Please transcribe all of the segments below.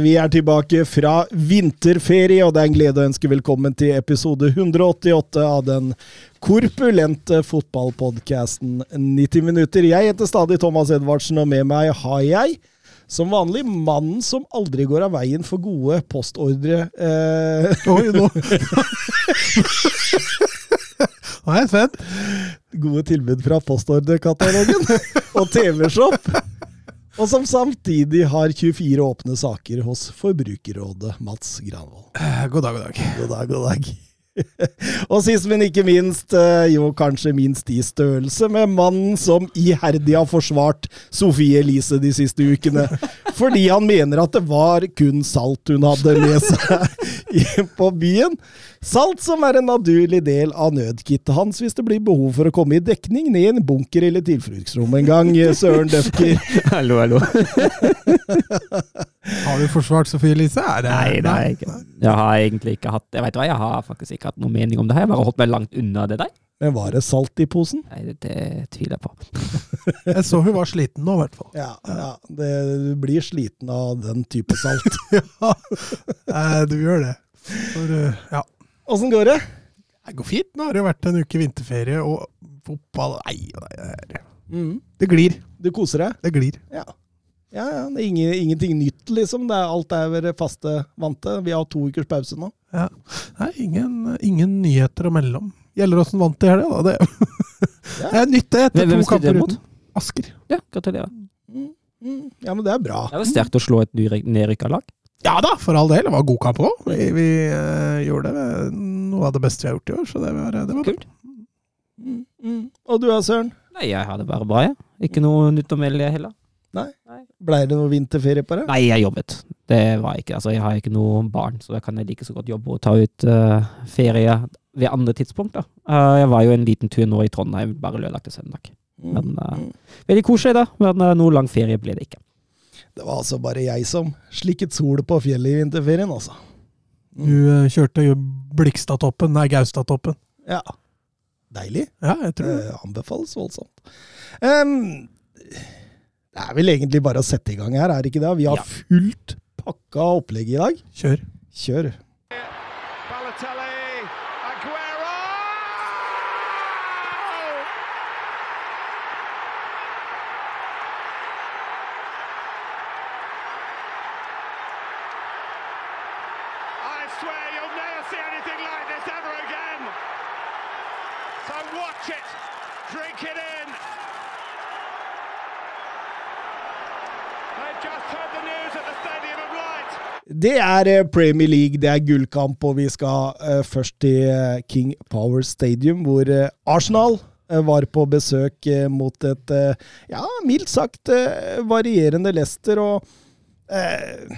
Vi er tilbake fra vinterferie, og det er en glede å ønske velkommen til episode 188 av den korpulente fotballpodkasten 90 minutter. Jeg heter stadig Thomas Edvardsen, og med meg har jeg som vanlig mannen som aldri går av veien for gode postordre. Eh, Oi, nå Nå er jeg spent. gode tilbud fra postordrekatalogen og TV-shop. Og som samtidig har 24 åpne saker hos Forbrukerrådet, Mats Granvold. Eh, God dag, god dag. God dag, god dag. og sist, men ikke minst, eh, jo kanskje minst i størrelse, med mannen som iherdig har forsvart Sofie Elise de siste ukene. Fordi han mener at det var kun salt hun hadde med seg på byen. Salt som er en naturlig del av nødkittet hans hvis det blir behov for å komme i dekning ned i en bunker eller tilfluktsrom en gang. Søren Døfker. Hallo, hallo. Har du forsvart Sofie Elise? Er det Nei, det har jeg ikke. Jeg har egentlig ikke hatt Jeg vet hva, jeg har faktisk ikke hatt noe mening om det her. Jeg har bare holdt meg langt unna det der. Men var det salt i posen? Nei, det, det tviler jeg på. Jeg så hun var sliten nå, i hvert fall. Ja, ja det, du blir sliten av den type salt. Ja, eh, du gjør det. For, eh, ja. Åssen går det? Det går fint. Nå har det jo vært en uke vinterferie og fotball Nei, nei, nei. Mm. det glir. Du koser deg? Det glir. Ja. Ja, ja, det er ingen, ingenting nytt, liksom. Det er, alt er ved det faste vante. Vi har to ukers pause nå. Ja. Nei, ingen, ingen nyheter å melde om. Gjelleråsen vant i helga, da. Det, det er nytt, det. Etter Hvem- to kamper mot? uten. Asker. Ja, gratulerer. Mm, mm. Ja, men det er bra. Det var sterkt å slå et nedrykka lag. Ja da, for all del. Det var god kamp òg. Vi, vi uh, gjorde det noe av det beste vi har gjort i år, så det var, det var. Kult. Mm, mm. Og du da, Søren? Nei, jeg har det bare bra, jeg. Ikke noe nytt å melde heller. Nei? Blei det noe vinterferie på det? Nei, jeg jobbet. Det var ikke Altså, jeg har ikke noe barn, så da kan jeg like så godt jobbe og ta ut uh, ferie ved andre tidspunkt, da. Uh, jeg var jo en liten tur nå i Trondheim, bare lørdag til søndag. Mm, Men, eh, mm. Veldig koselig, da, men uh, noe lang ferie ble det ikke. Det var altså bare jeg som slikket sol på fjellet i vinterferien, altså. Du eh, kjørte jo Blikstadtoppen, nei, Gaustatoppen. Ja. Deilig. Ja, jeg tror det. Det anbefales voldsomt. Um, det er vel egentlig bare å sette i gang her, er det ikke det? Vi har Ja. fullt pakka opplegg i dag. Kjør. Kjør. Det er eh, Premier League, det er gullkamp, og vi skal eh, først til eh, King Power Stadium, hvor Arsenal var på besøk mot et, ja, mildt sagt varierende Leicester, og eh,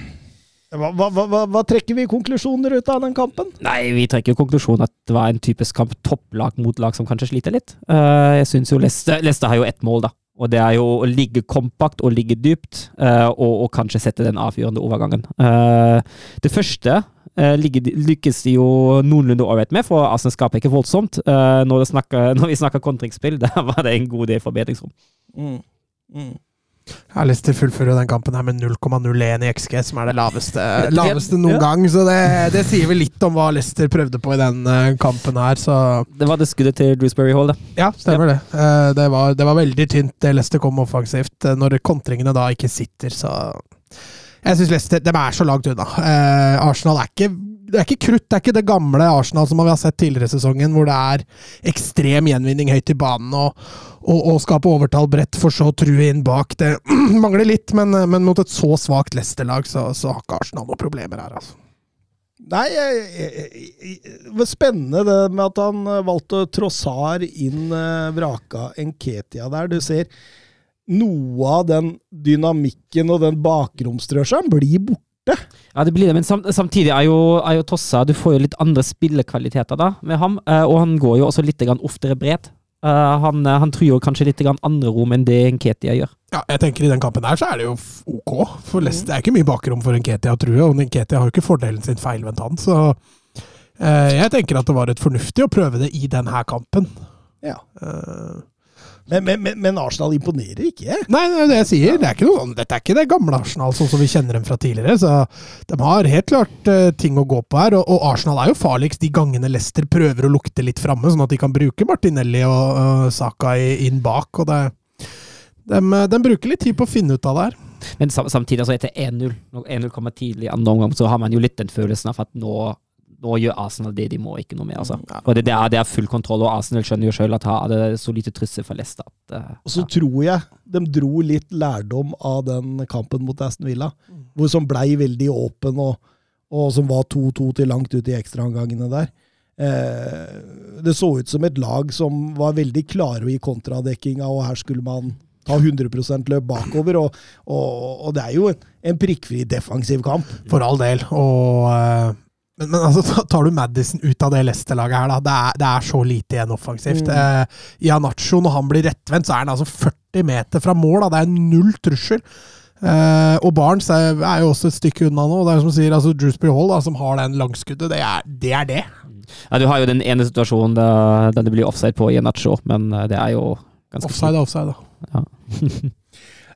hva, hva, hva, hva, trekker vi konklusjoner ut av den kampen? Nei, vi trekker jo konklusjonen at det var en typisk kamp topplag mot lag som kanskje sliter litt. Jeg synes jo Leicester, Leicester har jo ett mål, da. Og det er jo å ligge kompakt og ligge dypt, uh, og, og kanskje sette den avgjørende overgangen. Uh, det første uh, ligger, lykkes de jo noenlunde ålreit med, for Arsenal skaper ikke voldsomt. Når, snakker, når vi snakker kontringsspill, der var det en god del forbedringsrom. Mm. Mm. Ja, Leicester å fullføre den kampen her med 0,01 i XG, som er det laveste, laveste noen Ja. gang. Så det, det sier vel litt om hva Leicester prøvde på i den eh, kampen her, så Det var det skuddet til Drewsbury Hall, det. ja, stemmer det. Eh, Det var, det var veldig tynt det Leicester kom offensivt. Eh, Når kontringene da ikke sitter, så Jeg syns Leicester de er så langt unna. Eh, Arsenal er ikke det er ikke krutt, det er ikke det gamle Arsenal som vi har sett tidligere i sesongen, hvor det er ekstrem gjenvinning høyt i banen og, og, og skape overtall bredt, for så å true inn bak. Det mangler litt, men, men mot et så svakt Leicester-lag, så, så har ikke Arsenal noen problemer her, altså. Nei, det var spennende det med at han eh, valgte Trossar inn, eh, vraka Enketia der. Du ser noe av den dynamikken og den bakromstrøselen blir borte. Ja, det blir det, men samtidig er jo, er jo Tossa Du får jo litt andre spillekvaliteter da med ham, eh, og han går jo også litt oftere bredt. Eh, han, tror han truer kanskje litt andre rom enn det Nketia gjør. Ja, jeg tenker I den kampen her så er det jo ok. For Leicester det er ikke mye bakrom for Nketia, tror jeg. Og Nketia har jo ikke fordelen sin feilvendt han. Så eh, jeg tenker at det var et fornuftig å prøve det i denne kampen. Ja. Eh, Men, men, men, men Arsenal imponerer ikke. Nei, det er det jeg sier. Det er ikke noe, dette er ikke det gamle Arsenal sånn som vi kjenner dem fra tidligere. Så de har helt klart uh, ting å gå på her. Og, og Arsenal er jo farligst de gangene Leicester prøver å lukte litt framme, sånn at de kan bruke Martinelli og, uh, Saka i- inn bak. og det de, de bruker litt tid på å finne ut av det her. Men samtidig, altså etter 1-0, når 1-0 kommer tidlig andre omgang, så har man jo litt den følelsen av at nå, nå gjør Arsenal det de må, ikke noe mer. Altså. Og det, det, er, det er full kontroll, og Arsenal skjønner jo sjøl at det er så lite trussel for Leicester. At, uh, Og så tror jeg de dro litt lærdom av den kampen mot Aston Villa, hvor som blei veldig åpen, og, og som var 2-2 til langt ut i ekstraomgangene der. Eh, det så ut som et lag som var veldig klare i kontradekkinga, og her skulle man ta 100% løp bakover. Og, og, og det er jo en, en prikkfri defensiv kamp. For all del. Og, eh, men, men altså, tar du Madison ut av det Leicester-laget her, da. Det er, det er så lite igjen offensivt. Mm. Eh, Ianacho, når han blir rettvendt, så er han altså 40 meter fra mål. Da. Det er null trussel. Eh, og Barnes er, er jo også et stykke unna nå. Det er som sier, altså Drewsbury Hall, da, som har den langskuddet, det er det. Er det. ja, du har jo den ene situasjonen der, der det blir offside på Ianacho, men eh, det er jo ganske Offside er offside, da. Eh,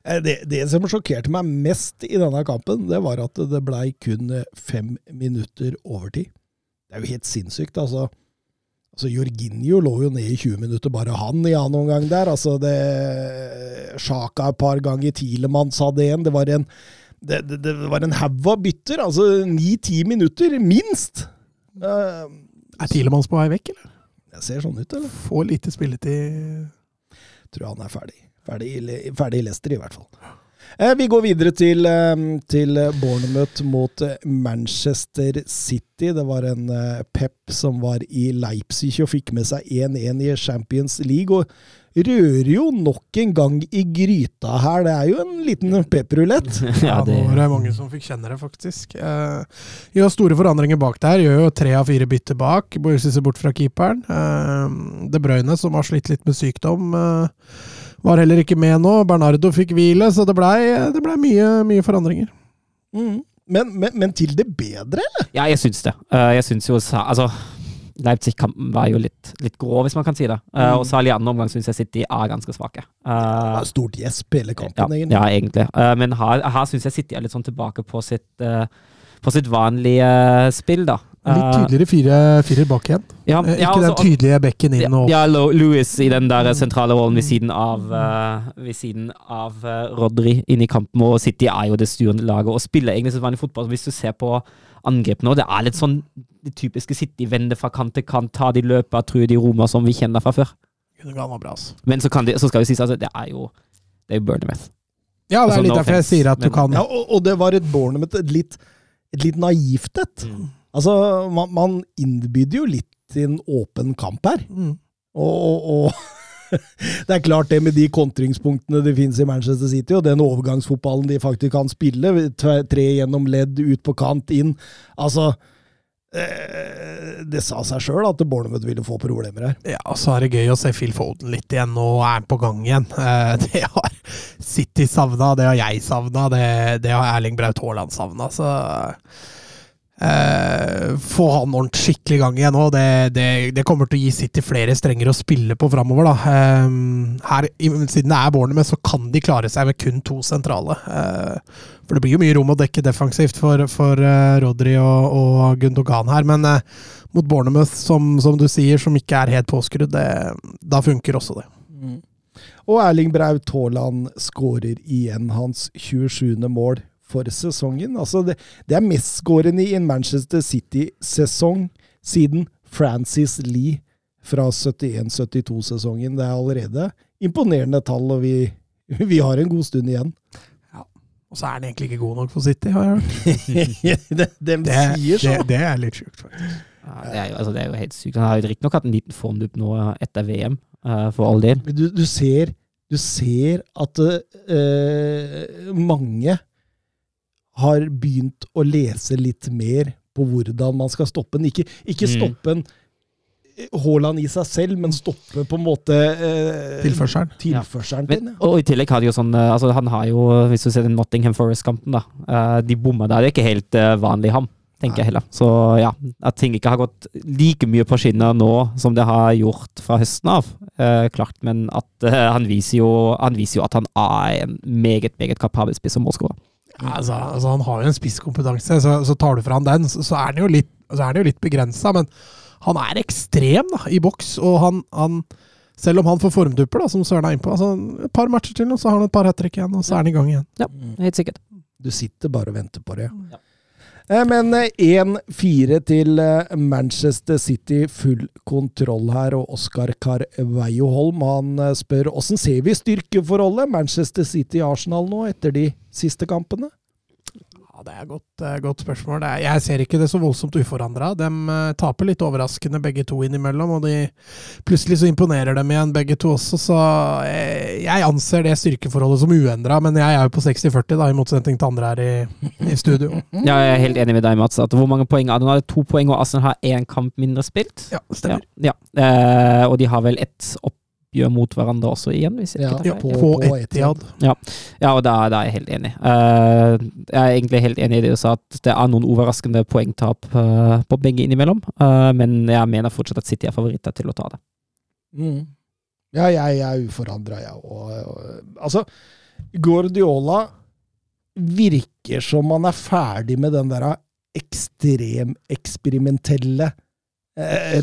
Det, det som sjokkerte meg mest i denne kampen, det var at det blei kun eh, fem minutter overtid. Det er jo helt sinnssykt, altså. Altså, Jorginho lå jo ned i 20 minutter, bare han i annen omgang der. Altså, det Sjaka et par ganger, Tilemanns hadde en. Det var en det, det, det var en haug av bytter. Altså ni-ti minutter, minst! Uh, Er Tilemanns på vei vekk, eller? det ser sånn ut, eller? Får lite spilletid. tror han er ferdig. Ferdig, ferdig i Leicester, i hvert fall. Eh, vi går videre til, eh, til Bournemouth mot eh, Manchester City. Det var en Pep som var i Leipzig og fikk med seg 1-1 i Champions League. Og rører jo nok en gang i gryta her. Det er jo en liten pepperulett. Ja, ja, det, nå var det mange som fikk kjenne det, faktisk. Vi gjør store forandringer bak der. Gjør jo tre av fire bytter bak. Borussia ser bort fra keeperen. De Bruyne, som har slitt litt med sykdom, eh, var heller ikke med nå. Bernardo fikk hvile, så det blei ble mye, mye forandringer. Mm. Men, men, men til det bedre, eller? ja, jeg syns det. Eh, jeg syns jo Altså, Leipzig-kampen var jo litt, litt grå, hvis man kan si det. Eh, Mm. og særlig i andre omgang syns jeg City er ganske svake. Eh, Stort gjesp hele ja, kampen, egentlig. ja, egentlig. Eh, men her, her syns jeg City er litt sånn tilbake på sitt, på sitt vanlige spill, da. Litt Eh, tydeligere fire, firer bak igjen. ja, Eh, ja, Ikke den altså- tydelige bekken inn og ja, Louis i den der sentrale rollen ved siden av, uh, ved siden av uh, Rodri inn i kampen. Og City er jo det styrende laget og spiller egentlig som vanlig fotball. Hvis du ser på angrep nå, det er litt sånn det typiske City. Vende fra kant til kant, ta de løpa, true de romer som vi kjenner fra før. Bra, altså. Men så, kan de, så skal vi sies at det er jo det er jo. Ja, det Altså, er litt no derfor jeg sier at du kan Ja, og, og det var et Bournemouth, et litt, et litt naivt et. Mm. Altså, man, man innbydde jo litt til en åpen kamp her. mm. Og, og, og det er klart det med de kontringspunktene det finnes i Manchester City, og den overgangsfotballen de faktisk kan spille, tre gjennom ledd, ut på kant, inn. Altså eh, Det sa seg sjøl at Bournemouth ville få problemer her. Ja, og så er det gøy å se Phil Foden litt igjen. Nå er han på gang igjen. Eh, Det har City savna, det har jeg savna, det, det har Erling Braut Haaland savna. Så eh, få han ordentlig skikkelig i gang igjen nå. Det, det, det kommer til å gi City flere strenger å spille på framover. Eh, her, siden det er Bournemouth, så kan de klare seg med kun to sentrale. Uh, for det blir jo mye rom å dekke defensivt for, for uh, Rodri og, og Gundogan her. Men mot Bournemouth, som, som du sier, som ikke er helt påskrudd, da funker også det. Og Erling Braut Haaland skårer igjen hans 27. mål for sesongen. Altså det, det er mestskårende i en Manchester City-sesong siden Francis Lee fra 71-72-sesongen. Det er allerede imponerende tall, og vi, vi har en god stund igjen. Og så er han egentlig ikke god nok for City, har jeg hørt. de, de Det, sier så. det, det er litt sjukt, faktisk. Ja, det, er jo, altså, det er jo helt sykt. Han har jo riktignok hatt en liten formdupp nå etter VM, uh, for all del. Du, du ser du ser at uh, mange har begynt å lese litt mer på hvordan man skal stoppe den. Ikke, ikke Mm. stoppe en eh, Haaland i seg selv, men stoppe på en måte eh, Tilførselen. tilførselen Men, din. Og i tillegg har de jo sånn eh, altså Han har jo, hvis du ser den Nottingham Forest-kampen, da. eh, De bomma der. Det er ikke helt vanlig ham, tenker jeg heller. Så ja, at ting ikke har gått like mye på skinner nå som det har gjort fra høsten av, eh, klart. Men at eh, han, viser jo, han viser jo at han er en meget, meget kapabel spiss og målskårer. Ja, altså, altså, han har jo en spisskompetanse, så, så tar du fra han den, så, så er han jo litt, så er han jo litt begrensa. Men han er ekstrem da, i boks, og han, han selv om han får formdupper, da, som Søren er innpå. altså, Et par matcher til, og så har han et par hat trick igjen, og så er han i gang igjen. Ja, helt sikkert. Du sitter bare og venter på det. Ja. Eh, Men eh, 1-4 til eh, Manchester City, full kontroll her. Og Oskar Carveio Holm eh, spør hvordan ser vi styrkeforholdet Manchester City-Arsenal nå, etter de siste kampene? Ja, Det er et godt, eh, godt spørsmål. Er, jeg ser ikke det så voldsomt uforandra. De eh, taper litt overraskende begge to innimellom, og de, plutselig så imponerer dem igjen begge to også, så jeg, jeg anser det styrkeforholdet som uendra. Men jeg er jo på 60-40, da, i motsetning til andre her i, i studio. Ja, jeg er helt enig med deg, Mats. At hvor mange poeng er det to poeng, og Arsenal har én kamp mindre spilt. Ja, stemmer. Ja, ja. Eh, og de har vel ett oppgjør mot hverandre også igjen, hvis jeg Ja, ikke tar Ja, feil. Ja, på, på Etiad. Ja, og da, da er jeg helt enig. Uh, jeg er egentlig helt enig i det du sa, at det er noen overraskende poengtap uh, på begge innimellom. Uh, men jeg mener fortsatt at City er favoritter til å ta det. Mm. Ja, jeg, jeg er uforandra, jeg òg. Altså, Guardiola virker som han er ferdig med den der ekstremeksperimentelle eh,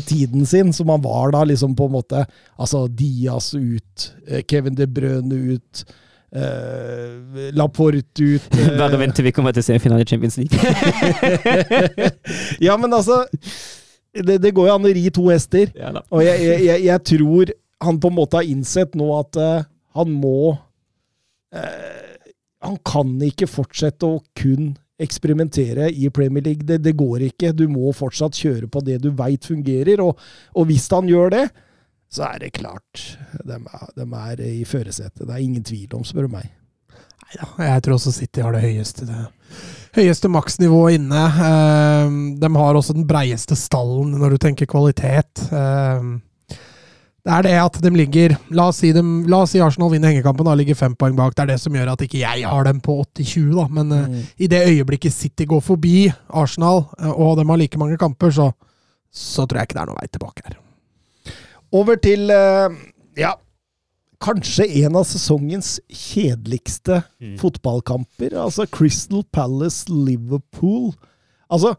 tiden sin, som han var da, liksom på en måte Altså Diaz ut, eh, Kevin De Brøne ut, eh, Laporte ut uh, Bare vent til vi kommer til semifinale i Champions League. ja, men altså det, det går jo an å ri to hester. ja. Og jeg, jeg, jeg, tror han på en måte har innsett nå at uh, han må eh, Han kan ikke fortsette å kun eksperimentere i Premier League. Det, det går ikke. Du må fortsatt kjøre på det du veit fungerer. Og, og hvis han gjør det, så er det klart. De er, de er i førersetet. Det er ingen tvil om, spør du meg. Neida, jeg tror også City har det høyeste, det høyeste maksnivået inne. Eh, de har også den breieste stallen når du tenker kvalitet. Det er det at de ligger La oss si, dem, la oss si Arsenal vinner hengekampen og ligger fem poeng bak. Det er det som gjør at ikke jeg har dem på 80-20, da. Men eh, i det øyeblikket City går forbi Arsenal, uh, og de har like mange kamper, så, så tror jeg ikke det er noe vei tilbake her. Over til uh, ja, kanskje en av sesongens kjedeligste Mm. fotballkamper. Altså Crystal Palace-Liverpool. Altså,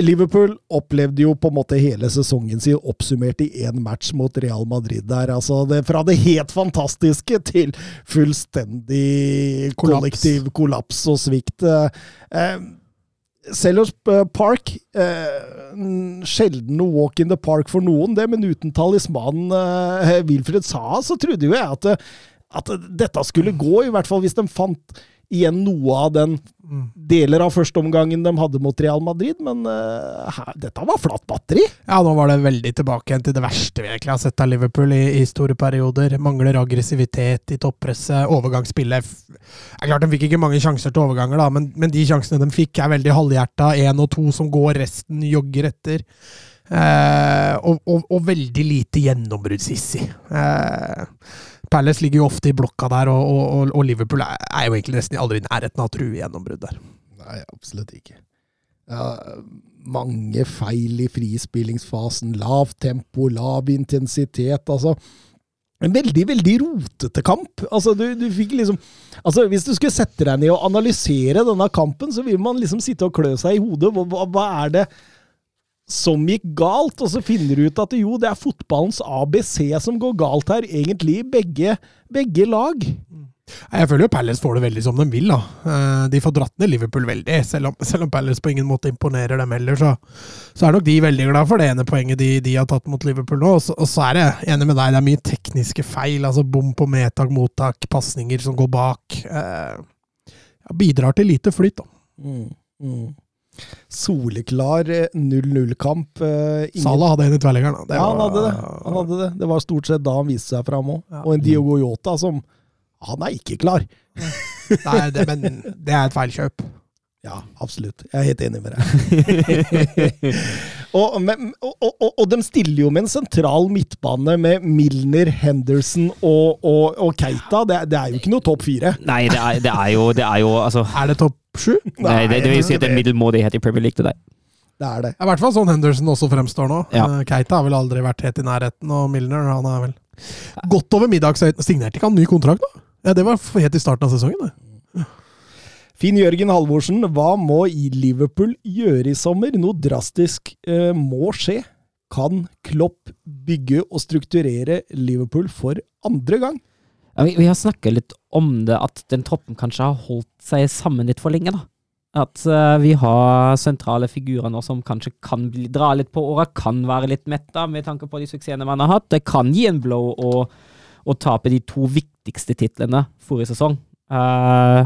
Liverpool opplevde jo på en måte hele sesongen sin oppsummert i én match mot Real Madrid der. Altså det, fra det helt fantastiske til fullstendig Kollaps. kollektiv kollaps og svikt. Eh, Sellers Park eh, Sjelden walk in the park for noen, det, men uten talismanen eh, Wilfred Saha, så trodde jo jeg at, at dette skulle gå, i hvert fall hvis de fant igjen noe av den Mm. deler av førsteomgangen de hadde mot Real Madrid, men uh, her, dette var flatt batteri. Ja, nå var det veldig tilbake igjen til det verste vi egentlig har sett av Liverpool i, i store perioder. Mangler aggressivitet i toppresset, overgangsspillet Det er klart De fikk ikke mange sjanser til overganger, da, men, men de sjansene de fikk, er veldig halvhjerta. Én og to som går, resten jogger etter. Uh, og, og, og veldig lite gjennombruddssissig. Eh, Palace ligger jo ofte i blokka der, og, og, og- Liverpool er, jo egentlig nesten aldri i nærheten av å true gjennombrudd der. Nei, absolutt ikke. Ja, mange feil i frispillingsfasen. Lavt tempo, lav intensitet. Altså en veldig, veldig rotete kamp. Altså, du, du fikk liksom Altså, Hvis du skulle sette deg ned og analysere denne kampen, så vil man liksom sitte og klø seg i hodet. Hva, hva er det som gikk galt? Og så finner du ut at jo, det er fotballens ABC som går galt her, egentlig i begge, begge lag. Jeg føler jo Palace får det veldig som de vil. da. Eh, De får dratt ned Liverpool veldig, selv om, selv om Palace på ingen måte imponerer dem heller. Så, så er nok de veldig glad for det ene poenget de, de har tatt mot Liverpool nå. Og så, og så er jeg enig med deg, det er mye tekniske feil. altså Bom på medtak, mottak, pasninger som går bak. Eh, bidrar til lite flyt, da. Mm, mm. Soleklar eh, 0-0-kamp. eh, ingen- Salah hadde en i tverrleggeren. Ja, han hadde det. Han hadde det. Det var stort sett da han viste seg fram òg. Ja. Og en Diogo Yota som Han er ikke klar. Nei, det, men det er et feilkjøp. Ja, absolutt. Jeg er helt enig med deg. og, men, og, og, og, de stiller jo med en sentral midtbane med Milner, Henderson og, og, og Keita. Det, det er jo ikke noe topp fire. Nei, det er, det er jo Det er jo Altså Er det topp sju? Nei, det, det vil si at det er middelmådighet i Premier League til deg. Det er det. I hvert fall sånn Henderson også fremstår nå. Ja. Eh, Keita har vel aldri vært helt i nærheten, og Milner han er vel godt over middagshøyden. Signerte ikke han ny kontrakt, da? Ja, Det var helt i starten av sesongen. det. Finn Jørgen Halvorsen, hva må i Liverpool gjøre i sommer? Noe drastisk eh, må skje. Kan Klopp bygge og strukturere Liverpool for andre gang? Ja, vi, vi har snakket litt om det, at den troppen kanskje har holdt seg sammen litt for lenge. da. At uh, vi har sentrale figurer nå som kanskje kan bli, dra litt på åra, kan være litt metta med tanke på de suksessene man har hatt. Det kan gi en blow å, å tape de to viktigste titlene forrige sesong. Uh,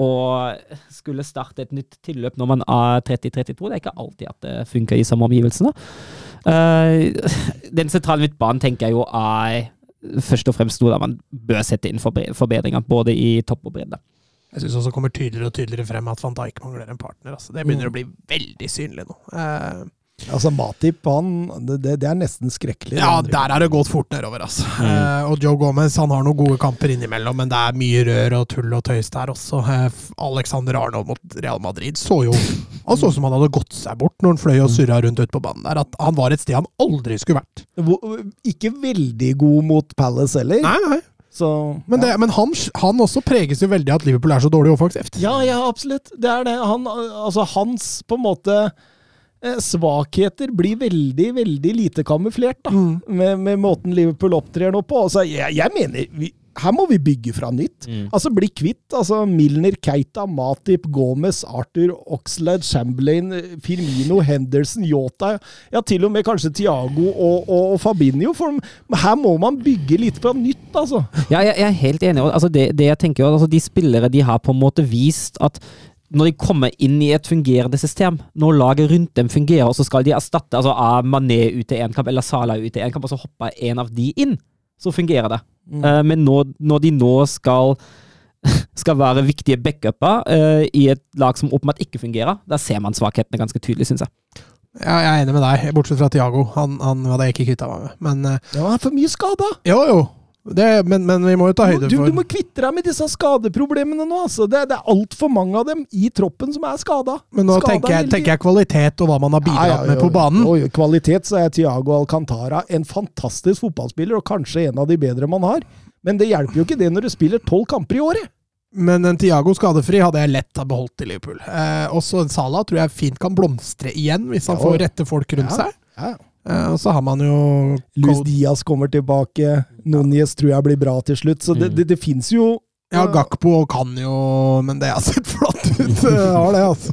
og skulle starte et nytt tilløp når man er 30-32, det er ikke alltid at det funker i samme omgivelsene. Uh, den sentrale midtbanen tenker jeg jo er først og fremst noe der man bør sette inn forbedringer, både i topp og bredde. Jeg syns også kommer tydeligere og tydeligere frem at van Dijk mangler en partner. Altså. Det begynner å bli veldig synlig nå. Eh, Altså, Matip, han det, det er nesten skrekkelig. ja, der er det gått fort nedover, altså. Eh, og Joe Gomez han har noen gode kamper innimellom, men det er mye rør og tull og tøys der også. Eh, Alexander Arnold mot Real Madrid så jo Han så ut som han hadde gått seg bort når han fløy og surra rundt ute på banen der. At han var et sted han aldri skulle vært. Ikke veldig god mot Palace heller. Nei, nei. Så, Men, det, men han, han også preges jo veldig av at Liverpool er så dårlig offensivt. Ja, ja, absolutt. Det er det. Han, altså, hans på en måte svakheter blir veldig, veldig lite kamuflert, da. Mm. Med, med måten Liverpool opptrer nå på. Altså, jeg, jeg mener vi, her må vi bygge fra nytt. Altså Bli kvitt altså Milner, Keita, Matip, Gomez, Arthur, Oxlade, Chamberlain, Firmino, Henderson, Yota Ja, til og med kanskje Tiago og, og, og Fabinho. For her må man bygge litt fra nytt, altså. Ja, jeg, jeg er helt enig. Altså det, det jeg tenker altså De spillere de har på en måte vist at når de kommer inn i et fungerende system, når laget rundt dem fungerer, og så skal de erstatte altså er Mané ut til én kamp eller Salah ut til én kamp, og så hopper en av de inn, så fungerer det. Eh, men når, når de nå skal skal være viktige backuper uh, i et lag som åpenbart ikke fungerer, da ser man svakhetene ganske tydelig, syns jeg. Ja, jeg er enig med deg, bortsett fra Tiago. Han, han hadde jeg ikke kvitta meg med. Men uh, Ja, han er for mye skada. jo, jo. Det, men, men vi må jo ta høyde Du, for du må kvitte deg med disse skadeproblemene nå. Altså. Det, det er altfor mange av dem i troppen som er skada. Men nå tenker jeg, tenker jeg kvalitet og hva man har bidratt med på banen. Og kvalitet så er Tiago Alcantara en fantastisk fotballspiller, og kanskje en av de bedre man har. Men det hjelper jo ikke det når du spiller tolv kamper i året. Men en Tiago skadefri hadde jeg lett ha beholdt i Liverpool. Eh, også en Salah tror jeg fint kan blomstre igjen, hvis han Ja. får rette folk rundt Ja. seg. Ja. Eh, og så har man jo Luis Diaz kommer tilbake. Núñez tror jeg blir bra til slutt. Så det, Mm. det, det fins jo Ja, Gakpo kan jo Men det har sett flott ut. Har det, altså.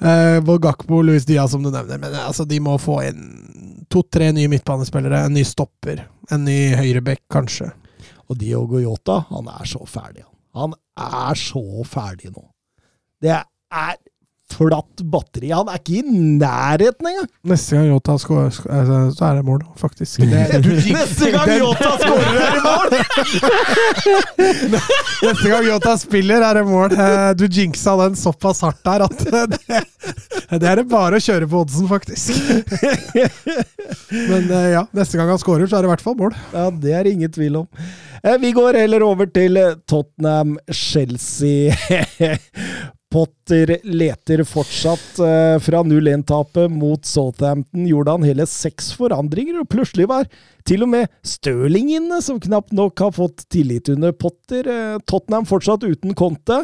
Eh, både Gakpo og Luis Diaz, som du nevner. Men altså, de må få inn to-tre nye midtbanespillere, en ny stopper, en ny høyreback, kanskje. Og Diogo Yota, han er så ferdig. Han er så ferdig nå. Det er flatt batteri. Han er ikke i nærheten engang! Neste gang Yota skårer, altså, så er det mål, faktisk. Det, Neste gang Yota skårer, er det mål! Neste gang Yota spiller, er det mål. Eh, Du jinxa den såpass hardt der at det, det er det bare å kjøre på oddsen, faktisk. Men eh, ja, neste gang han scorer, så er det i hvert fall mål. Ja, det er det ingen tvil om. Eh, Vi går heller over til Tottenham-Chelsea. Potter leter fortsatt eh, fra 0-1-tapet mot Southampton. Gjorde han hele seks forandringer, og plutselig var til og med Stirling inne, som knapt nok har fått tillit under Potter. Eh, Tottenham fortsatt uten Conte.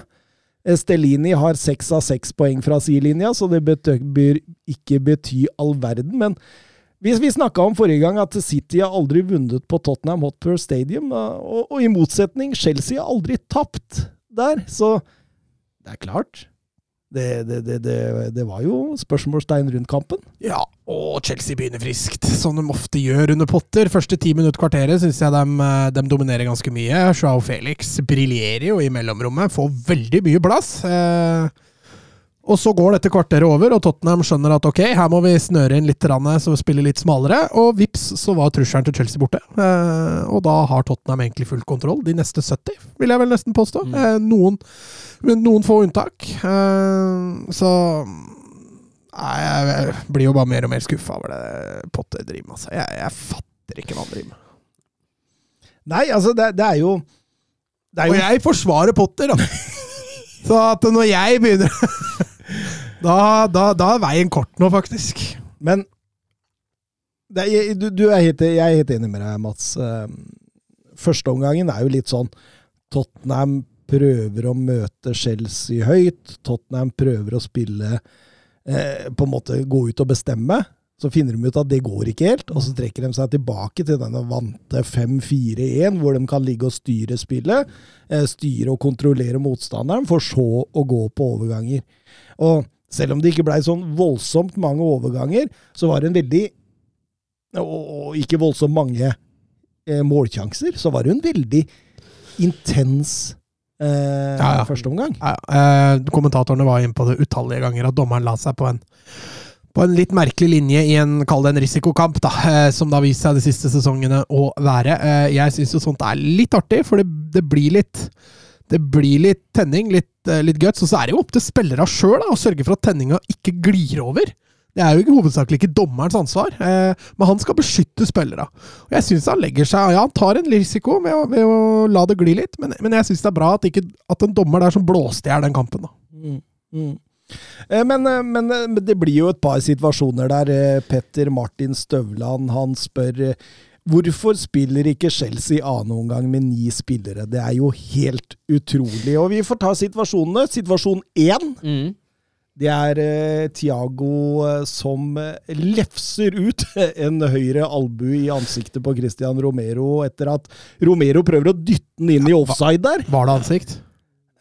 Eh, Stellini har seks av seks poeng fra sidelinja, så det bør ikke bety all verden. Men hvis vi snakka om forrige gang at City har aldri vunnet på Tottenham Hotpur Stadium, og, og i motsetning, Chelsea har aldri tapt der, så det er klart. Det, det, det, det, det var jo spørsmålstegn rundt kampen. Ja, og Chelsea begynner friskt, som de ofte gjør under Potter. Første ti minutter kvarteret syns jeg de, eh, de dominerer ganske mye. Joao Felix briljerer jo i mellomrommet, får veldig mye plass. Eh, Og så går dette kvarteret over, og Tottenham skjønner at ok, her må vi snøre inn litt, så vi spiller litt smalere. Og vips, så var trusselen til Chelsea borte. Eh, og da har Tottenham egentlig full kontroll de neste 70, vil jeg vel nesten påstå. Mm. Eh, noen, noen få unntak. Eh, så Nei, jeg, blir jo bare mer og mer skuffa over det Potter driver med. Altså. Jeg, jeg fatter ikke hva han driver med. Nei, altså, det, det er jo det er Og jeg forsvarer Potter, da. Så at når jeg begynner da, da, da er veien kort nå, faktisk. Men det du, du er helt, jeg er helt enig med deg, Mats. Eh, Førsteomgangen er jo litt sånn Tottenham prøver å møte Chelsea høyt. Tottenham prøver å spille eh, På en måte gå ut og bestemme. Så finner de ut at det går ikke helt, og så trekker de seg tilbake til denne vante 5-4-1, hvor de kan ligge og styre spillet. Eh, styre og kontrollere motstanderen, for så å gå på overganger. Og selv om det ikke blei sånn voldsomt mange overganger, så var det en veldig Og, ikke voldsomt mange eh, målsjanser, så var det en veldig intens eh, Ja, ja. førsteomgang. Ja, eh, kommentatorene var inne på det utallige ganger, at dommeren la seg på en på en litt merkelig linje i en, kall det en risikokamp, da, eh, som det har vist seg de siste sesongene å være. Eh, jeg syns jo sånt er litt artig, for det, det blir litt det blir litt tenning, litt, eh, litt guts, og så er det jo opp til spillerne sjøl å sørge for at tenninga ikke glir over. Det er jo hovedsakelig ikke dommerens ansvar, eh, men han skal beskytte spillere. Og jeg syns han legger seg Ja, han tar en risiko ved å, ved å la det gli litt, men, men jeg syns det er bra at, ikke, at en dommer der som blåste i hjel den kampen. da. Mm. Mm. Eh, Men, eh, men, eh, det blir jo et par situasjoner der. Petter Martin Støvland han spør hvorfor spiller ikke Chelsea annen omgang med ni spillere. Det er jo helt utrolig. Og vi får ta situasjonene. Situasjon én. Mm. Det er eh, Thiago eh, som lefser ut en høyre albue i ansiktet på Christian Romero etter at Romero prøver å dytte den inn i offside der. Var det ansikt?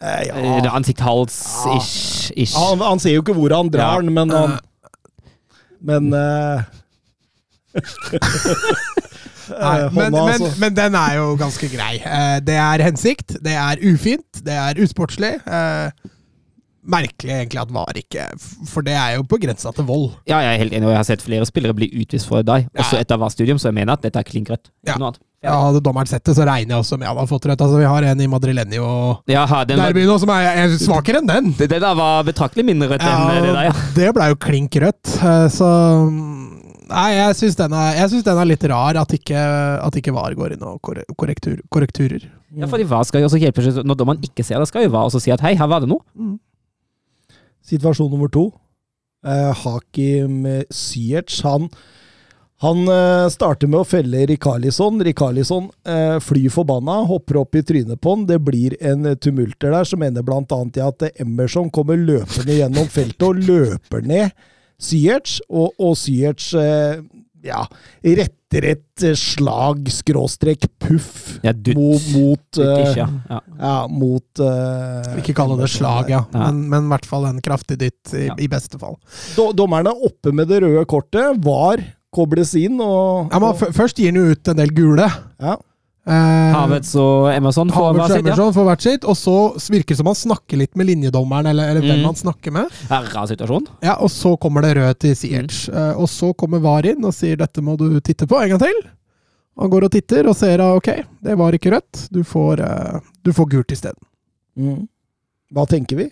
Eh, Eh, det er Ansikt-hals-ish. ish. Han, han ser jo ikke hvor han drar Ja. den, men han Men uh... Nei, eh, men, hånda, men, altså. men den er jo ganske grei. Eh, Det er hensikt, det er ufint, det er usportslig. Merkelig egentlig at VAR ikke For det er jo på grensa til vold. Ja, jeg er helt enig, og jeg har sett flere spillere bli utvist for deg. Også Ja. etter VAR-studium, så jeg mener at dette er klink rødt. Ja. Ja, Hadde dommeren sett det, så regner jeg også med han har fått rødt. Altså, vi har en i Madrilenio Ja, Derby nå som er, er svakere enn den. det, det der var betraktelig mindre rødt enn eh, det der, ja. det ble jo klink rødt. eh, Så Nei, jeg syns den, den er litt rar, at ikke, at ikke VAR går inn og korrektur, korrekturer. ja. Fordi VAR skal jo også hjelpe seg. Når dommeren ikke ser det, skal jo VAR også si at hei, her var det noe. Situasjon nummer to. Eh, Hakim Syerts, han han eh, starter med å felle Rikarlison. Rikarlison eh, flyr forbanna, hopper opp i trynet på han. Det blir en tumulter der som ender annet i at Emerson kommer løpende gjennom feltet og løper ned Syerts, og, og Ziyech eh, ja, retter et eh, slag, skråstrek, puff, Ja, dutt. mot, mot, Dutt eh, ikke, ja. ja. ja, mot uh, Ikke kalle det slag, ja. Ja. Men, men i hvert fall en kraftig dytt, i, Ja. i beste fall. Do- Dommerne oppe med det røde kortet. VAR kobles inn, og, Ja, men Først gir han jo ut en del gule. ja. Eh, Havets og Emerson får hver og sitt, ja. Får hvert sitt, og så virker det som han snakker litt med linjedommeren, eller, eller hvem Mm. han snakker med. Rar situasjon. Ja, Og så kommer det rød til Ziyech. Mm. Eh, og så kommer VAR inn og sier 'dette må du titte på en gang til'. Han går og titter og ser at ok, det var ikke rødt, du får, eh, du får gult isteden. Mm. Hva tenker vi?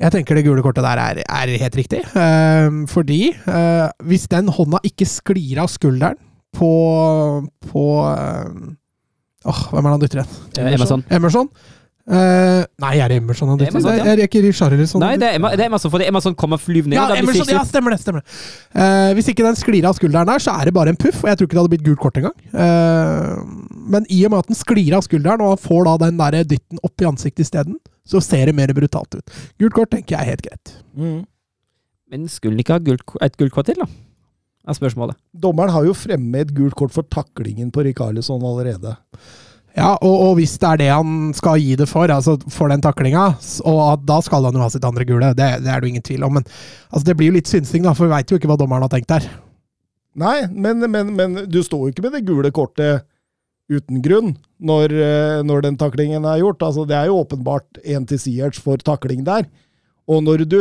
Jeg tenker det gule kortet der er, er helt riktig. Eh, fordi eh, hvis den hånda ikke sklir av skulderen på, på eh, Åh, hvem er det han dytter igjen? Eh, Emerson. Emerson? Uh, nei, er det Emerson han dytter? Emerson, ja. Det er ikke Richarlison. Nei, det er, Emer- det er Emerson, fordi Emerson kommer flyvende ned. ja, Emerson, ja, stemmer det. stemmer det. Uh, Hvis ikke den sklir av skulderen der, så er det bare en puff, og jeg tror ikke det hadde blitt gult kort engang. Uh, men i og med at den sklir av skulderen, og han får da den der dytten opp i ansiktet isteden, så ser det mer brutalt ut. Gult kort tenker jeg er helt greit. Mm. Men skulle han ikke ha gult, et gult kort til, da? Er spørsmålet. Dommeren har jo fremme et gult kort for taklingen på Rikarlisson allerede. Ja, og, og hvis det er det han skal gi det for, altså for den taklinga, og at da skal han jo ha sitt andre gule, det, det er det jo ingen tvil om. Men altså, det blir jo litt synsing, da, for vi veit jo ikke hva dommeren har tenkt der. Nei, men, men, men du står jo ikke med det gule kortet uten grunn når, eh, når den taklingen er gjort. Altså, det er jo åpenbart en til Sierts for takling der. Og når du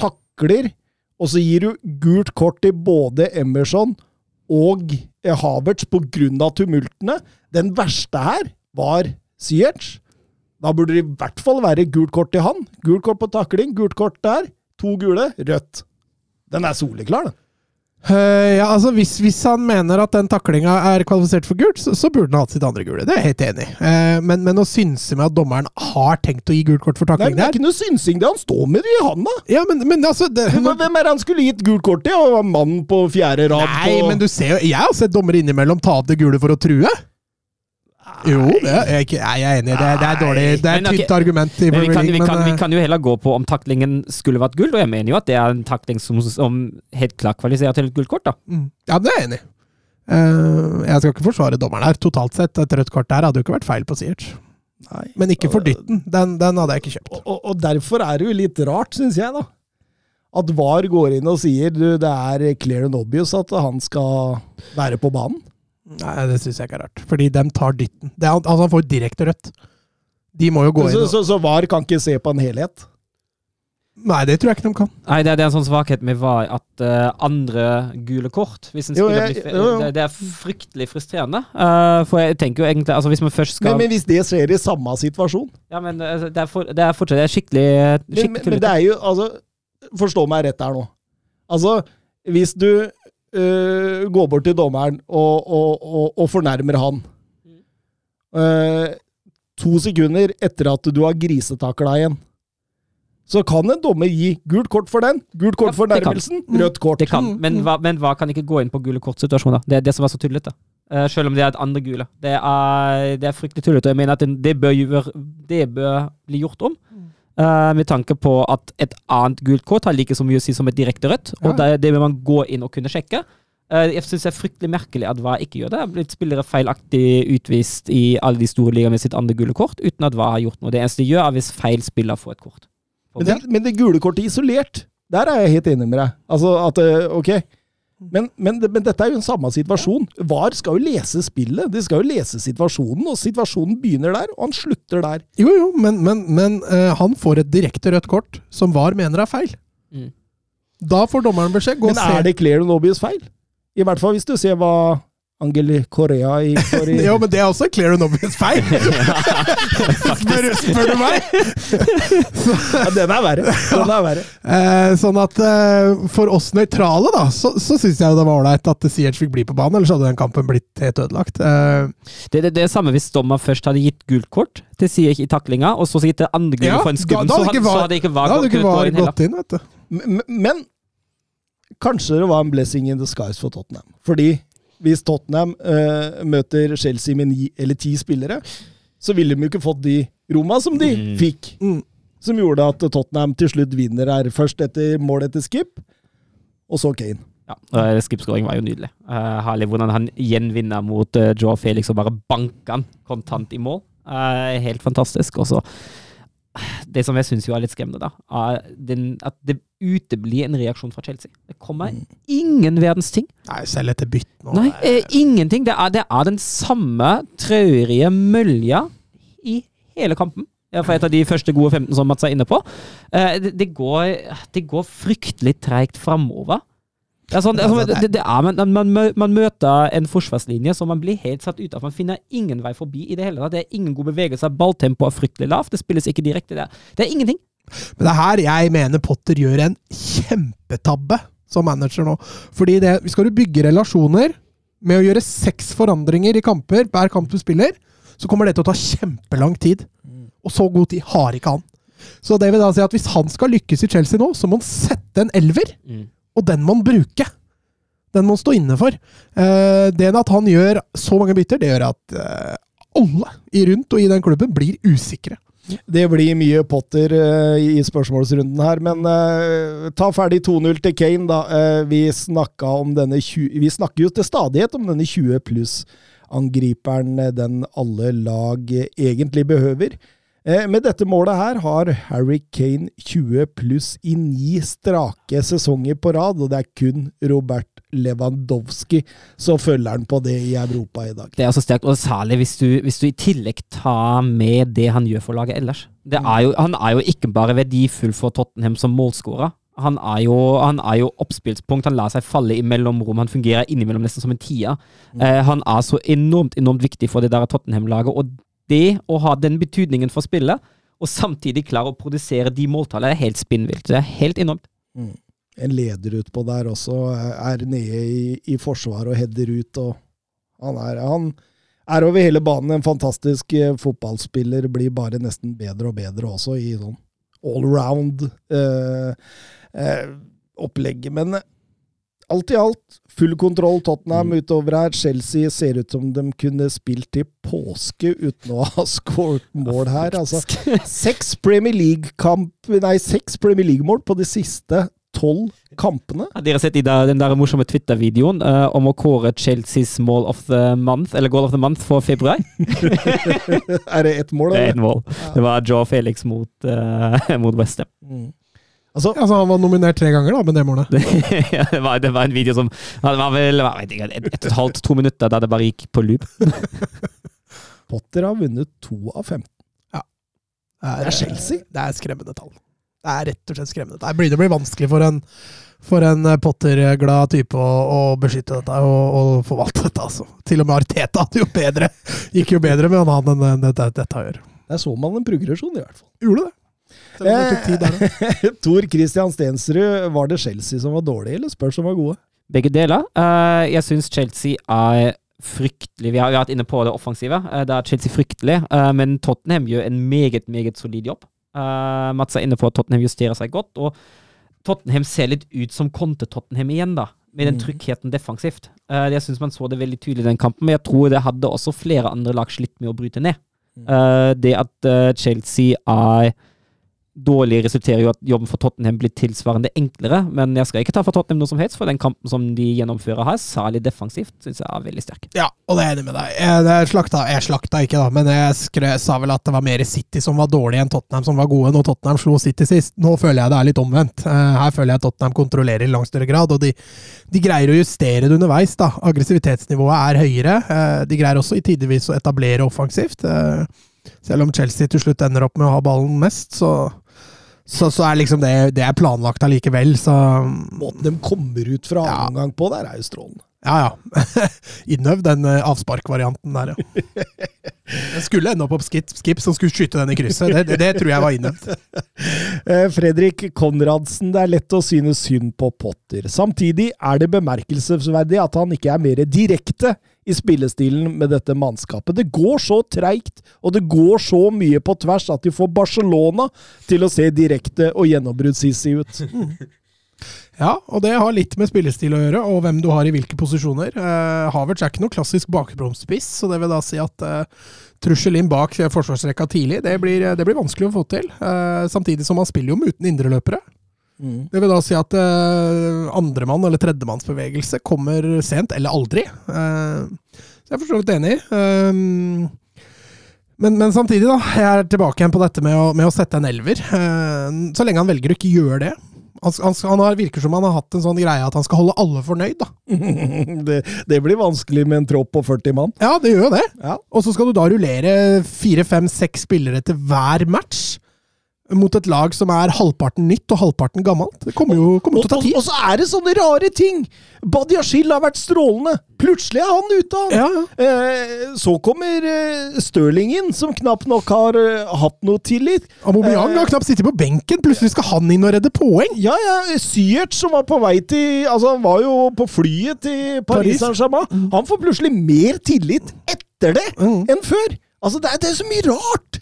takler, og så gir du gult kort til både Emerson og Havertz av tumultene. Den verste her var Siertz. Da burde det i hvert fall være gult kort til han. Gult kort på takling, gult kort der. To gule, rødt. Den er soleklar, den. Eh, ja, altså hvis, hvis han mener at den taklinga er kvalifisert for gult, så, så burde han hatt sitt andre gule. Det er jeg helt enig i. Uh, men, men å synse med at dommeren har tenkt å gi gult kort for taklingen takling men Det er ikke noe synsing, det. Han står med det i handa. Ja, men, men altså det, Men Hvem er det han skulle gitt gult kort til? Mannen på fjerde rad Nei, på men du ser jo Jeg har sett dommere innimellom ta av det gule for å true. Jo, det er, jeg, er jeg er enig. Det er, det er dårlig. Det er et tynt okay, argument. i Men vi kan, vi, kan, vi kan jo heller gå på om taklingen skulle vært gull, og jeg mener jo at det er en takling som, som helt klart kvalifiserer til et gullkort. da. eh, mm, Ja, det er jeg enig i. Uh, jeg skal ikke forsvare dommeren her. Totalt sett, et rødt kort der hadde jo ikke vært feil på Siert. Men ikke for dytten. Den, den hadde jeg ikke kjøpt. Og, og, og derfor er det jo litt rart, syns jeg, da. At VAR går inn og sier du, det er clear and obvious at han skal være på banen. Nei, det syns jeg ikke er rart. Fordi dem tar dytten. Det er, altså, han får direkte rødt. De må jo gå inn Så, og så, så VAR kan ikke se på en helhet. Nei, det tror jeg ikke de kan. Nei, det, er- det er en sånn svakhet med VAR at uh, andre gule kort hvis en Jo, spiller jeg- blir, jo, jo. Det, det er fryktelig frustrerende. Uh, for jeg tenker jo egentlig altså Hvis man først skal Men, men hvis det skjer i samme situasjon Ja, men eh, det er, for, det er fortsatt det er skikkelig, Men, skikkelig men, men det er jo altså Forstå meg rett her nå. Altså, hvis du øh, går bort til dommeren og, og, og, og fornærmer han Uh, To sekunder etter at du har grisetakla igjen, så kan en dommer gi gult kort for den, gult kort Ja, for nærmelsen, rødt kort. Det kan, men hva, men hva kan ikke gå inn på gule kort-situasjoner? Det er det som var så tullete. Uh, selv om det er et andre gule. Det er, det er fryktelig tullete. og Jeg mener at det, det, bør, det bør bli gjort om. Eh, med tanke på at et annet gult kort har like så mye å si som et direkte rødt. Og Ja. det, det vil man gå inn og kunne sjekke. Eh, jeg syns det er fryktelig merkelig at VAR ikke gjør det. Har blitt spillere feilaktig utvist i alle de store ligaene med sitt andre gule kort, uten at VAR har gjort noe. Det eneste de gjør, er hvis feil spiller får et kort. Men det, men det gule kortet isolert, der er jeg helt enig med deg. Altså at øh, Ok. Men, men, men dette er jo en samme situasjon. VAR skal jo lese spillet. De skal jo lese situasjonen, og situasjonen begynner der, og han slutter der. Jo, jo, men, men, men eh, han får et direkte rødt kort som VAR mener er feil. Mm. Da får dommeren beskjed. Gå og Men se. er det clear and obvious feil? I hvert fall hvis du ser hva Angel Korea i Korea. Jo, men det er også clear and obvious feil! spør, spør du meg? ja, Den er verre. Den er verre. Eh, sånn at eh, for oss nøytrale, da, så, så syns jeg det var ålreit at Siege fikk bli på banen, ellers hadde den kampen blitt helt ødelagt. Eh, Det, det, det er samme hvis dommer først hadde gitt gult kort til Siege i taklinga, og så gitt det andre gule Ja, for en da- da så, så hadde ikke VAR gått ikke VAR inn gått inn, vet du. Men, men kanskje det var en blessing in disguise for Tottenham. Fordi hvis Tottenham uh, møter Chelsea med ni eller ti spillere, så ville de jo ikke fått de roma som de Mm. fikk. Mm. Som gjorde at Tottenham til slutt vinner her. Først etter mål etter skip, og så Kane. Ja, Skipskåring var jo nydelig. Uh, herlig hvordan han gjenvinner mot uh, Joe Felix og bare banker han kontant i mål. Uh, helt fantastisk. Og så Det som jeg syns er litt skremmende, da, er den, at det uteblir en reaksjon fra Chelsea. Det kommer ingen verdens ting. Nei, selv etter bytt nå. Nei, eh, ingenting. Det er, det er den samme traurige mølja i hele kampen. Ja, for et av de første gode 15 som Mats er inne på. Eh, det, det, går, det går fryktelig treigt framover. Det sånn, det, er sånn- det, det er, man, man, man møter en forsvarslinje som man blir helt satt ut av. Man finner ingen vei forbi i det hele tatt. Det er ingen god bevegelse. Balltempoet er fryktelig lavt. Det spilles ikke direkte der. Det er ingenting. Men det er her jeg mener Potter gjør en kjempetabbe som manager nå. Fordi det, skal du bygge relasjoner med å gjøre seks forandringer i kamper hver kamp du spiller, så kommer det til å ta kjempelang tid. Og så god tid har ikke han. Så det vil da si at hvis han skal lykkes i Chelsea nå, så må han sette en elver. Og den må han bruke. Den må han stå inne for. Eh, det at han gjør så mange bytter, det gjør at eh, alle i rundt og i den klubben blir usikre. Det blir mye Potter eh, i spørsmålsrunden her, men ta ferdig 2-0 til Kane, da. Vi, om denne 20, vi snakker jo til stadighet om denne 20 pluss-angriperen, den alle lag egentlig behøver. Eh, med dette målet her har Harry Kane 20 pluss i ni strake sesonger på rad, og det er kun Robert Lewandowski som følger han på det i Europa i dag. Det er også sterkt, og særlig hvis du, hvis du i tillegg tar med det han gjør for laget ellers. Det er jo, han er jo ikke bare verdifull for Tottenham som målskårer. Han er jo, han er jo oppspillspunkt. Han lar seg falle i mellomrom. Han fungerer innimellom nesten som en tier. Eh, han er så enormt, enormt viktig for det der Tottenham-laget. Og det å ha den betydningen for spillet, og samtidig klare å produsere de måltallene, er helt spinnvilt. Det er helt enormt. Mm. En leder utpå der også er nede i, i forsvaret og header ut. og han er, han er over hele banen en fantastisk eh, fotballspiller. Blir bare nesten bedre og bedre også i sånn allround eh, eh. Men eh, alt i alt, full kontroll Tottenham Mm. utover her. Chelsea ser ut som de kunne spilt til påske uten å ha skåret mål her. Altså, seks Premier League-mål på de siste tolv kampene. Har dere sett i da, den der morsomme Twitter-videoen uh, om å kåre Chelseas mål of the month, eller goal of the month for februar? er det ett mål, Det er ett et mål. Det var Joe Felix mot, uh, mot Westham. Mm. Altså, Altså, han var nominert tre ganger da, med det målet. Det, ja, det, var, det var en video som Det var vel ikke, et, et og et halvt, to minutter der det bare gikk på loop. Potter har vunnet to av fem. Det er Chelsea. Det er skremmende tall. Det er rett og slett skremmende. Det blir, det blir vanskelig for en, for en eh, Potter-glad type å, å beskytte dette og, og forvalte dette. altså. Til og med Arteta hadde jo bedre, gikk jo bedre med han enn dette, dette gjør. Der så man en progresjon, i hvert fall. Gjorde det. Selv om det tok tid der. da. Tor Christian Stensrud, var det Chelsea som var dårlig, eller Spurs som var gode? Begge deler. Eh, jeg syns Chelsea er fryktelig Vi har, vi har vært inne på det offensive. Da det er Chelsea fryktelig, eh, men Tottenham gjør en meget, meget solid jobb. Eh, Mats er inne på at Tottenham justerer seg godt, og Tottenham ser litt ut som Conte-Tottenham igjen, da. Med den Mm. tryggheten defensivt. Uh, jeg syns man så det veldig tydelig i den kampen, men jeg tror det hadde også flere andre lag slitt med å bryte ned. Eh, det at uh, Chelsea er dårlig, resulterer jo at jobben for Tottenham blir tilsvarende enklere. Men jeg skal ikke ta for Tottenham noe som helst, for den kampen som de gjennomfører her, særlig defensivt, syns jeg er veldig sterk. Ja, og det er enig med deg. Jeg, slakta, jeg slakta ikke, da, men jeg skre, sa vel at det var mer City som var dårlig enn Tottenham som var gode når Tottenham slo City sist. Nå føler jeg det er litt omvendt. Eh, her føler jeg at Tottenham kontrollerer i langt større grad, og de, de greier å justere det underveis. da. Aggressivitetsnivået er høyere. Eh, de greier også i tidevis å etablere offensivt. Eh, selv om Chelsea til slutt ender opp med å ha ballen mest, så, så, så er liksom det, det er planlagt allikevel, så Måten de kommer ut fra Ja. annen gang på der, er jo strålende. Ja, ja. Innøv den eh, avsparkvarianten der, ja. Den skulle ende opp på Skip, Skip som skulle skyte den i krysset. Det, det, det tror jeg var innøvd. Eh, Fredrik Konradsen, det er lett å synes synd på Potter. Samtidig er det bemerkelsesverdig at han ikke er mer direkte i spillestilen med dette mannskapet. Det går så treigt, og det går så mye på tvers at de får Barcelona til å se direkte og gjennombruddshissig ut. Ja, og det har litt med spillestil å gjøre, og hvem du har i hvilke posisjoner. Eh, Havertz er ikke noe klassisk bakbromspiss, så det vil da si at eh, trussel inn bak eh, forsvarsrekka tidlig, det blir, det blir vanskelig å få til. Eh, samtidig som han spiller jo uten indreløpere. Mm. Det vil da si at uh, andremann- eller tredjemannsbevegelse kommer sent, eller aldri. Uh, så jeg er for så vidt enig. Uh, men, men samtidig, da. Jeg er tilbake igjen på dette med å, med å sette en elver. Uh, så lenge han velger å ikke gjøre det. Han, han, han har, virker som han har hatt en sånn greie at han skal holde alle fornøyd, da. det, det blir vanskelig med en tropp på 40 mann. Ja, det gjør jo det. Ja. Og så skal du da rullere fire, fem, seks spillere til hver match. Mot et lag som er halvparten nytt og halvparten gammelt. Det kommer jo kommer Og, til å ta tid. og så er det sånne rare ting! Badiashil har vært strålende. Plutselig er han ute av Ja, ja. Eh, så kommer eh, Stirling inn, som knapt nok har eh, hatt noe tillit. Eh, har knapt sittet på benken, plutselig skal han inn og redde poeng! Ja, ja, Syert som var på vei til Altså, han var jo på flyet til Paris Paris. Saint-Germain. Han får plutselig mer tillit etter det Mm. enn før! Altså, det er, det er så mye rart!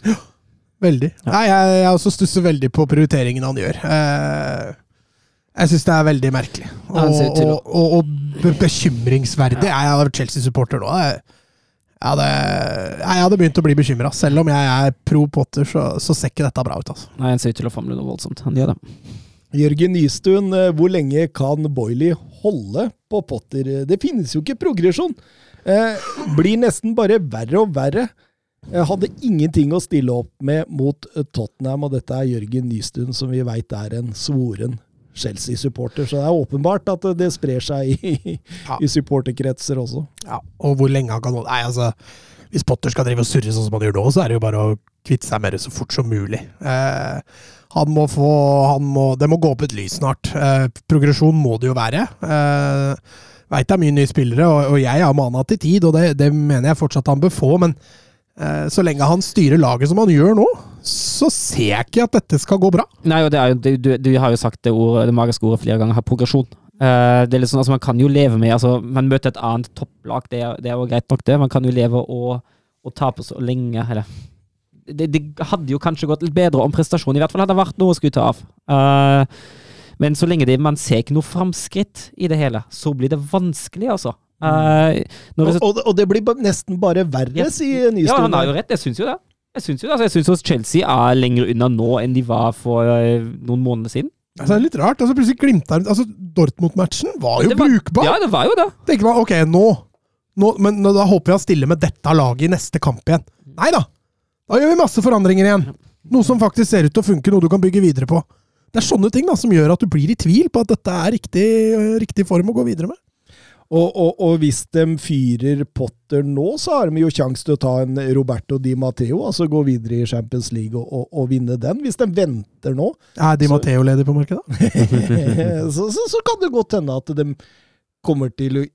Veldig. Nei, jeg, jeg også stusser veldig på prioriteringen han gjør. Eh, jeg syns det er veldig merkelig. Og, og, og, og be bekymringsverdig. Jeg har vært Chelsea-supporter nå. Jeg, jeg, hadde, jeg hadde begynt å bli bekymra. Selv om jeg er pro Potter, så, så ser ikke dette bra ut. Altså. Nei, Han ser ut til å famle noe voldsomt. Han gjør det. Jørgen Nystuen, eh, hvor lenge kan Boiley holde på Potter? Det finnes jo ikke progresjon. Eh, blir nesten bare verre og verre. Jeg hadde ingenting å stille opp med mot eh, Tottenham, og dette er Jørgen Nystuen, som vi veit er en svoren Chelsea-supporter. Så det er åpenbart at det sprer seg i, Ja. i supporterkretser også. Ja, og hvor lenge han kan holde Nei, altså hvis Potter skal drive og surre sånn som han gjør nå, så er det jo bare å kvitte seg med det så fort som mulig. Eh, han må få han må, Det må gå opp et lys snart. Eh, progresjon må det jo være. Eh, Veit det er mye nye spillere, og, og jeg har mana til tid, og det, det, mener jeg fortsatt han bør få. Men eh, så lenge han styrer laget som han gjør nå, så ser jeg ikke at dette skal gå bra. Nei, og jo, du, du, har jo sagt det, ordet, det magiske ordet flere ganger, her, progresjon. Eh, det er litt sånn, altså Man kan jo leve med altså Man møter et annet topplag, det, det er jo greit nok, det. Man kan jo leve og, og tape så lenge, eller det, det hadde jo kanskje gått litt bedre om prestasjonen i hvert fall hadde vært noe å skryte av. Uh, men så lenge det, man ser ikke noe framskritt i det hele, så blir det vanskelig, altså. Eh, når Og, det, og, og det blir nesten bare verre, Ja. sier ja, han har jo rett. Jeg syns jo det. Jeg syns jo det. Altså, jeg syns Chelsea er lenger unna nå enn de var for uh, noen måneder siden. Altså, det er litt rart. altså Plutselig glimter altså, Dortmund-matchen var jo Det var- brukbar. Ja, det var jo det. tenker man ok, nå, nå Men nå, da håper jeg å stille med dette laget i neste kamp igjen. Nei da! Da gjør vi masse forandringer igjen. Noe som faktisk ser ut til å funke, noe du kan bygge videre på. Det er sånne ting da, som gjør at du blir i tvil på at dette er riktig, riktig form å gå videre med. Og, og, og hvis de fyrer Potter nå, så har de jo sjanse til å ta en Roberto Di Matteo, altså gå videre i Champions League og, og, og vinne den. Hvis de venter nå, Er Di Matteo ledig på markedet? så, så, så kan det godt hende at de kommer til å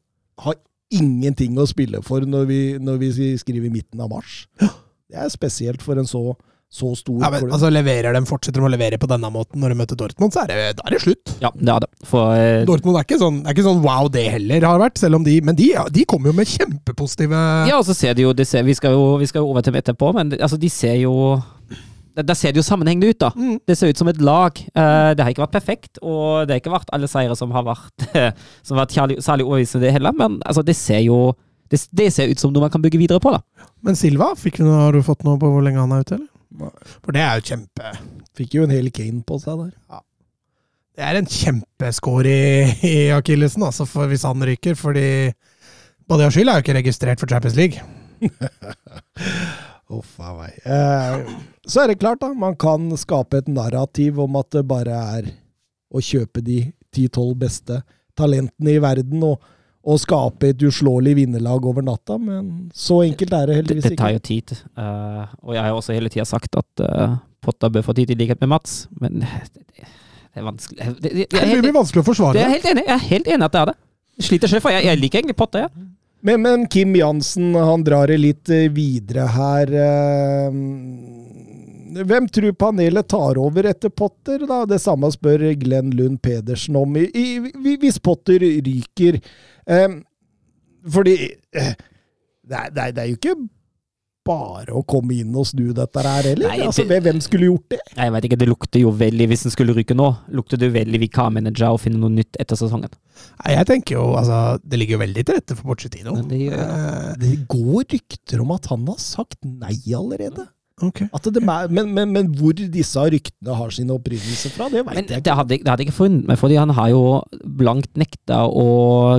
ha ingenting å spille for når vi, når vi skriver midten av mars. Det er spesielt for en så, så stor Ja, men, altså leverer de, Fortsetter de å levere på denne måten når de møter Dortmund, så er det, da er det slutt. Ja, det er det. For eh, Dortmund er ikke sånn, er ikke sånn wow, det heller har vært. selv om de, Men de, ja, de kommer jo med kjempepositive Ja, og så ser de jo, de ser, vi, skal jo vi skal jo over til dem etterpå, men altså, de ser jo da ser det jo sammenhengende ut, da. Mm. Det ser ut som et lag. Uh, det har ikke vært perfekt, og det har ikke vært alle seire som har vært Som har vært særlig overbevisende, det heller, men altså, det ser jo det, det ser ut som noe man kan bygge videre på, da. Men Silva, fikk du har du fått noe på hvor lenge han er ute, eller? For det er jo kjempe Fikk jo en hel Kane på seg der. Det er en kjempeskår i, i akillesen, altså, for hvis han ryker. Fordi Badia Skyld er jo ikke registrert for Champions League. Uff a meg. Eh, så er det klart, da. Man kan skape et narrativ om at det bare er å kjøpe de 10-12 beste talentene i verden og, og skape et uslåelig vinnerlag over natta, men så enkelt er det heldigvis ikke. det tar jo tid. uh, og jeg har også hele tida sagt at uh, Potter bør få tid i likhet med Mats, men det, det, det er vanskelig det, det, det, Det blir vanskelig å forsvare. det er jeg helt enig Jeg er helt enig at det er det. Sliter sjøl, for jeg, jeg liker egentlig Potter, jeg. Men, men Kim Jansen, han drar det litt eh, videre her. Hvem tror panelet tar over etter Potter? da? Det samme spør Glenn Lund Pedersen om. I, i, hvis Potter ryker Fordi eh, det er, det, er, det er jo ikke bare å komme inn og snu dette her heller. Nei, altså, det- hvem skulle gjort det? Jeg vet ikke, Det lukter jo veldig, hvis den skulle ryke nå, lukter det jo veldig vikarmanager å finne noe nytt etter sesongen. Nei, jeg tenker jo, altså, Det ligger jo veldig til rette for Pochettino. Det. Eh, Det går rykter om at han har sagt nei allerede. Ok. At det men, men, men hvor disse ryktene har sin opprinnelse fra, det veit jeg det hadde, det hadde jeg ikke funnet meg, fordi han har jo blankt nekta å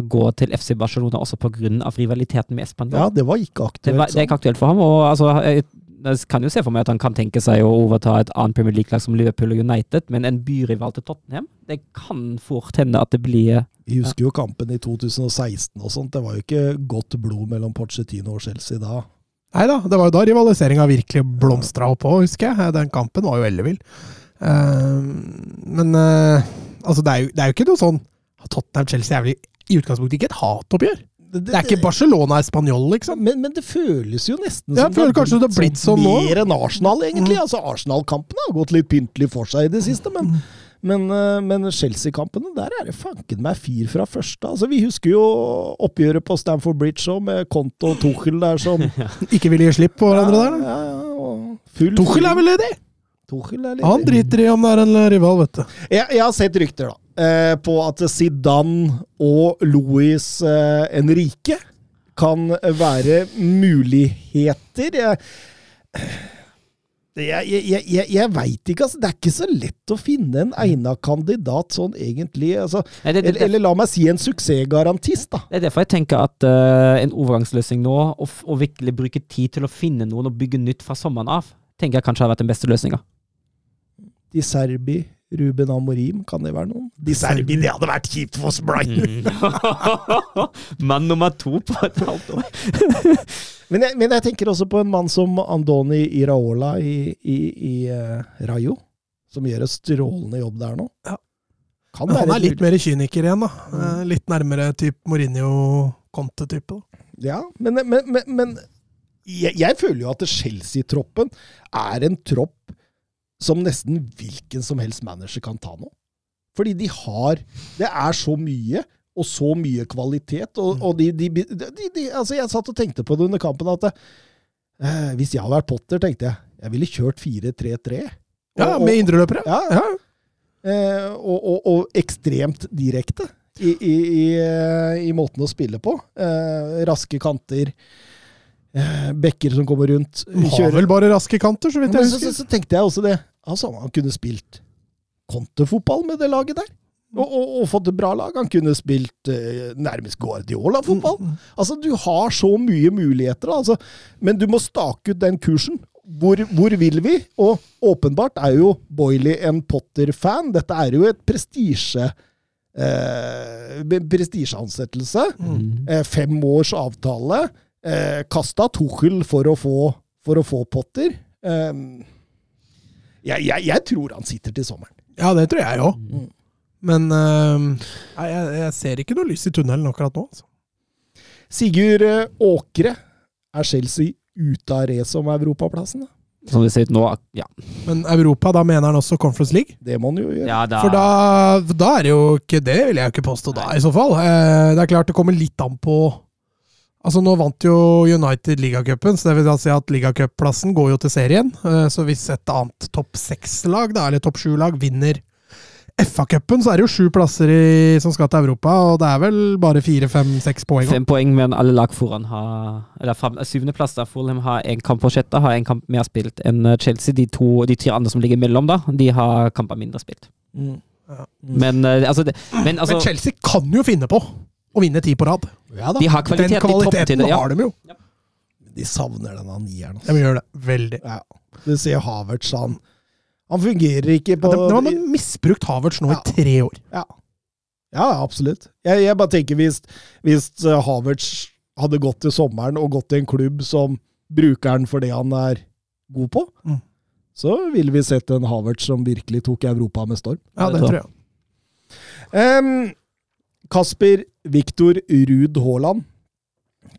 gå til FC Barcelona også pga. rivaliteten med Spania. Ja, det var ikke aktuelt. det, var, det er ikke aktuelt for ham. og altså, jeg, jeg kan jo se for meg at han kan tenke seg å overta et annet Premier League-lag som Liverpool og United, men en byrival til Tottenham, det kan fort hende at det blir Vi husker jo kampen i 2016 og sånt. Det var jo ikke godt blod mellom Pochettino og Chelsea da. Nei da, det var jo da rivaliseringa virkelig blomstra opp òg, husker jeg. Den kampen var jo ellevill. Eh, men eh, altså, det er, jo, det er jo ikke noe sånn Tottenham-Chelsea er vel i- utgangspunktet ikke et hatoppgjør. Det er ikke Barcelona Barcelona, liksom. men, men det føles jo nesten som føler kanskje det har blitt sånn nå. mer enn Arsenal, egentlig. Altså, Arsenal-kampene har gått litt pyntelig for seg i det siste, men, men, eh, men Chelsea-kampene, der er det fanken meg fyr fra første. Altså, vi husker jo oppgjøret på Stamford Bridge òg, med Konto og Tuchel der som Ikke vil gi slipp på hverandre der, da. Ja, ja, Tuchel er vel ledig? Tuchel er Han driter i om det er en rival, vet du. Jeg, jeg har sett rykter da, eh, på at Zidane og Louis eh, Enrique kan være muligheter. Jeg, jeg, jeg, jeg, jeg, veit ikke, altså. Det er ikke så lett å finne en egna kandidat sånn egentlig. Altså, Nei, det, det, eller, eller la meg si en suksessgarantist, da. Det er derfor jeg tenker at uh, en overgangsløsning nå, f- virkelig bruke tid til å finne noen og bygge nytt fra sommeren av, tenker jeg kanskje har vært den beste løsninga. Di Serbi, Ruben Amorim, kan det være noen? De Serbi, det hadde vært kjipt for Brighton! Mann nummer to på et halvt år. Men jeg, men jeg tenker også på en mann som Andoni Iraola i, i, i uh, Rayo, som gjør en strålende jobb der nå. Ja. Kan han er litt mer kyniker igjen, da. Mm. Litt nærmere typ Mourinho-Conte-type. Ja, men, men, men, men jeg, jeg føler jo at Chelsea-troppen er en tropp som nesten hvilken som helst manager kan ta nå. Fordi de har Det er så mye, og så mye kvalitet. Og, og de, de, de, altså Jeg satt og tenkte på det under kampen at eh, hvis jeg hadde vært Potter, tenkte jeg jeg ville kjørt 4-3-3. Ja, med indreløpere. Ja, Ja. Eh, og, og, og ekstremt direkte i, i, i, i måten å spille på. Eh, raske kanter, bekker som kommer rundt. Har vel bare raske kanter, så vidt jeg husker. så, så, så tenkte jeg også det. Altså, han kunne spilt kontefotball med det laget der. Og, og, og fått et bra lag. Han kunne spilt eh, nærmest Guardiola-fotball. Altså, du har så mye muligheter, altså. men du må stake ut den kursen. Hvor, hvor vil vi? Og åpenbart er jo Boiley en Potter-fan. Dette er jo et prestisje... Eh, prestisjeansettelse. Eh, fem års avtale. Eh, kasta Tuchel for å få, for å få Potter. Eh, jeg, jeg, jeg tror han sitter til sommeren. Ja, det tror jeg òg. Mm. Men eh, jeg, jeg ser ikke noe lys i tunnelen akkurat nå. Altså. Sigurd eh, Åkre. Er Chelsea ute av racet om europaplassen? da? Som det ser ut nå, ja. Men Europa, da mener han også Conference League? Det må han jo gjøre. ja da, For da, da er det jo ikke Det vil jeg jo ikke påstå da, i så fall. Eh, det er klart det kommer litt an på Altså Nå vant jo United ligacupen, så det vil da si at ligacupplassen går jo til serien. Eh, så hvis et annet topp seks-lag, eller topp sju-lag, vinner FA-cupen, så er det jo sju plasser i, som skal til Europa, og det er vel bare fire, fem, seks poeng. Fem poeng men alle lag foran har Eller fem- syvendeplass, der Fulham har én kamp på sjette, har én kamp mer spilt enn eh, Chelsea. De, to, de tre andre som ligger imellom, da, de har kamper mindre spilt. Mm. Men eh, altså, det, men, altså Men Chelsea kan jo finne på å vinne ti på rad. Ja da. De har kvalitet Den kvaliteten det. Ja. har de jo. De savner denne nieren. De gjør det. Veldig. Ja. Du ser Havertz, han Han fungerer ikke på De, de har misbrukt Havertz nå Ja. i tre år. Ja, ja absolutt. Jeg, jeg bare tenker hvis, hvis eh, Havertz hadde gått til sommeren og gått til en klubb som bruker han for det han er god på, Mm. så ville vi sett en Havertz som virkelig tok Europa med storm. Ja, det tror jeg. Em, Kasper Viktor Ruud Haaland.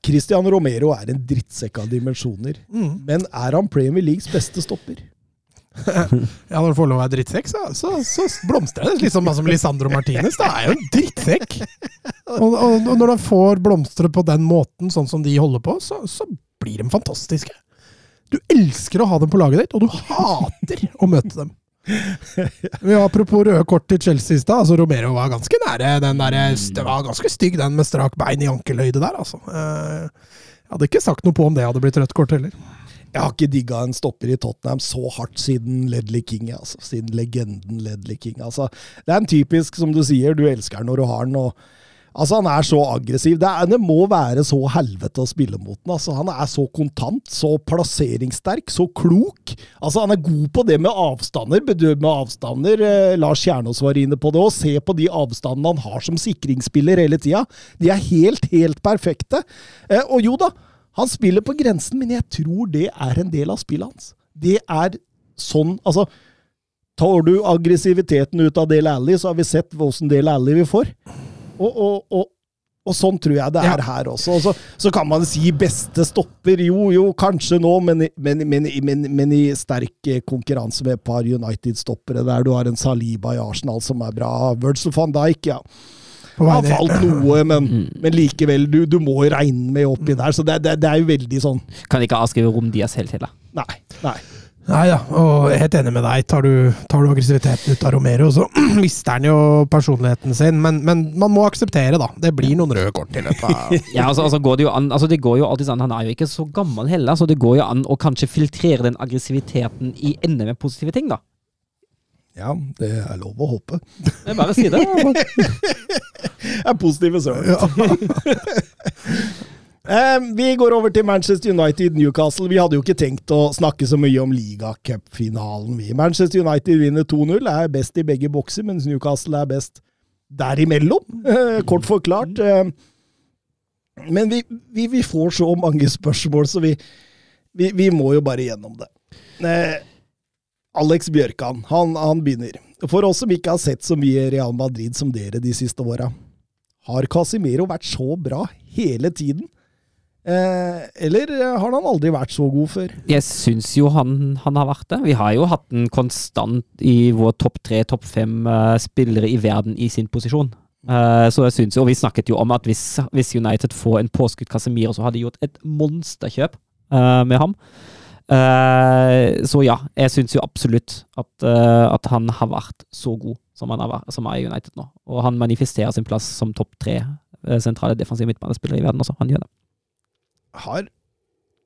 Christian Romero er en drittsekk av dimensjoner. Mm. Men er han Premier Leagues beste stopper? Ja, når du får lov å være drittsekk, så, så, så blomstrer det. Liksom som Lisandro Martinez. Det er jo en drittsekk! Og, og, og når de får blomstre på den måten, sånn som de holder på, så, så blir de fantastiske. Du elsker å ha dem på laget ditt, og du hater å møte dem. Ja, apropos røde kort til Chelsea i stad. Altså Romero var ganske nære. Den der, det var ganske stygg, den med strak bein i ankelhøyde der, altså. Eh, Jeg hadde ikke sagt noe på om det hadde blitt rødt kort heller. Jeg har ikke digga en stopper i Tottenham så hardt siden Ledley King. Altså. Siden legenden Ledley King. Altså, det er en typisk, som du sier, du elsker den når du har den. og Altså, Han er så aggressiv. Det, er, det må være så helvete å spille mot den. Altså, han er så kontant, så plasseringssterk, så klok. Altså, Han er god på det med avstander. Bedømme avstander. Eh, Lars Kjernås var inne på det. Og se på de avstandene han har som sikringsspiller hele tida. De er helt, helt perfekte. Eh, og jo da, han spiller på grensen, men jeg tror det er en del av spillet hans. Det er sånn Altså, tar du aggressiviteten ut av Del Alli, så har vi sett åssen Del Alli vi får. Og, og, og, og sånn tror jeg det er Ja. her også. Så, så kan man si beste stopper. Jo, jo, kanskje nå, men, men, men, men, men i sterk eh, konkurranse med et par United-stoppere der du har en Saliba i Arsenal som er bra. Virgil van Dijk, ja. Han har falt noe, men, Mm. men likevel, du, du må regne med oppi der. Så det, det, det er jo veldig sånn Kan ikke avskrive Rom Diaz helt heller. Nei. nei. Nei da, og jeg er helt enig med deg. Tar du, tar du aggressiviteten ut av Romero, så mister han jo personligheten sin. Men, men man må akseptere, da. Det blir noen røde kort i løpet av Ja, altså, altså går det jo an altså det går jo alltid an, Han er jo ikke så gammel heller, så det går jo an å kanskje filtrere den aggressiviteten i enda mer positive ting, da. Ja, det er lov å håpe. Jeg bare si det. Det er positive søren. Eh, vi går over til Manchester United-Newcastle. Vi hadde jo ikke tenkt å snakke så mye om ligacupfinalen. vi. Manchester United vinner 2-0, er best i begge bokser, mens Newcastle er best derimellom. Kort forklart. Eh, men vi, vi, vi, får så mange spørsmål, så vi, vi, vi må jo bare gjennom det. Eh, Alex Bjørkan, han, han, begynner. For oss som ikke har sett så mye Real Madrid som dere de siste åra, har Casimiro vært så bra hele tiden? Eh, eller har han aldri vært så god før? Jeg syns jo han, han, har vært det. Vi har jo hatt en konstant i vår topp tre, topp fem uh, spillere i verden i sin posisjon. Uh, så jeg synes og Vi snakket jo om at hvis, hvis United får en påskudd Casemiro, så har de gjort et monsterkjøp uh, med ham. så ja, jeg syns jo absolutt at, at, han har vært så god som han har, som er i United nå. Og han manifesterer sin plass som topp tre sentrale defensive midtbanespillere i verden også. Han gjør det har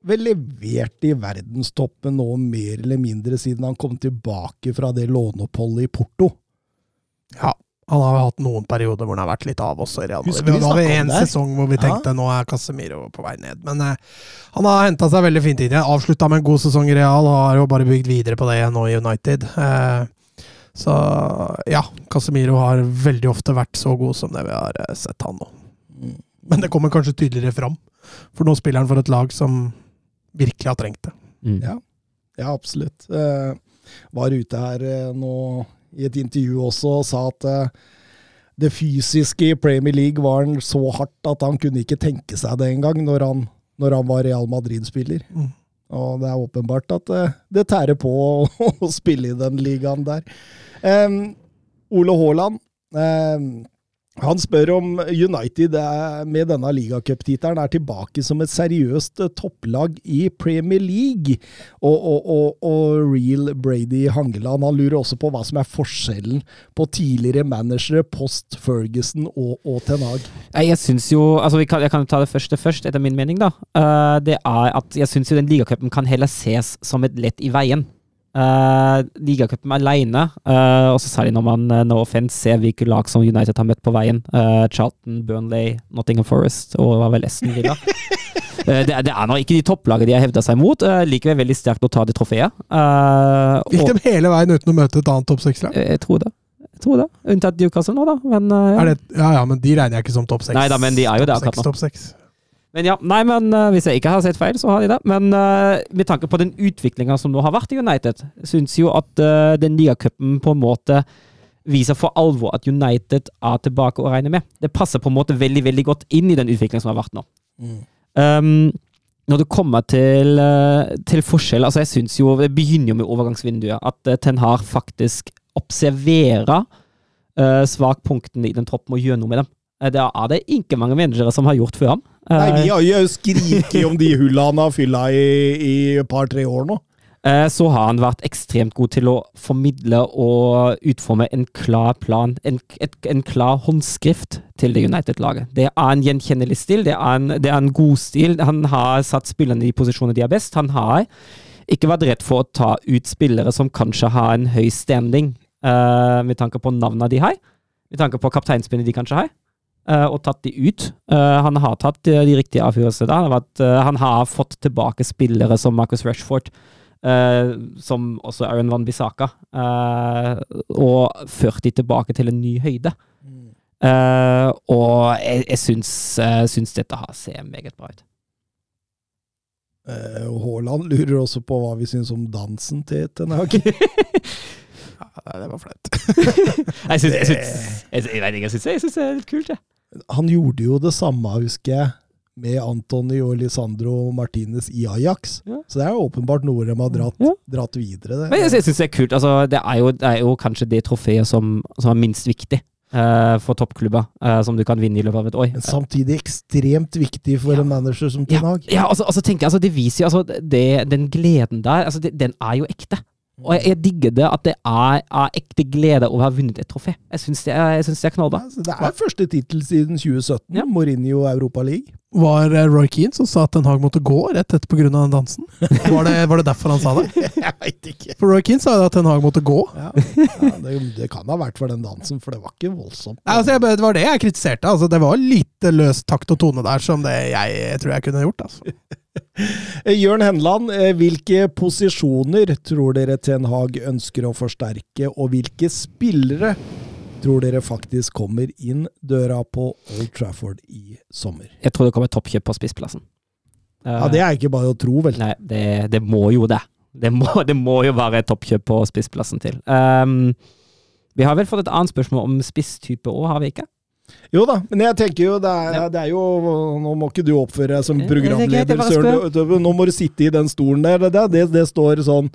vel levert i verdenstoppen nå mer eller mindre siden han kom tilbake fra det låneoppholdet i Porto. Ja, han har hatt noen perioder hvor han har vært litt av også i Real Madrid. Vi hadde en sesong hvor vi tenkte ja. nå er Casemiro på vei ned. Men eh, han har henta seg veldig fint inn. Avslutta med en god sesong i Real har jo bare bygd videre på det nå i United. Eh, så ja, Casemiro har veldig ofte vært så god som det vi har eh, sett han nå. Mm. Men det kommer kanskje tydeligere fram. For nå spiller han for et lag som virkelig har trengt det. Mm. Ja. ja. absolutt. Uh, var ute her uh, nå i et intervju også og sa at uh, det fysiske i Premier League var så hardt at han kunne ikke tenke seg det engang når han, når han var Real Madrid-spiller. Mm. Og det er åpenbart at det tærer på å, spille i den ligaen der. Um, Ole Haaland um, han spør om United med denne ligacuptittelen er tilbake som et seriøst eh, topplag i Premier League. Og, og, og, og, Real Brady Hangeland han lurer også på hva som er forskjellen på tidligere managere post Ferguson og, og Ten. Jeg syns jo, altså kan, Jeg kan ta det første først, etter min mening. da. Uh, det er at Jeg syns den ligacupen kan heller ses som et lett i veien. Uh, Ligacupen alene, uh, og så særlig når man uh, no offense ser hvilke lag som United har møtt på veien. Uh, Charlton, Burnley, Nottingham Forest og hva vel Esten Villa. det, det, er nå ikke de topplagene de har hevda seg mot. Uh, likevel veldig sterkt å ta det trofeet. Gikk de hele veien uten å møte et annet topp seks-lag? Jeg tror det. Jeg tror det. Unntatt Newcastle nå, da. Men, ja. Det, ja. ja, men de regner jeg ikke som topp seks. Nei da, men de er jo det akkurat nå. Top 6. Men ja, nei, men uh, hvis jeg ikke har sett feil, så har de det. Men uh, med tanke på den utviklinga som nå har vært i United, syns jo at uh, den ligacupen på en måte viser for alvor at United er tilbake å regne med. Det passer på en måte veldig veldig godt inn i den utviklingen som har vært nå. Mm. Um, når det kommer til, til forskjell altså jeg synes jo, Det begynner jo med overgangsvinduet. At Ten Har faktisk observerer svakpunktene i den troppen og gjør noe med dem. Det er det ikke mange managere som har gjort før ham. Nei, vi har jo skriket om de hullene han har fylla i, i et par-tre år nå. Eh, så har han vært ekstremt god til å formidle og utforme en klar plan, en, et, en klar håndskrift til det United-laget. Det er en gjenkjennelig stil, det er en, det er en, god stil. Han har satt spillerne i posisjoner de er best. Han har ikke vært redd for å ta ut spillere som kanskje har en høy standing, uh, med tanke på navnene de har, med tanke på kapteinspinnet de kanskje har. Eh, og tatt de ut. Eh, han har tatt de riktige avgjørelsene. Han, eh, han, har fått tilbake spillere som Marcus Rashford, som også Aaron Van Bissaka, og ført de tilbake til en ny høyde. Uh, og jeg, jeg syns, syns, dette har ser meget bra ut. Haaland lurer også på hva vi syns om dansen til Ten Hag. ja, det var flaut. jeg syns, jeg, syns, jeg, jeg, jeg, syns det er litt kult, jeg. Han gjorde jo det samme, husker jeg, med Antony og Lisandro Martinez i Ajax. Ja. Så det er jo åpenbart noe de har dratt, ja. dratt videre. Det. Men jeg, syns det er kult. Altså, det, er jo, det, er jo, kanskje det trofeet som, som er minst viktig. Uh, for toppklubber uh, som du kan vinne i løpet av et år. Men samtidig ekstremt viktig for ja. en manager som Ten Hag. Ja, ja altså, altså, tenker jeg, altså, det viser jo altså, det, Den gleden der, altså, det, den er jo ekte. Og jeg, jeg digger det at det er, er ekte glede over å ha vunnet et trofé. Jeg syns det, synes det er knallbra. Ja, det er første tittel siden 2017. Ja. Mourinho Europa League. Var eh, Roy Keane som sa at Ten Hag måtte gå rett etter pga. den dansen? Var det, var det derfor han sa det? Jeg veit ikke. For Roy Keane sa jo at Ten Hag måtte gå. Ja, ja, det, det kan ha vært for den dansen, for det var ikke voldsomt. Nei, altså, det var det jeg kritiserte. Altså, det var lite løs takt og tone der som det jeg, tror jeg kunne gjort. Altså. Jørn Henland, eh, hvilke posisjoner tror dere Ten Hag ønsker å forsterke, og hvilke spillere tror dere faktisk kommer inn døra på Old Trafford i sommer? Jeg tror det kommer toppkjøp på spissplassen. Ja, Det er ikke bare å tro, vel? Nei, det, det må jo det. Det må, det må jo være et toppkjøp på spissplassen til. Um, vi har vel fått et annet spørsmål om spisstype òg, har vi ikke? Jo da, men jeg tenker jo det er, det er jo Nå må ikke du oppføre deg som er programleder, Søren. Nå må du sitte i den stolen der. Det, det, det står sånn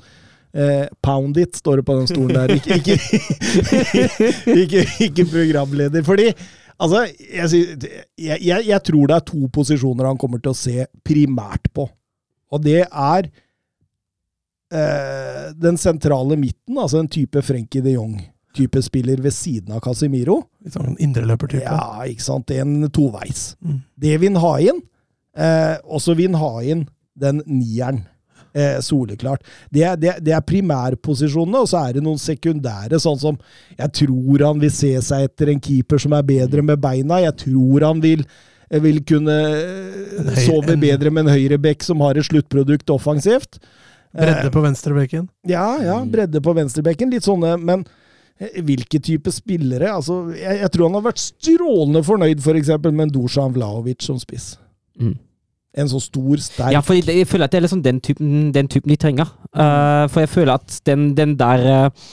eh, Pound it, står det på den stolen der. Ikke, ikke, ikke, ikke programleder. Fordi Altså, jeg, jeg, jeg, tror det er to posisjoner han kommer til å se primært på. Og det er eh, den sentrale midten, altså en type Frenkie de Jong-type spiller ved siden av Casemiro. Litt sånn indreløpertype. Ja, ikke sant. En toveis. Mm. Det vil han ha inn. Eh, og så vil han ha inn den nieren. Eh, soleklart. Det det, det er primærposisjonene, og så er det noen sekundære, sånn som Jeg tror han vil se seg etter en keeper som er bedre med beina. Jeg tror han vil, eh, vil kunne eh, høy- sove bedre med en høyrebekk som har et sluttprodukt offensivt. Bredde på venstrebekken. Ja, ja, bredde på venstrebekken. Litt sånne, men eh, hvilke type spillere? Altså, jeg, jeg tror han har vært strålende fornøyd for eksempel med Dusan Vlaovic som spiss. Mm. En så stor, sterk Ja, for jeg føler at det er liksom den typen, den typen de trenger. Uh, for jeg føler at den, den der uh,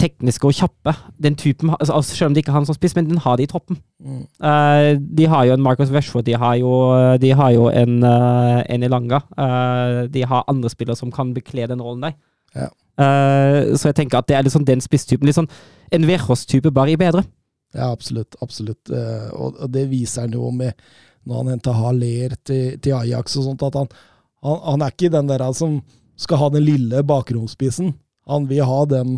tekniske og kjappe, den typen altså, altså, Selv om det ikke er han som spiss, men den har de i troppen. Mm. Uh, de har jo en Marcus Rashford, de har jo, de har jo en, en Elanga. Eh, de har andre spillere som kan bekle den rollen der. Ja. Eh, så jeg tenker at det er liksom den spisstypen. Litt sånn en Verhos-type, bare i bedre. Ja, absolutt. absolutt. Eh, Og, det viser han jo med når han henter Haller til, til Ajax og sånt, at han, han, han er ikke den der som skal ha den lille bakromspissen. Han vil ha den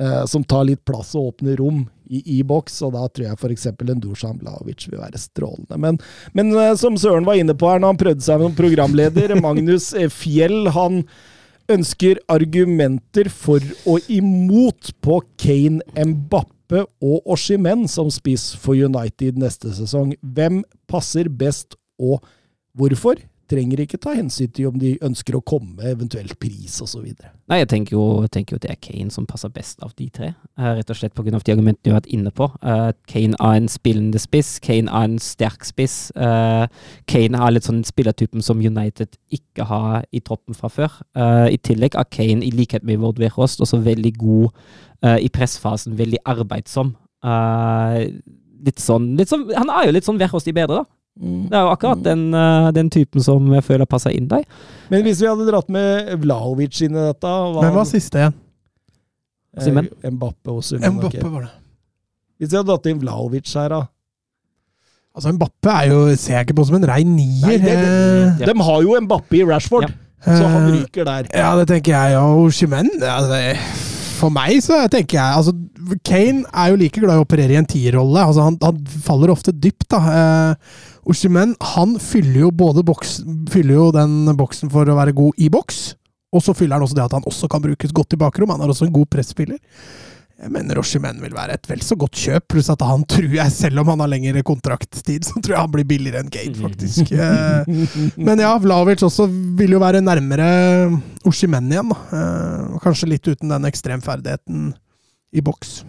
eh, som tar litt plass og åpner rom i, i boks, og da tror jeg f.eks. en Dusan Blaovic vil være strålende. Men, men som Søren var inne på her når han prøvde seg som programleder, Magnus Fjell, han ønsker argumenter for og imot på Kane, Mbappe og Oshimen som spiss for United neste sesong. Hvem passer best, og hvorfor? Trenger ikke ta hensyn til om de ønsker å komme, eventuelt pris osv. Nei, jeg tenker jo, jeg tenker jo det er Kane som passer best av de tre. Eh, rett og slett pga. de argumentene du har vært inne på. Eh, Kane er en spillende spiss. Kane er en sterk spiss. Eh, Kane er litt sånn spillertypen som United ikke har i troppen fra før. I tillegg er Kane, i likhet med Vord Verhost, også veldig god i pressfasen. Veldig arbeidsom. Litt sånn, litt sånn Han er jo litt sånn Verhost i bedre, da. Det er jo akkurat den, eh, den typen som jeg føler passer inn der. Men hvis vi hadde dratt med Vlaovic inn i dette var Hvem var siste igjen? eh, Simen? Mbappe og Simen. Mbappe var det. Hvis vi hadde dratt inn Vlaovic her, da? Altså, Mbappe er jo, ser jeg ikke på som en rein nier. Nei, det- det, de, De har jo Mbappe i Rashford, så han ryker der. Ja, det tenker jeg. Og Simen altså, For meg så tenker jeg altså, Kane er jo like glad i å operere i en tierrolle. Altså, han, han faller ofte dypt. da. Eh, Oshimen han fyller jo både boks, fyller jo den boksen for å være god i boks, og så fyller han også det at han også kan brukes godt i bakrom. Han er også en god presspiller. Jeg mener Oshimen vil være et vel så godt kjøp, pluss at han tror jeg, selv om han har lengre kontrakttid, så tror jeg han blir billigere enn Kane, faktisk. Eh, men ja, Vlaovic også vil jo være nærmere Oshimen igjen. Da. Eh, Kanskje litt uten den ekstremferdigheten i boks.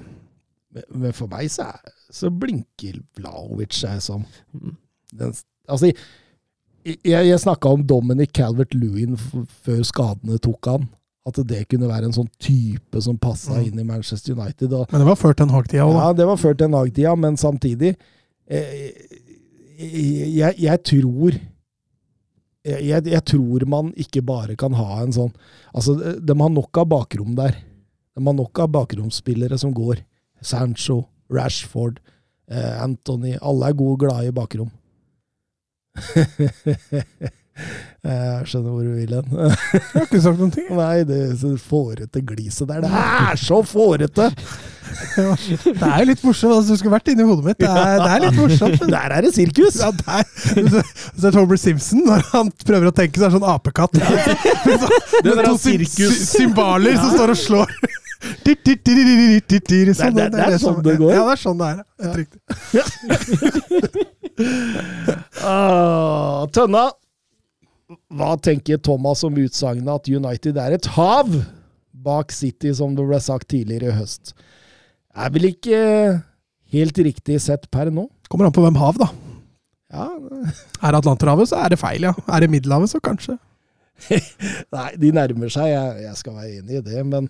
Men- for meg så, så blinker Vlaovic seg som Mm. Den, Altså, jeg, jeg snakka om Dominic Calvert-Lewin før skadene tok han. At det kunne være en sånn type som passa Mm. inn i Manchester United. Og, Men det var før Ten Hag-tida òg, da. ja, det var før ten Hag-tida, men samtidig eh, jeg, jeg tror jeg, jeg, jeg tror man ikke bare kan ha en sånn Altså, de har nok av bakrom der. De har nok av bakromsspillere som går. Sancho, Rashford, eh, Anthony Alle er gode og glade i bakrom. Jeg skjønner hvor du vil hen. Jeg har ikke sagt noen ting. Nei, det fårete gliset der. Det er så fårete! Det er jo litt morsomt. Altså, du skulle vært inni hodet mitt. Det er, det er litt morsomt. Der er det sirkus! Ja, der. Så er Homer Simpson, når han prøver å tenke, så er det sånn apekatt. Med, to er symbaler som står og slår. Sånn, Det er- det det er sånn det går. Ja, det er sånn det er. Helt riktig. Ah, Tønna, hva tenker Thomas om utsagnet at United er et hav bak City, som det ble sagt tidligere i høst? Er vel ikke helt riktig sett per nå? Kommer an på hvem hav, da. Ja, Er det Atlanterhavet, så er det feil, ja. Er det Middelhavet, så kanskje. Nei, de nærmer seg, jeg, jeg skal være enig i det, men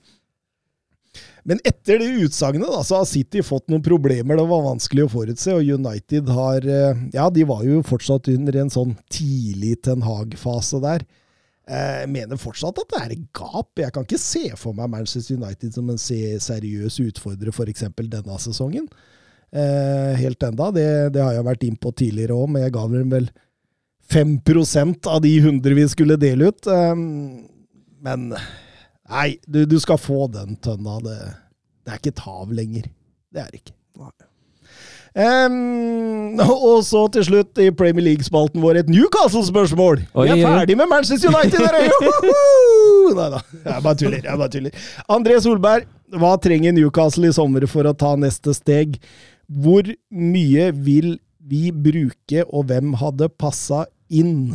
men etter det utsagnet så har City fått noen problemer. Det var vanskelig å forutse, og United har eh, Ja, de var jo fortsatt under en sånn tidlig Ten Hag-fase der. Eh, Jeg mener fortsatt at det er et gap. Jeg kan ikke se for meg Manchester United som en seriøs utfordrer f.eks. denne sesongen. Eh, helt enda. Det, det har jeg vært inn på tidligere òg, men jeg ga dem vel 5% av de 100 vi skulle dele ut. Men nei, du, du skal få den tønna. Det, det er ikke et hav lenger. Det er det ikke. Um, og så til slutt i Premier League-spalten vår et Newcastle-spørsmål! Vi er ferdig med Manchester United! Nei da, jeg bare tuller. jeg bare tuller. André Solberg, hva trenger Newcastle i sommer for å ta neste steg? Hvor mye vil vi bruke, og hvem hadde passa inn?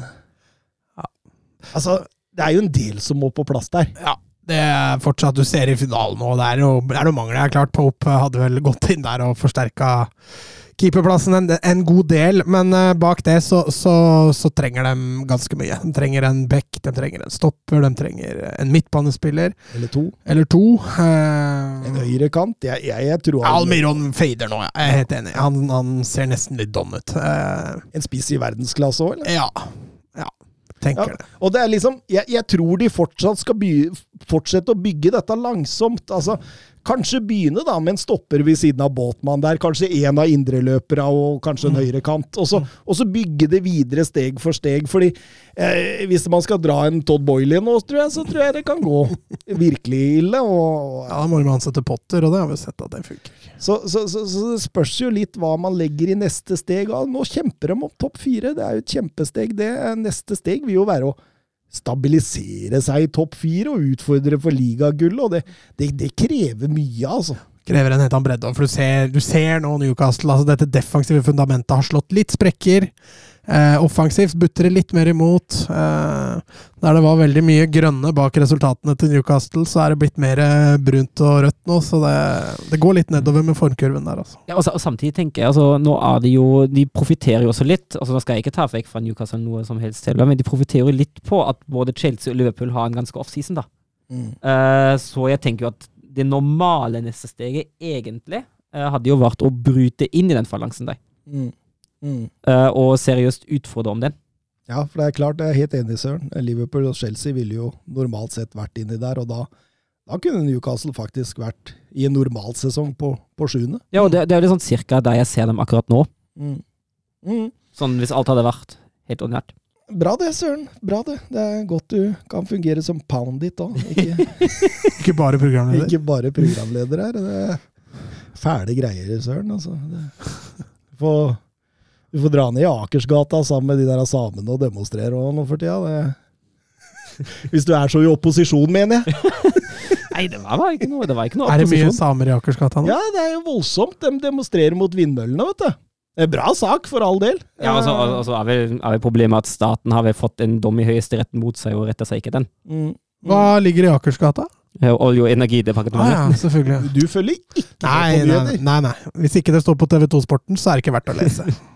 Altså, det er jo en del som må på plass der. Ja. Det er fortsatt du ser i finalen nå. Det er jo det er noe mangler. Det er klart Pope hadde vel gått inn der og forsterka keeperplassen en, en god del, men eh, bak det så, så, så trenger de ganske mye. De trenger en back, de trenger en stopper, de trenger en midtbanespiller Eller to. eller to. Uh, En høyrekant. Jeg, jeg, jeg tror han, Almiron fader nå, ja. Jeg er helt enig. Han, han ser nesten litt don ut. Uh, En spiss i verdensklasse òg, eller? ja. Tenker Ja. det. Og det er liksom jeg, jeg tror de fortsatt skal by, fortsette å bygge dette langsomt. Altså, kanskje begynne da med en stopper ved siden av Båtmann der. Kanskje en av indreløperne og kanskje en høyrekant. Og så, og så bygge det videre steg for steg. fordi eh, hvis man skal dra en Todd Boyle nå, tror jeg, så tror jeg det kan gå virkelig ille. Og, Ja, Da må man ansette Potter, og det har vi sett at det funker. så, så, så, så det spørs jo litt hva man legger i neste steg. Ja, nå kjemper de om topp fire. Det er jo et kjempesteg. Det neste steg vil jo være å stabilisere seg i topp fire og utfordre for ligagullet. Og det, det, det krever mye, altså. krever en helt annen bredde. For du ser, du ser nå Newcastle, altså dette defensive fundamentet har slått litt sprekker. Eh, offensivt butter det litt mer imot. Eh, der det var veldig mye grønne bak resultatene til Newcastle, så er det blitt mer eh, brunt og rødt nå. Så det, det går litt nedover med formkurven der, altså. Ja, og, og samtidig tenker jeg, altså, nå er de jo De profitterer jo også litt. altså Nå skal jeg ikke ta vekk fra Newcastle noe som helst heller, men de profitterer jo litt på at både Chelsea og Liverpool har en ganske offseason, da. Eh, så jeg tenker jo at det normale neste steget egentlig eh, hadde jo vært å bryte inn i den falansen der. Mm. Mm. eh, og seriøst utfordre om den. Ja, for det er klart, jeg er helt enig, Søren. Liverpool og Chelsea ville jo normalt sett vært inni der, og da, da kunne Newcastle faktisk vært i en normalsesong på, på sjuende. Ja, og det, det er jo sånn cirka der jeg ser dem akkurat nå. Mm. Mm. Sånn hvis alt hadde vært helt ordinært. Bra det, Søren. Bra det. Det er godt du kan fungere som pound it òg, ikke, Ikke bare programleder. ikke bare programleder her. Det er fæle greier, Søren. Altså. Det, får, du får dra ned i Akersgata sammen med de der samene og demonstrere og nå for tida. Det, hvis du er så i opposisjon, mener jeg. Nei, det var ikke noe, det var ikke noe Er det mye samer i Akersgata nå? Ja, det er jo voldsomt. De demonstrerer mot vindmøllene, vet du. Det er bra sak, for all del. Ja, altså, altså er, vel, er vel problemet at staten har vel fått en dom i Høyesterett mot seg og retter seg ikke den. Mm. Hva ligger i Akersgata? Olje- og Ah, ja, selvfølgelig. Du følger ikke Nei, med på nei, nyheter. nei, nei. Hvis ikke det står på TV2 Sporten, så er det ikke verdt å lese.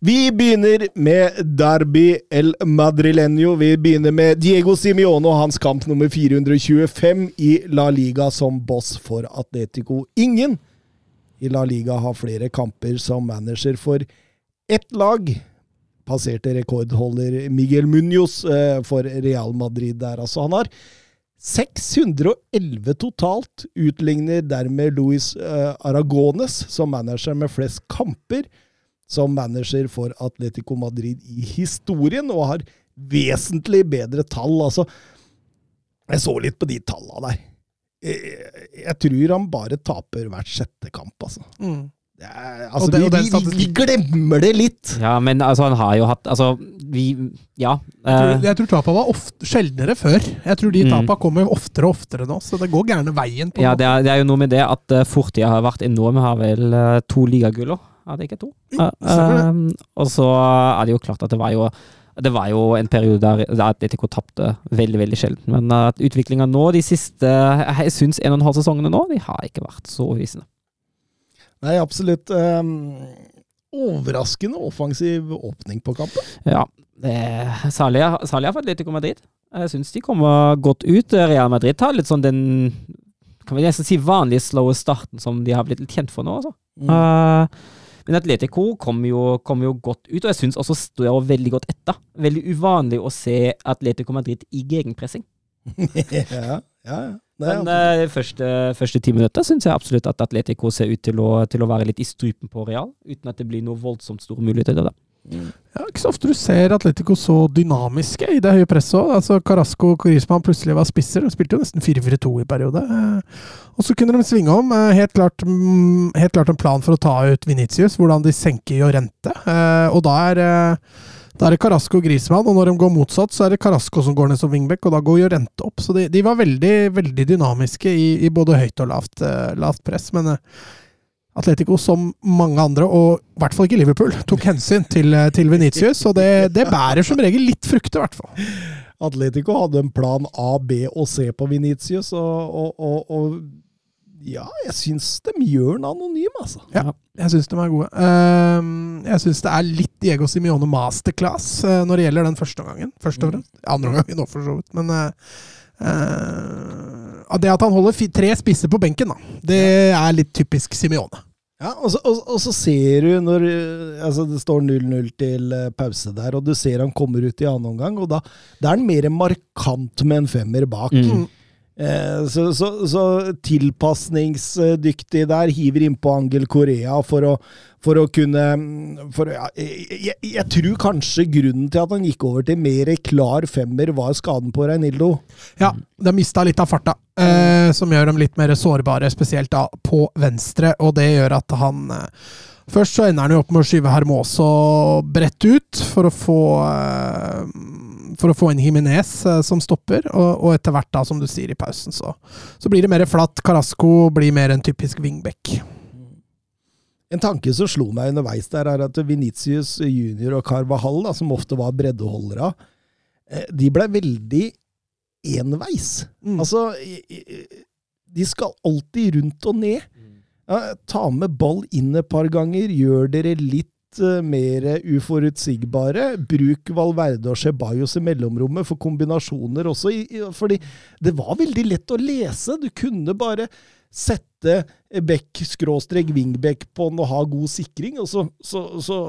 Vi begynner med Derby El Madrileño. Vi begynner med Diego Simione og hans kamp nummer 425 i La Liga som boss for Atletico. Ingen i La Liga har flere kamper som manager for ett lag. Passerte rekordholder Miguel Munoz eh, for Real Madrid der, altså. Han har 611 totalt, utligner dermed Luis eh, Aragones som manager med flest kamper som manager for Atletico Madrid i historien, og har vesentlig bedre tall. Altså, jeg så litt på de tallene der. Jeg, jeg tror han bare taper hvert sjette kamp, altså. Mm. Det er, altså Og det- vi, og vi, vi, glemmer det litt! Ja, men altså, han har jo hatt Altså, vi Ja. Jeg tror, eh, jeg tror tapa var ofte, sjeldnere før. Jeg tror de Mm. tapa kommer oftere og oftere nå, så det går gærne veien. på ja det, er, det er jo noe med det at uh, fortida har vært enorm. Vi har vel uh, to ligaguller, er det ikke to? Uh, um, eh, og så er det jo klart at det var jo det var jo en periode der, der Atletico tapte veldig veldig sjelden. Men uh, utviklinga nå, de siste jeg syns en og en halv sesongene nå, de har ikke vært så overbevisende. Nei, absolutt. Um, overraskende offensiv åpning på kampen. Ja, er særlig, særlig for Atletico Madrid. Jeg syns de kommer godt ut. Real Madrid tar litt sånn den kan vi nesten si vanlige slowe starten som de har blitt litt kjent for nå. altså. Mm. Eh, men Atletico kom jo, kom jo godt ut, og jeg syns også står veldig godt etter. Veldig uvanlig å se Atletico Madrid i gegenpressing. ja, ja, ja. Men absolutt. uh, første, første ti minutter syns jeg absolutt at Atletico ser ut til å, til å være litt i strupen på Real, uten at det blir noe voldsomt store muligheter. til det. Ja, ikke så ofte du ser Atletico så dynamiske i det høye presset òg. Altså, Carasco og Corisman plutselig var spisser og spilte jo nesten 4-4-2 i periode. Eh, Og så kunne de svinge om. eh, Helt klart, mm, helt klart en plan for å ta ut Venitius, hvordan de senker Jorente. rente Og da er, eh, da er det Carasco og Grismann, og når de går motsatt, så er det Carasco som går ned som wingback, og da går Jorente opp. Så de, de var veldig, veldig dynamiske i, i både høyt og lavt, eh, lavt press. Men eh, Atletico, som mange andre, og i hvert fall ikke Liverpool, tok hensyn til, eh, til Venitius, og det, det bærer som regel litt frukter, i hvert fall. Atletico hadde en plan A, B og C på Venitius, og, og, og, og ja, jeg syns de gjør den anonym, altså. Ja. Jeg syns de er gode. Ehm, jeg syns det er litt Diego Simione masterclass eh, når det gjelder den første omgangen. Først og fremst. Andre omgangen òg, for så vidt. Men eh, det at han holder tre spisser på benken, da, det er litt typisk Simione. Ja, og så, og, og så ser du når eh, altså Det står 0-0 til eh, pause der, og du ser han kommer ut i annen omgang, og da, da er han mer markant med en femmer bak. Mm. Eh, så, så, så tilpasningsdyktig der, hiver innpå Angel Korea for å, for å kunne for, ja, jeg, jeg, tror kanskje grunnen til at han gikk over til mer klar femmer, var skaden på Reinildo. Ja, de mista litt av farta, eh, som gjør dem litt mer sårbare, spesielt da på venstre, og det gjør at han eh, Først så ender han jo opp med å skyve Hermoso bredt ut for å få eh, For å få inn Jimenez eh, som stopper, og, og etter hvert, da, som du sier i pausen, så, så blir det mer flatt. Carasco blir mer en typisk wingback. En tanke som slo meg underveis der, er at Venitius junior og Carvahall, da, som ofte var breddeholdere, eh, de ble veldig enveis. Mm. Altså, de skal alltid rundt og ned. Ja, ta med ball inn et par ganger, gjør dere litt mer uforutsigbare. Bruk Valverde og Ceballos i mellomrommet for kombinasjoner også, fordi det var veldig lett å lese. Du kunne bare sette bekk, skråstrek, wingback på den og ha god sikring, og så, så, så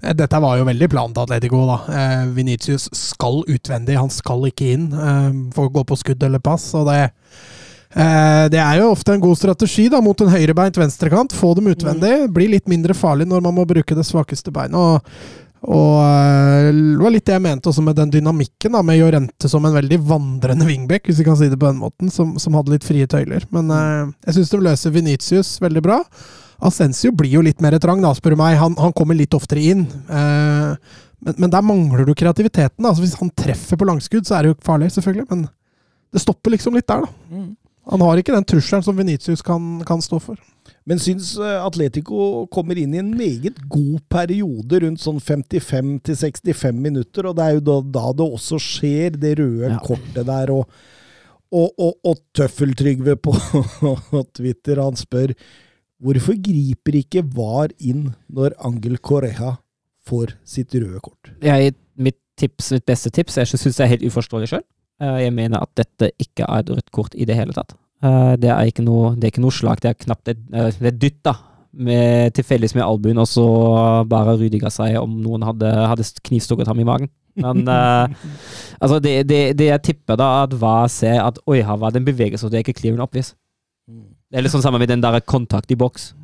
Eh, Dette var jo veldig planen til Atletico. da. Eh, Venitius skal utvendig, han skal ikke inn eh, for å gå på skudd eller pass. og det, eh, det er jo ofte en god strategi da, mot en høyrebeint venstrekant. Få dem utvendig. Bli litt mindre farlig når man må bruke det svakeste beinet. og eh, Det var litt det jeg mente også med den dynamikken, da, med Jorente som en veldig vandrende wingback, hvis vi kan si det på den måten, som, som hadde litt frie tøyler. Men eh, jeg syns de løser Venitius veldig bra. Ascensio blir jo litt mer trang, da, spør du meg. Han, han kommer litt oftere inn. Eh, men, men der mangler du kreativiteten. Da. Altså, hvis han treffer på langskudd, så er det jo farlig, selvfølgelig. Men det stopper liksom litt der, da. Han har ikke den trusselen som Venitius kan, kan stå for. Men syns eh, Atletico kommer inn i en meget god periode, rundt sånn 55-65 minutter, og det er jo da, da det også skjer, det røde Ja. kortet der, og, og, og, og Tøffeltrygve på Twitter, han spør Hvorfor griper ikke VAR inn når Angel Correja får sitt røde kort? Jeg, mitt, tips, mitt beste tips Jeg syns det er helt uforståelig sjøl. Jeg mener at dette ikke er et rødt kort i det hele tatt. Eh, Det er ikke noe, det er ikke noe slag, det er knapt et, eh, det er dytt, da. Med, tilfeldigvis med albuen, og så bare Rudiger seg om noen hadde, hadde knivstukket ham i magen. Men uh, altså det, det, det jeg tipper, da, at hva ser at Oi, her var det en bevegelse, og det er ikke clear and obvious. Det er litt sånn sammen med den der kontakt i boks.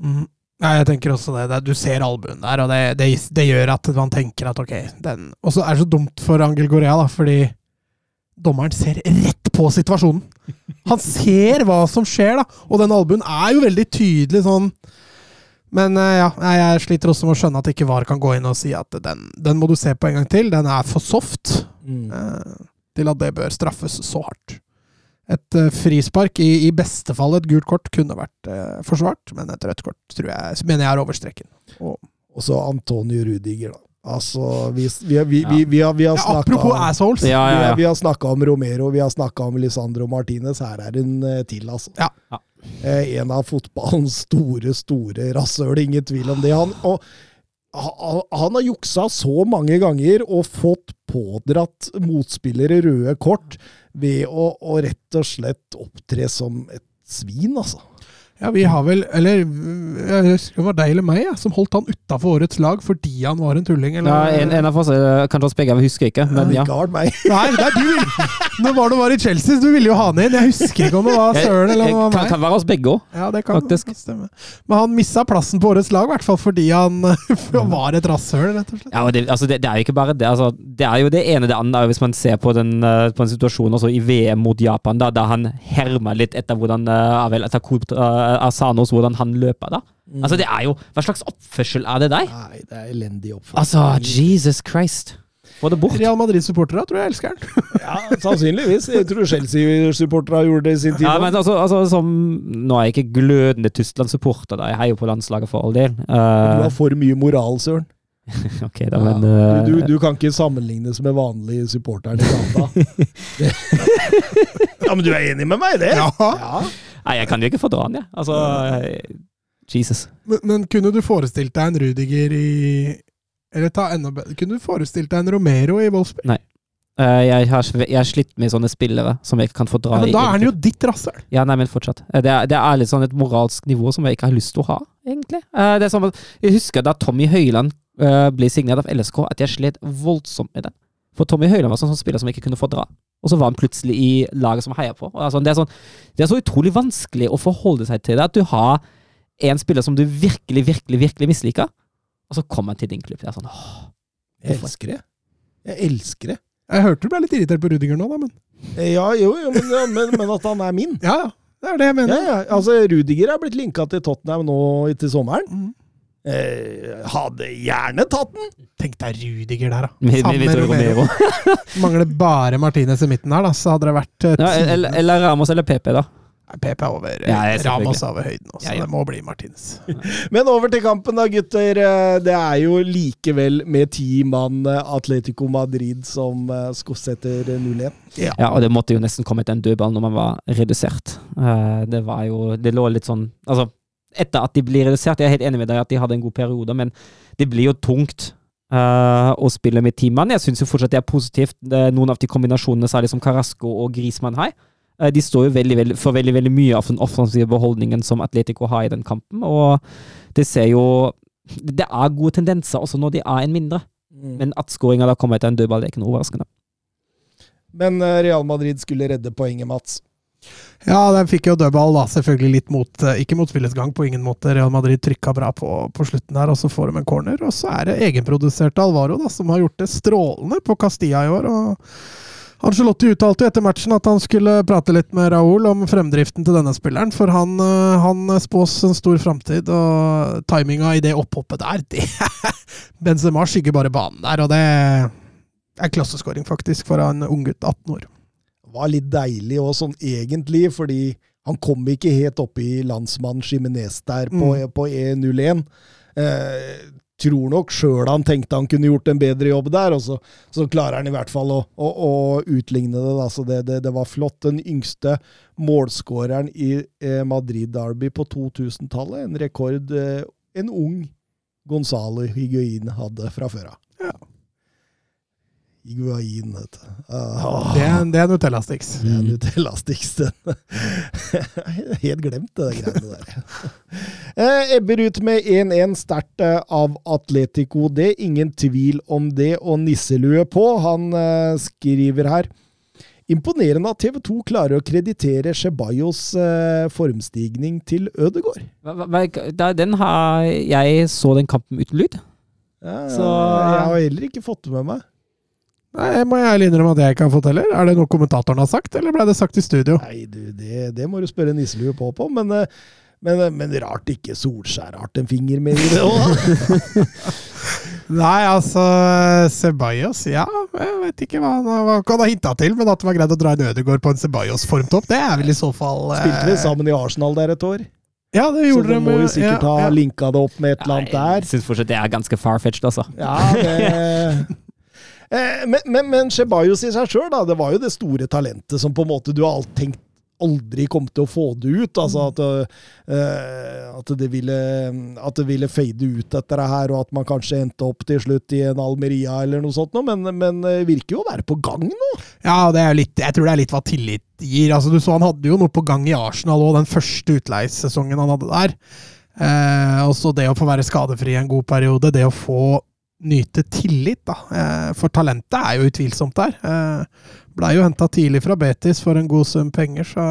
Mm. Ja, jeg tenker også det. det. Du ser albuen der, og det, det, det gjør at man tenker at ok, den Og så er det så dumt for Angel Gorea, da, fordi dommeren ser rett på situasjonen. Han ser hva som skjer, da, og den albuen er jo veldig tydelig sånn Men eh, ja, jeg sliter også med å skjønne at ikke VAR kan gå inn og si at den, den må du se på en gang til. Den er for soft eh, til at det bør straffes så hardt. Et eh, frispark, i, i beste fall et gult kort, kunne vært eh, forsvart, men et rødt kort tror jeg, mener jeg er over streken. Og, Og så Antonio Rudiger, da. Altså, vi, vi, vi, vi, vi, har, vi har ja, snakka apropos assholes. Ja, ja, vi har snakka om Romero, vi har snakka om Lisandro Martinez. Her er en eh, til, altså. Ja. Ja. Eh, en av fotballens store, store rasshøl, ingen tvil om det. Han, og, han, han har juksa så mange ganger og fått pådratt motspillere røde kort ved å, å rett og slett opptre som et svin, altså. Ja, vi har vel Eller jeg husker det var deg eller meg ja, som holdt han utafor årets lag fordi han var en tulling, eller? ja en, en av oss, eh, kanskje oss begge, vi husker ikke, men ja. ja. meg. Nei, det er du Nå var det var i Chelsea, så du ville jo ha han inn. Jeg husker ikke om det var Søren eller om det var kan, kan være oss begge òg. Ja, det kan faktisk. kan stemme. Men han missa plassen på årets lag, i hvert fall fordi han var et rasshøl, rett og slett. Ja, og det, altså det, det er jo ikke bare det. Altså, det er jo det ene det andre, hvis man ser på, den, eh, på en situasjon også i VM mot Japan, da, da han herma litt etter hvordan uh, Avel Takut uh, Asanos hvordan han løper. da. Altså, det er jo Hva slags oppførsel er det der? Nei, det er elendig oppførsel. Altså, Jesus Christ. Få det bort. Real Madrid-supportere tror jeg elsker han. Ja, sannsynligvis. Jeg tror Chelsea-supporterne gjorde det i sin tid. Ja, men altså, altså som, Nå er jeg ikke glødende Tyskland-supporter, da. Jeg heier på landslaget for all del. Du Uh, har for mye moral, Søren. ok, da, men uh, du, du, du kan ikke sammenlignes med vanlige supporteren i gata. Ja, men du er enig med meg i det? Ja. ja. Nei, jeg kan jo ikke fordra han, jeg. Altså eh, Jesus. Men, men kunne du forestilt deg en Rudiger i Eller ta enda bedre Kunne du forestilt deg en Romero i Wolfsburg? Nei. jeg, har, jeg har slitt med sånne spillere som jeg ikke kan fordra. Ja, men da er han jo ditt rasshøl! Ja, nei, men fortsatt. Eh, Det er, det er litt sånn et moralsk nivå som jeg ikke har lyst til å ha, egentlig. Eh, Det er som at, jeg husker da Tommy Høiland eh, ble signert av LSK, at jeg slet voldsomt med det. For Tommy Høiland var sånn, sånn spiller som jeg ikke kunne fordra. Og så var han plutselig i laget som heier på. Og det, er sånn, det, er sånn, det er så utrolig vanskelig å forholde seg til det. At du har en spiller som du virkelig, virkelig, virkelig misliker, og så kommer han til din klubb. Det er sånn, åh. Jeg elsker det. Jeg elsker det. Jeg hørte du ble litt irritert på Rudiger nå, da, men Ja, jo, jo men, ja, men, men at han er min. Ja, ja. Det er det jeg mener. ja. Altså, Rudiger er blitt linka til Tottenham nå til sommeren. Mhm. Eh, hadde gjerne tatt den! Tenk deg Rudiger der, da. Vi med Romero. Romero. Mangler bare Martinez i midten her, da, så hadde det vært eh, Ja, eller, eller Ramos eller PP, da. PP er over. Ja, jeg- Ramos er over høyden også. Ja, ja. Det må bli Martinez. Men over til kampen, da, gutter. Eh, Det er jo likevel med ti mann eh, Atletico Madrid som eh, skossetter 0-1. Ja, og det måtte jo nesten komme til en dødball når man var redusert. Eh, det var jo Det lå litt sånn Altså, etter at de blir redusert, jeg er helt enig med deg at de hadde en god periode, men det blir jo tungt uh, å spille med ti mann. Jeg syns fortsatt det er positivt, det, noen av de kombinasjonene, særlig som Carasco og Grismann har. Eh, de står jo veldig, veldig, for veldig, veldig mye av den offensive beholdningen som Atletico har i den kampen, og det ser jo Det er gode tendenser også når de er en mindre, men at skåringa da kommer etter en dødball, det er ikke noe overraskende. Men eh, Real Madrid skulle redde poenget, Mats. Ja, den fikk jo dødball, da. Selvfølgelig litt mot eh, Ikke mot spillets gang, på ingen måte. Real Madrid trykka bra på, på slutten her, og så får de en corner. Og så er det egenproduserte Alvaro, da, som har gjort det strålende på Castilla i år. og Angelotti uttalte jo etter matchen at han skulle prate litt med Raúl om fremdriften til denne spilleren, for han, eh, han spås en stor framtid, og timinga i det opphoppet der det, Benzema skygger bare banen der, og det er klasseskåring, faktisk, for en unggutt 18 år. Var litt deilig òg, sånn egentlig, fordi han kom ikke helt opp i landsmann Jimenez der på, Mm. på E01. Eh, tror nok sjøl han tenkte han kunne gjort en bedre jobb der, og så, så klarer han i hvert fall å, å, å utligne det. Da. Så det, det, det, var flott. Den yngste målskåreren i eh, Madrid Derby på 2000-tallet. En rekord eh, en ung Gonzalo Higuin hadde fra før av. Ja. Higuain, vet du. Ah. Det, er- det er Nutella-sticks. Det er Nutella-sticks, den. Helt glemt det greiene der. Eh, Ebber ut med 1-1 sterkt eh, av Atletico. Det er ingen tvil om det, og nisselue på. Han eh, skriver her Imponerende at TV 2 klarer å kreditere Chebayos eh, formstigning til Ødegård. Den har Jeg så den kampen uten lyd. Ja, Så- Jeg har heller ikke fått det med meg. Nei, må jeg ærlig innrømme at jeg ikke har fått heller. Er det noe kommentatoren har sagt, eller ble det sagt i studio? Nei, du, det, det må du spørre nisselue på på, men, eh, men, eh, men rart ikke Solskjær har en finger med i det òg. Nei, altså Ceballos, ja. Jeg vet ikke hva han, hva han har hinta til, men at det var greit å dra en Ødegaard på en Ceballos-formtopp, det er vel i så fall eh, Spilte vi sammen i Arsenal der et år? Ja, det gjorde de Så du må jo sikkert ja, ha ja. linka det opp med et eller annet der. Jeg syns fortsatt det er ganske far-fetched, altså. Ja, det Men, men, men Ceballos i seg sjøl. Det var jo det store talentet som på en måte du har alt tenkt aldri kom til å få det ut. Altså at, uh, at, det ville, at det ville fade ut etter det her, og at man kanskje endte opp til slutt i en Almeria eller noe sånt. Men, det virker jo å være på gang nå. Ja, litt, jeg tror det er litt hva tillit gir. Altså, du så Han hadde jo noe på gang i Arsenal òg, den første utleiesesongen han hadde der. Eh, og så det å få være skadefri en god periode, det å få nyte tillit, da. Eh, for talentet er jo utvilsomt der. Eh, Blei jo henta tidlig fra Betis for en god sum penger, så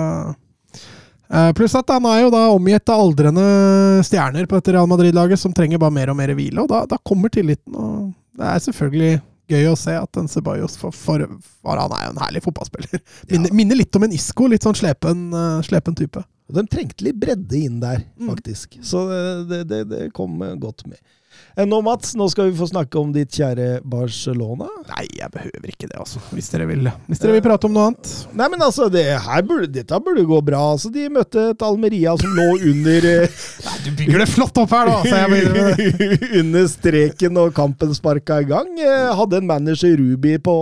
eh, Pluss at han er jo da omgitt av aldrende stjerner på dette Real Madrid-laget som trenger bare mer og mer hvile, og da, da kommer tilliten. og Det er selvfølgelig gøy å se at en Ceballos for, for, for Han er jo en herlig fotballspiller. Minner, minner litt om en Isco, litt sånn slepen, slepen type. Og de trengte litt bredde inn der, Mm. faktisk. Så det, det, det kom godt med. Eh, Nå, Mats, nå skal vi få snakke om ditt kjære Barcelona. Nei, jeg behøver ikke det, altså. Hvis dere vil, hvis dere vil prate om noe annet. Nei, men altså, det burde, dette burde gå bra. Altså, de møtte et Almeria som lå under eh, Nei, du bygger det flott opp her, da! Under streken og kampen sparka i gang. Eh, Hadde en manager Ruby på,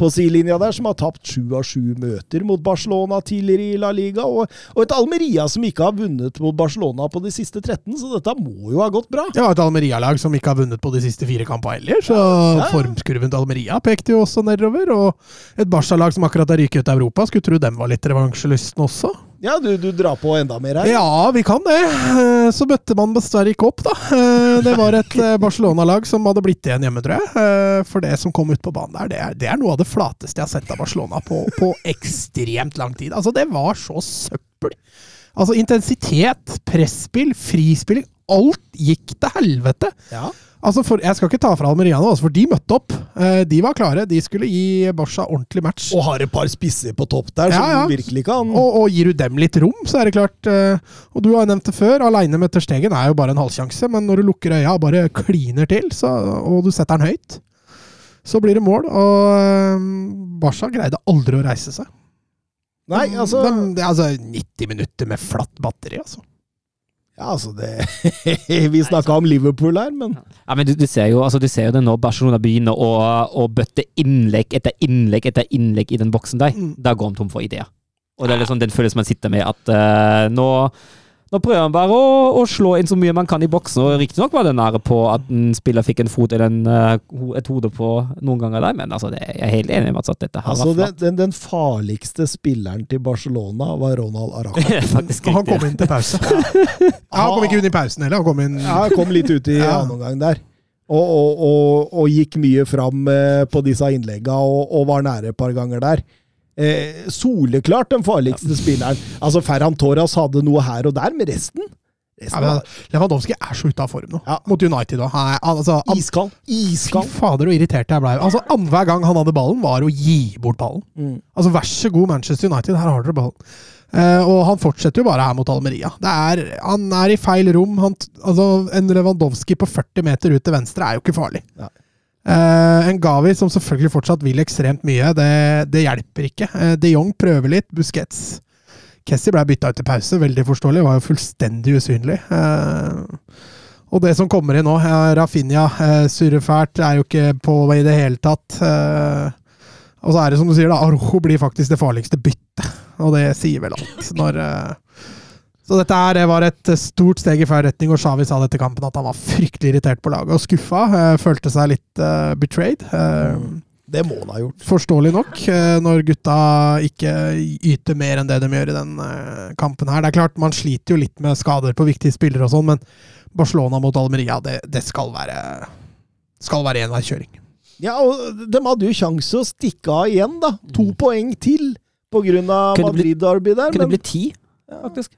på sidelinja der som har tapt sju av sju møter mot Barcelona tidligere i La Liga. Og, og et Almeria som ikke har vunnet mot Barcelona på de siste 13, så dette må jo ha gått bra. Ja, et Almeria-lag som ikke har vunnet på de siste fire kampene heller, så formskurven til Almeria pekte jo også nedover. Og et Barca-lag som akkurat har ryket ut av Europa, skulle tro dem var litt revansjelysten også. Ja, du, du drar på enda mer her. Ja, vi kan det. Eh, Så bøtte man dessverre ikke opp, da. Eh, Det var et eh, Barcelona-lag som hadde blitt igjen hjemme, tror jeg. For det som kom ut på banen der, det er, det er noe av det flateste jeg har sett av Barcelona på, på ekstremt lang tid. Altså, det var så søppel. Altså, intensitet, presspill, frispilling. Alt gikk til helvete. Ja. Altså for, jeg skal ikke ta fra Almeria nå, altså, for de møtte opp. Eh, De var klare. De skulle gi Barca ordentlig match. Og har et par spisser på topp der Ja, som virkelig kan Og, og gir du dem litt rom, så er det klart eh, Og du har nevnt det før, aleine med Ter Stegen er jo bare en halvsjanse, men når du lukker øya og bare kliner til, så, og du setter den høyt, så blir det mål. Og eh, Barca greide aldri å reise seg. Nei, altså De, altså 90 minutter med flatt batteri, altså. Ja, altså det Vi snakka om Liverpool her, men Ja, men du, du, ser jo, altså, du ser jo det når Barcelona begynner å, å bøtte innlegg etter innlegg etter innlegg i den boksen der. Mm. Da går han tom for ideer. Og det er liksom den følelsen man sitter med, at uh, nå, nå prøver han bare å, å slå inn så mye man kan i boksen. Og riktignok var det nære på at en spiller fikk en fot eller en, eh, et hode på noen ganger der, men altså, det, jeg er helt enig med at dette her altså, var den, flatt. den, den farligste spilleren til Barcelona var Ronald Araca. Han riktig. kom inn til pause. Ja, han kom ikke inn i pausen heller. Han kom inn Ja, kom litt ut i Ja. annen omgang der. Og, og, og, og gikk mye fram eh, på disse innleggene og, og var nære et par ganger der. Eh, soleklart den farligste spilleren. Altså, Ferran Torres hadde noe her og der, med resten, ja, men Lewandowski er så ute av form nå. Ja. Mot United da. Nei, Altså, han- iskald. Fy fader, så irritert jeg blei. Altså, Annenhver gang han hadde ballen, var å gi bort ballen. Mm. Altså, Vær så god, Manchester United, her har dere ballen. Eh, og han fortsetter jo bare her mot Almeria. Det er, han er i feil rom. Han, altså, en Lewandowski på 40 meter ut til venstre er jo ikke farlig. Nei. Eh, en Gavi som selvfølgelig fortsatt vil ekstremt mye, det, det hjelper ikke. Uh, de Jong prøver litt. Busquets Kessie ble bytta ut til pause, veldig forståelig. Var jo fullstendig usynlig. Uh, Og det som kommer inn nå, Rafinha surrer fælt, er jo ikke på i det hele tatt. Og så er det som du sier, da, Arojo blir faktisk det farligste byttet. Og det sier vel alt. Når, så dette her var et stort steg i feil retning, og Xavi sa etter kampen at han var fryktelig irritert på laget og skuffa. Eh, følte seg litt uh, betrayed. Uh, Det må han ha gjort. Forståelig nok, uh, når gutta ikke yter mer enn det de gjør i den kampen her. Det er klart, man sliter jo litt med skader på viktige spillere og sånn, men Barcelona mot Almeria, det, det skal være skal være enveiskjøring. Ja, og de hadde jo sjanse å stikke av igjen, da. To poeng til av Madrid-derby der. Kunne Men, bli ti, faktisk.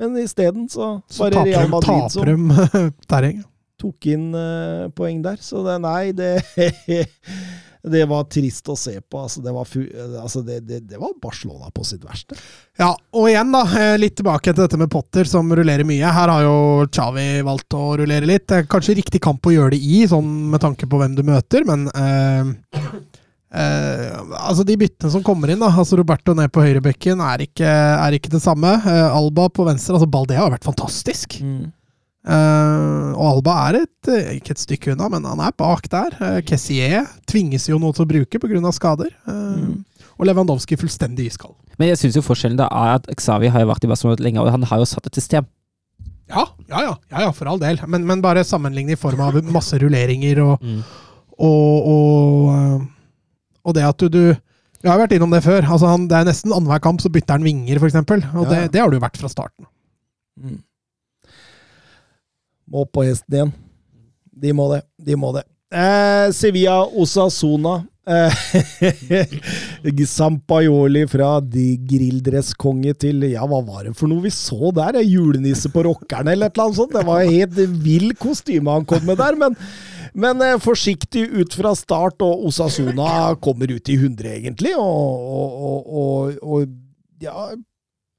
Men isteden så Så var det Real Madrid som taper de terreng. tok inn uh, poeng der. Så det, nei, det Det var trist å se på. Altså, det, var altså det, det, det var Barcelona på sitt verste. Ja, og igjen, da, eh, litt tilbake til dette med Potter, som rullerer mye. Her har jo Chavi valgt å rullere litt. Det er kanskje riktig kamp å gjøre det i, sånn med tanke på hvem du møter, men eh, eh, altså De byttene som kommer inn, da, altså Roberto ned på høyrebekken, er ikke, er ikke det samme. Eh, Alba på venstre, altså Baldea har vært fantastisk. Eh, og Alba er et, eh, ikke et stykke unna, men han er bak der. Uh, Kessier tvinges jo noe til å bruke pga. skader. Mm. Og Lewandowski fullstendig iskald. Men jeg syns forskjellen da er at Xavi har jo vært i Barcelona lenge, og han har jo satt et system. Ja, ja, ja, ja, ja for all del. Men, men bare sammenligne i form av masse rulleringer og, og, og, eh, og det at du, du Vi har vært innom det før. Altså han, det er Nesten annenhver kamp så bytter han vinger, f.eks. Og Ja, det, det har du vært fra starten. Må opp på hesten igjen. De må det. De må det. Eh, Sevilla Osasona. Eh, Sampaioli fra de grilldresskonge til Ja, hva var det for noe vi så der? Julenisse på rockerne eller et eller annet sånt? Det var helt vill kostyme han kom med der, men men eh, forsiktig ut fra start, og Osasuna kommer ut i 100, egentlig. Og, og, og, og ja,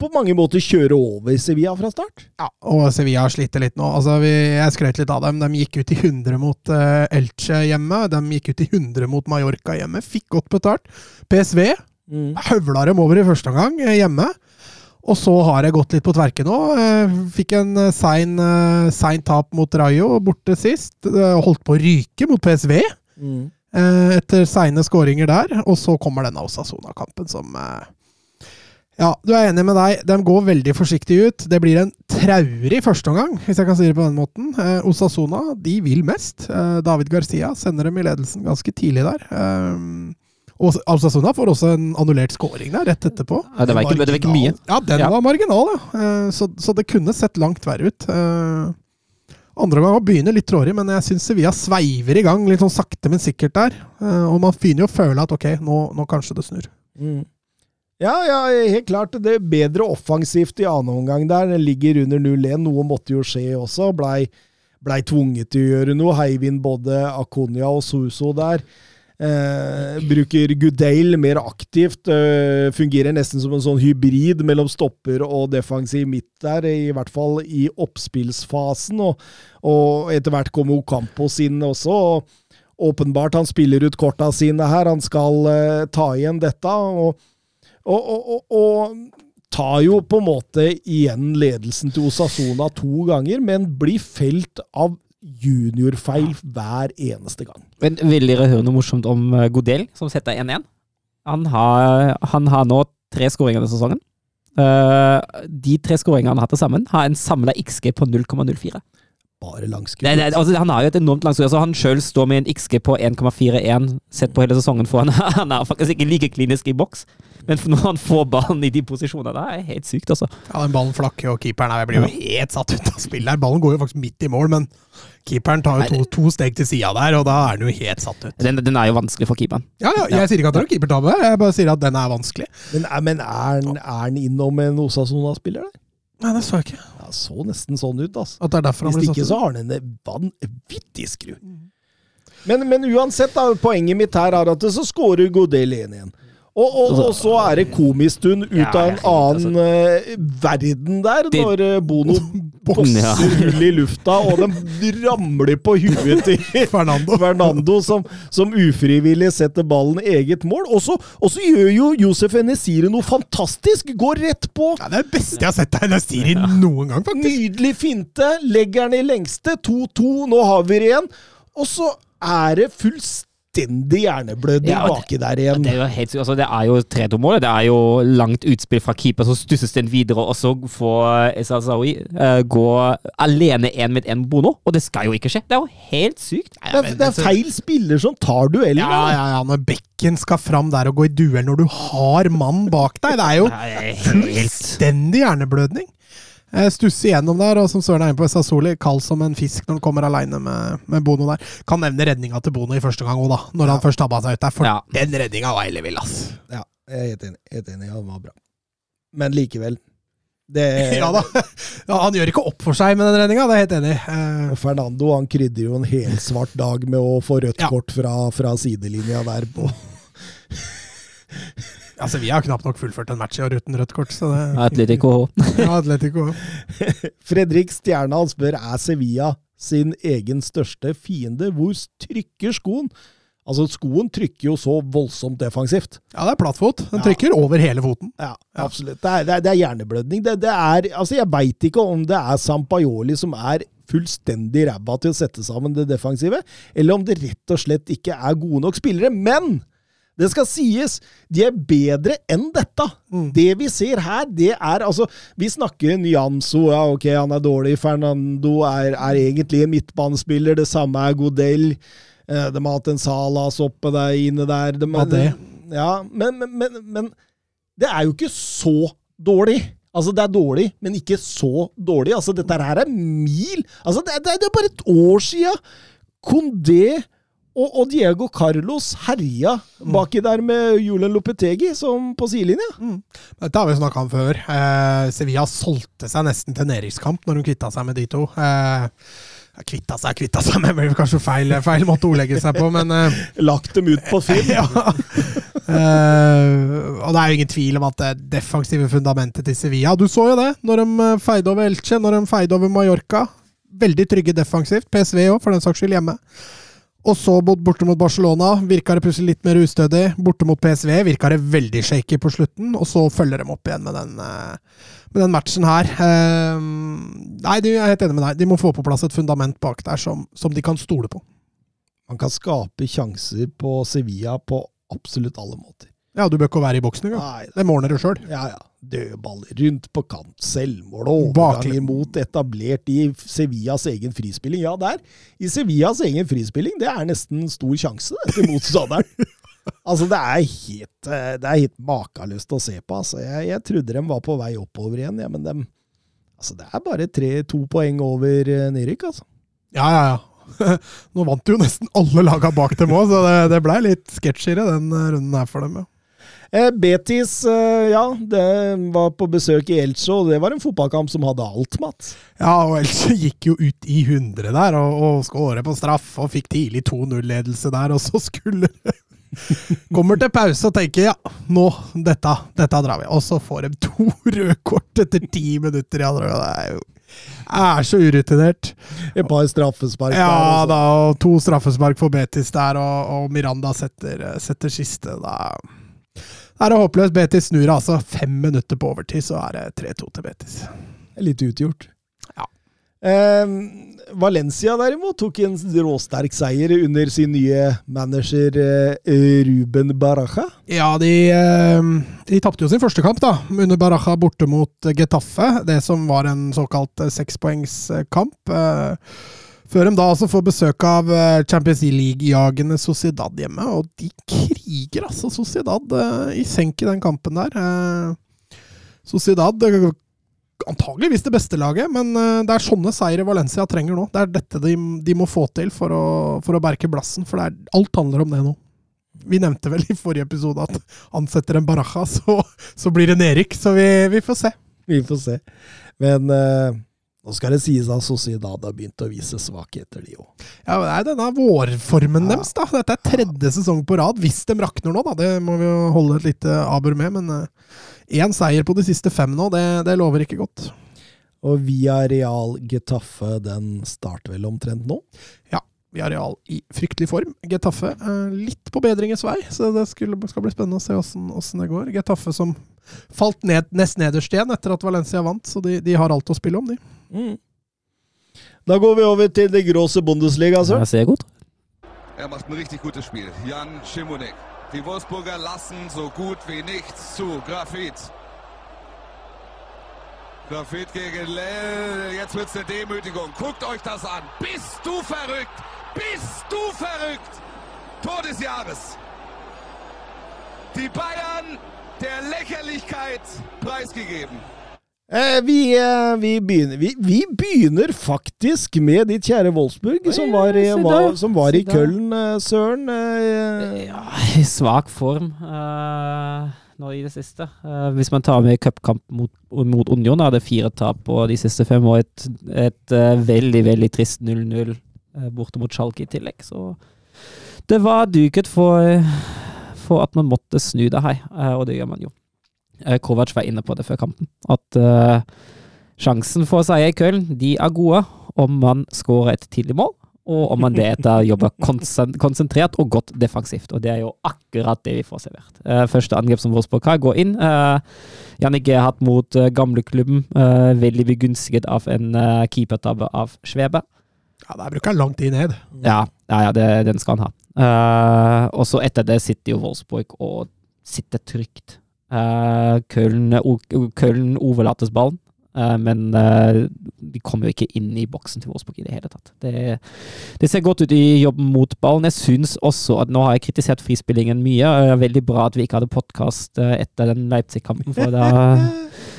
på mange måter kjøre over Sevilla fra start. Ja, og Sevilla sliter litt nå. Altså, vi, jeg skrøt litt av dem. De gikk ut i 100 mot uh, Elche hjemme. De gikk ut i 100 mot Mallorca hjemme. Fikk godt betalt. PSV høvla dem over i første omgang eh, hjemme. Og så har jeg gått litt på tverke nå. Eh, Fikk en sein, sein tap mot Rayo borte sist. Holdt på å ryke mot PSV Mm. etter seine skåringer der. Og så kommer denne Osasona-kampen som Ja, du er enig med deg. De går veldig forsiktig ut. Det blir en traurig førsteomgang, hvis jeg kan si det på den måten. Eh, Osasona de vil mest. Eh, David Garcia sender dem i ledelsen ganske tidlig der. Eh, og Osasona får også en annullert scoring der rett etterpå. Ja, det, var ikke, det var ikke mye. Ja, den Ja. var marginal, ja. Eh, Så, så det kunne sett langt verre ut. Eh, Andre gang begynner litt trådig, men jeg syns Sevilla sveiver i gang litt sånn sakte, men sikkert der. Eh, Og man begynner jo å føle at ok, nå, nå kanskje det snur. Mm. Ja, ja, helt klart. Det er bedre offensivt i annen omgang der. Den ligger under 0-1. Noe måtte jo skje også. Blei blei tvunget til å gjøre noe. Heiv inn både Akonia og Suso der. Eh, bruker Goodale mer aktivt. Eh, fungerer nesten som en sånn hybrid mellom stopper og defensiv midt der, i hvert fall i oppspillsfasen. Og, og etter hvert kommer Ocampos inn også. og Åpenbart han spiller ut korta sine her. Han skal eh, ta igjen dette. og og, og, og, og tar jo på en måte igjen ledelsen til Osasona to ganger, men blir felt av juniorfeil hver eneste gang. Men Vil dere høre noe morsomt om eh, Godel, som setter 1-1? Han har, han har nå tre skåringer denne sesongen. Eh, de tre skåringene han har til sammen, har en samla XG på 0,04. Bare langskudd. Altså, han har jo et enormt langskudd. Altså, han sjøl står med en XG på 1,41 sett på hele sesongen, for han, han er faktisk ikke like klinisk i boks. Men når han får ballen i de posisjonene, det er helt sykt, altså. Ja, den ballen flakker og keeperen her blir jo helt satt ut av spill. Ballen går jo faktisk midt i mål, men keeperen tar jo to, to steg til sida der, og da er den jo helt satt ut. Den, den er jo vanskelig for keeperen. Ja, ja, jeg sier ikke at det er noen keepertabbe, jeg bare sier at den er vanskelig. Men, er- men er den, er innom en Osasona-spiller der? Nei, det så jeg ikke. Ja, så nesten sånn ut, altså. At det er derfor han Hvis ikke satt så har han en vanvittig skru. Men, men uansett, da, poenget mitt her er at så skårer Godel 1 igjen. Og, og, og så er det komistund ut Ja, av en altså. annen eh, verden der, Det- når eh, Bono Ja. bosser hull i lufta, og den ramler på huet til Fernando. Fernando, som, som ufrivillig setter ballen eget mål. Og så gjør jo Josef Enesiri noe fantastisk! Går rett på. Ja, det er det beste jeg har sett deg ja. noen gang, faktisk. Nydelig finte. Legger den i lengste. 2-2. Nå har vi det igjen. Og så er det fullstendig hjerneblødning Ja, baki der igjen. Det er jo helt. Altså, det er jo 3-2-målet. Det er jo langt utspill fra keeper, så stusses den videre, og så får Esa Zawi eh, gå alene én med én Bono. Og det skal jo ikke skje. Det er jo helt sykt. Det er, det er feil spiller som tar duellen. Ja, ja, ja, når bekken skal fram der og gå i duell når du har mannen bak deg. Det er jo helt fullstendig hjerneblødning. Jeg stusser igjennom der, og som Søren er inne på, Sassoli kald som en fisk når han kommer aleine med, med Bono der. Kan nevne redninga til Bono i første gang òg, da. Når han først tabba seg ut der. For Ja. den redninga var ellevill, ass. Ja, jeg er helt enig. Helt enig. Ja, den var bra. Men likevel. Det, Ja da. Ja, han gjør ikke opp for seg med den redninga, det er jeg helt enig. i. Eh, Fernando han krydder jo en helsvart dag med å få rødt Ja. kort fra, fra sidelinja der. på altså, vi har knapt nok fullført en match i år uten rødt kort, så det Atletico. Ja, Atletico. Fredrik Stjerna han spør er Sevilla sin egen største fiende. Hvor trykker skoen? Altså, skoen trykker jo så voldsomt defensivt. Ja, det er plattfot. Den Ja. trykker over hele foten. Ja, absolutt. Det er, det er, det er hjerneblødning. Det, det er, altså jeg veit ikke om det er Sampajoli som er fullstendig ræva til å sette sammen det defensive, eller om det rett og slett ikke er gode nok spillere. Men det skal sies, de er bedre enn dette. Det vi ser her, det er altså Vi snakker Nyanso, ja ok, han er dårlig. Fernando er, er egentlig en midtbanespiller. Det samme er Godell. Eh, De har hatt en Salas oppe der inne der. De, Ja, det. Ja, men, men, men, men det er jo ikke så dårlig. Altså, det er dårlig, men ikke så dårlig. Altså, dette her er mil. Altså, det, det, det er bare et år sia Condé og, og Diego Carlos herja baki der med Julen Lopetegi som på sidelinja. Dette har vi snakka om før. Eh, Sevilla solgte seg nesten til nedrykkskamp når hun kvitta seg med de to. Eh, kvitta seg, kvitta seg med blir kanskje feil, feil måte å ordlegge seg på, men eh, Lagt dem ut på film. ja. Eh, og det er jo ingen tvil om at det defensive fundamentet til Sevilla Du så jo det når de eh, feide over Elche, når de feide over Mallorca. Veldig trygge defensivt. PSV òg, for den saks skyld, hjemme. Og så borte mot Barcelona virka det plutselig litt mer ustødig. Borte mot PSV virka det veldig shaky på slutten, og så følger de opp igjen med den, eh, med den matchen her. Eh, nei, jeg er helt enig med deg. De må få på plass et fundament bak der som, som de kan stole på. Man kan skape sjanser på Sevilla på absolutt alle måter. Ja, du bør ikke være i boksen engang. Det ordner du sjøl. Ja, ja. Dødballer rundt på kant, selvmål og overganger mot etablert i Sevillas egen frispilling. Ja, der. I Sevillas egen frispilling, det er nesten stor sjanse til motstanderen. altså, det er helt, eh, det er helt makeløst å se på. Altså. Jeg, jeg trodde de var på vei oppover igjen, ja, men dem, altså, det er bare tre, to poeng over eh, nedrykk, altså. Ja, ja, ja. Nå vant jo nesten alle laga bak dem òg, så det, det blei litt sketsjere den eh, runden her for dem. Ja. Eh, Betis, eh, ja, det var på besøk i Elche, og det var en fotballkamp som hadde alt, Mats. ja, og Elche gikk jo ut i 100 der og, og skåret på straff og fikk tidlig 2-0-ledelse der, og så skulle Kommer til pause og tenker ja, nå, dette, dette drar vi. Og så får de to røde kort etter ti minutter i andre. Det er jo er så urutinert. Et par straffespark Ja der. altså. da, og to straffespark for Betis der, og, og Miranda setter, setter siste. Da er det håpløst. Betis snur altså. Fem minutter på overtid, så er det 3-2 til Betis. Litt utgjort. Ja. Eh, Valencia derimot tok en råsterk seier under sin nye manager eh, Ruben Baraja. Ja, de, eh, de tapte jo sin første kamp, da, under Baraja borte mot Getafe. Det som var en såkalt eh, sekspoengskamp. Eh, Før de da altså får besøk av eh, Champions League-jagende Sociedad hjemme. Og de kriger altså Sociedad eh, i senk i den kampen der. Eh, Sociedad antageligvis det beste laget, men det er sånne seire Valencia trenger nå. Det er dette de, de må få til for å, for å berke blassen, for er, alt handler om det nå. Vi nevnte vel i forrige episode at ansetter en Baraja, så, så blir det nedrykk. Så vi, vi får se. Vi får se. Men eh, Nå skal det sies at Sociedad har begynt å vise svakheter, de òg. Ja, Det er denne vårformen Ja. deres, da. Dette er tredje sesong på rad, hvis de rakner nå, da. Det må vi jo holde et lite abur med. Men én seier på de siste fem nå, det, det lover ikke godt. Og via Real Getafe, den starter vel omtrent nå? Vi har Real i fryktelig form. Getafe eh, litt på bedringens vei, så det skulle, skal bli spennende å se åssen det går. Getafe som falt ned, nest nederst igjen etter at Valencia vant, så de, de har alt å spille om, de. Mm. Da går vi over til det gråse Bundesliga, altså. Ja, ser godt. Er macht ein richtig gutes Spiel. Jan Schimonek. Die Wolfsburger lassen so gut wie nichts zu. Grafit. Grafit gegen Lell. Jetzt wird's eine Demütigung. Guckt euch das an. Bist du verrückt? Bist du verrückt? Tor des Jahres. Die Bayern der Lächerlichkeit preisgegeben. Eh, vi, eh, vi, begynner, vi, vi begynner faktisk med ditt kjære Wolfsburg, som var i, var, som var i. Køln, eh, Søren. Eh, Ja, i svak form eh, nå i det siste. Eh, hvis man tar med cupkamp mot, mot Union, hadde fire tap på de siste fem, og et, et eh, veldig, veldig trist 0-0 eh, borte mot Schalke i tillegg. Så det var duket for, for at man måtte snu det her, og det gjør man jo. Eh, Kovac var inne på det før kampen, at eh, sjansen for seier i Köln, de er gode om man skårer et tidlig mål, og om man deretter jobber konsen- konsentrert og godt defensivt. Og det er jo akkurat det vi får servert. Eh, første angrep som Wolfsburg har, går inn. Jannik Gerhardt mot uh, gamleklubben, veldig begunstiget av en keepertabbe av Svebe. Ja, Der bruker han lang tid ned. Ja, ja, ja det, den skal han ha. Og så etter det sitter jo Wolfsburg og sitter trygt. Uh, Köln, overlates ballen, eh, men eh, de kommer jo ikke inn i boksen til Wolfsburg i det hele tatt. Det, det ser godt ut i jobben mot ballen. Jeg syns også at nå har jeg kritisert frispillingen mye. det er veldig bra at vi ikke hadde podkast etter den Leipzig-kampen, for da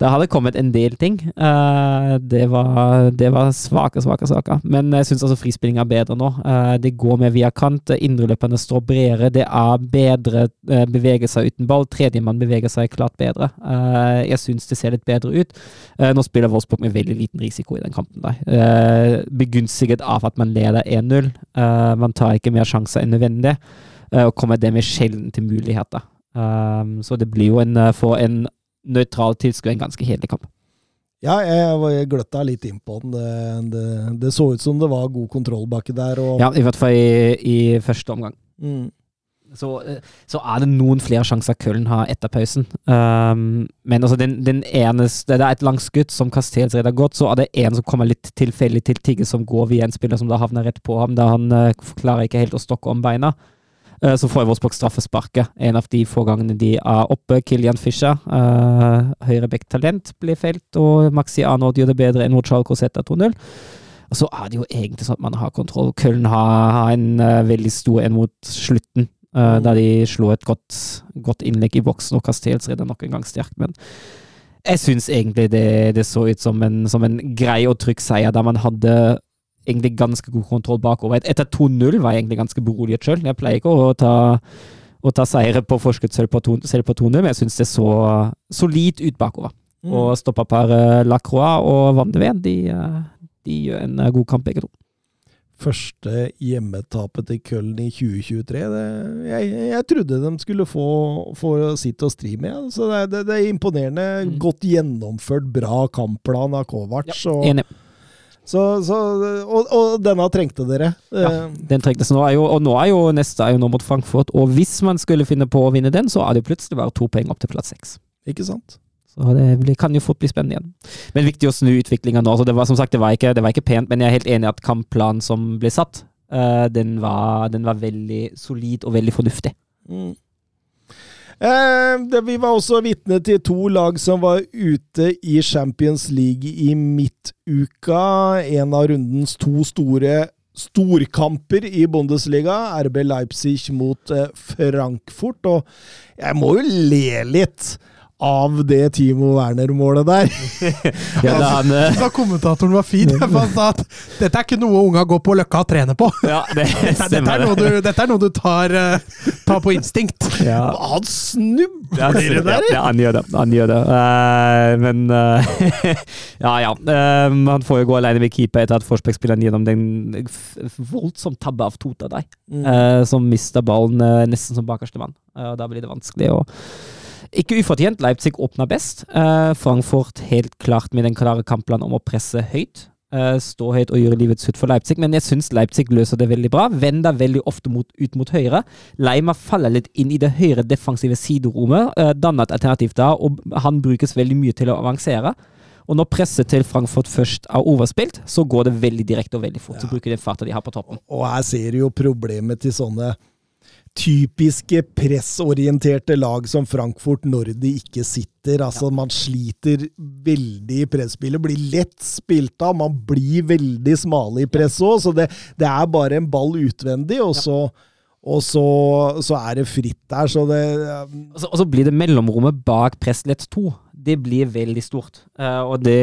det hadde kommet en del ting. Eh, det, var, det var svake, svake saker. Men jeg syns altså frispilling er bedre nå. Eh, det går mer via kant. Indreløperne står bredere. Det er bedre uh, bevegelser uten ball. Tredjemann beveger seg klart bedre. Eh, jeg syns det ser litt bedre ut. Eh, nå spiller Wolfsburg med veldig liten risiko i den kampen. Der. Eh, begunstiget av at man leder 1-0. Eh, man tar ikke mer sjanser enn nødvendig, eh, og kommer dermed sjelden til muligheter. Um, så det blir jo en, eh, for en nøytral tilskuer en ganske kjedelig kamp. Ja, jeg, gløtta litt inn på den. Det, det, det så ut som det var god kontroll baki der. Og, Ja, i hvert fall i, i første omgang. mm, Så, eh, så er det noen flere sjanser Köln har etter pausen. Um, men altså den, den eneste Det er et langskudd som Castells redder godt, så er det en som kommer litt tilfeldig til Tigge, som går via en spiller som da havner rett på ham, da han uh, klarer ikke helt å stokke om beina. Eh, så får Wolfsburg straffesparket. En av de få gangene de er oppe. Kilian Fischer, uh, høyrebekk-talent, blir felt, og Maxi Arnold gjør det bedre enn Schalke og 2-0. Og så er det jo egentlig sånn at man har kontroll. Köln har, har en uh, veldig stor en mot slutten, eh, der de slo et godt, godt innlegg i boksen, og Castells redder nok en gang sterkt. Men jeg syns egentlig det, det så ut som en, som en grei og trygg seier, der man hadde egentlig ganske god kontroll bakover. Et- Etter 2-0 var jeg egentlig ganske beroliget sjøl. Jeg pleier ikke å ta, å ta seire på forskudd selv på 2 selv på 2-0, men jeg syns det så solid ut bakover. mm. Og stopperparet Lacroix og Van de Ven, de, eh, de gjør en eh, god kamp, begge to. Første hjemmetapet til Köln i 2023. Det, jeg, jeg trodde de skulle få, få sitt å stri med. Så det, er- det, det er imponerende. Mm. Godt gjennomført, bra kampplan av Kovac. og, Enig. Så, så, og, og denne trengte dere. Ja, Eh, den trengtes nå. Jo, og nå er jo neste er jo nå mot Frankfurt, og hvis man skulle finne på å vinne den, så er det plutselig bare to poeng opp til plass seks. Ikke sant? Så det blir, kan jo fort bli spennende igjen. Men viktig å snu utviklinga nå. Så det var som sagt, det var, ikke, det var ikke pent, men jeg er helt enig i at kampplanen som ble satt, eh, den, var, den var veldig solid og veldig fornuftig. Mm. Eh, vi var også vitne til to lag som var ute i Champions League i midtuka. En av rundens to store storkamper i Bundesliga. RB Leipzig mot eh, Frankfurt. Og jeg må jo le litt av det Timo Werner-målet der. Ja, da han, eh, Så kommentatoren var fin. for Han sa at dette er ikke noe unga går på Løkka og trener på. ja, det Dette er noe du, dette er noe du tar, eh, tar på instinkt. Ja. Han snubler Ja, det der! ja, han gjør det. Han gjør det. Uh, men uh, Ja, ja. Um, han får jo gå alene med keeper etter at Forsberg-spilleren gjennom den voldsomt tabbe av Tota deg, uh, som mister ballen eh, nesten som bakerste mann. Eh, da blir det vanskelig å Ikke ufortjent. Leipzig åpna best. Eh, Frankfurt helt klart med den klare kampplanen om å presse høyt. eh, stå høyt og gjøre livets slutt for Leipzig, men jeg syns Leipzig løser det veldig bra. Vender veldig ofte mot, ut mot høyre. Leima faller litt inn i det høyre defensive siderommet, uh, danner et alternativ da, og han brukes veldig mye til å avansere. Og når presset til Frankfurt først er overspilt, så går det veldig direkte og veldig fort. Så bruker de farta de har på toppen. Og her ser du jo problemet til sånne typiske pressorienterte lag som Frankfurt når de ikke sitter. Altså, man sliter veldig i presspillet. Blir lett spilt av. Man blir veldig smale i press òg, så det, det er bare en ball utvendig, og så og så, så er det fritt der, så det Og så, og så blir det mellomrommet bak presslett 2. Det blir veldig stort. Eh, og det,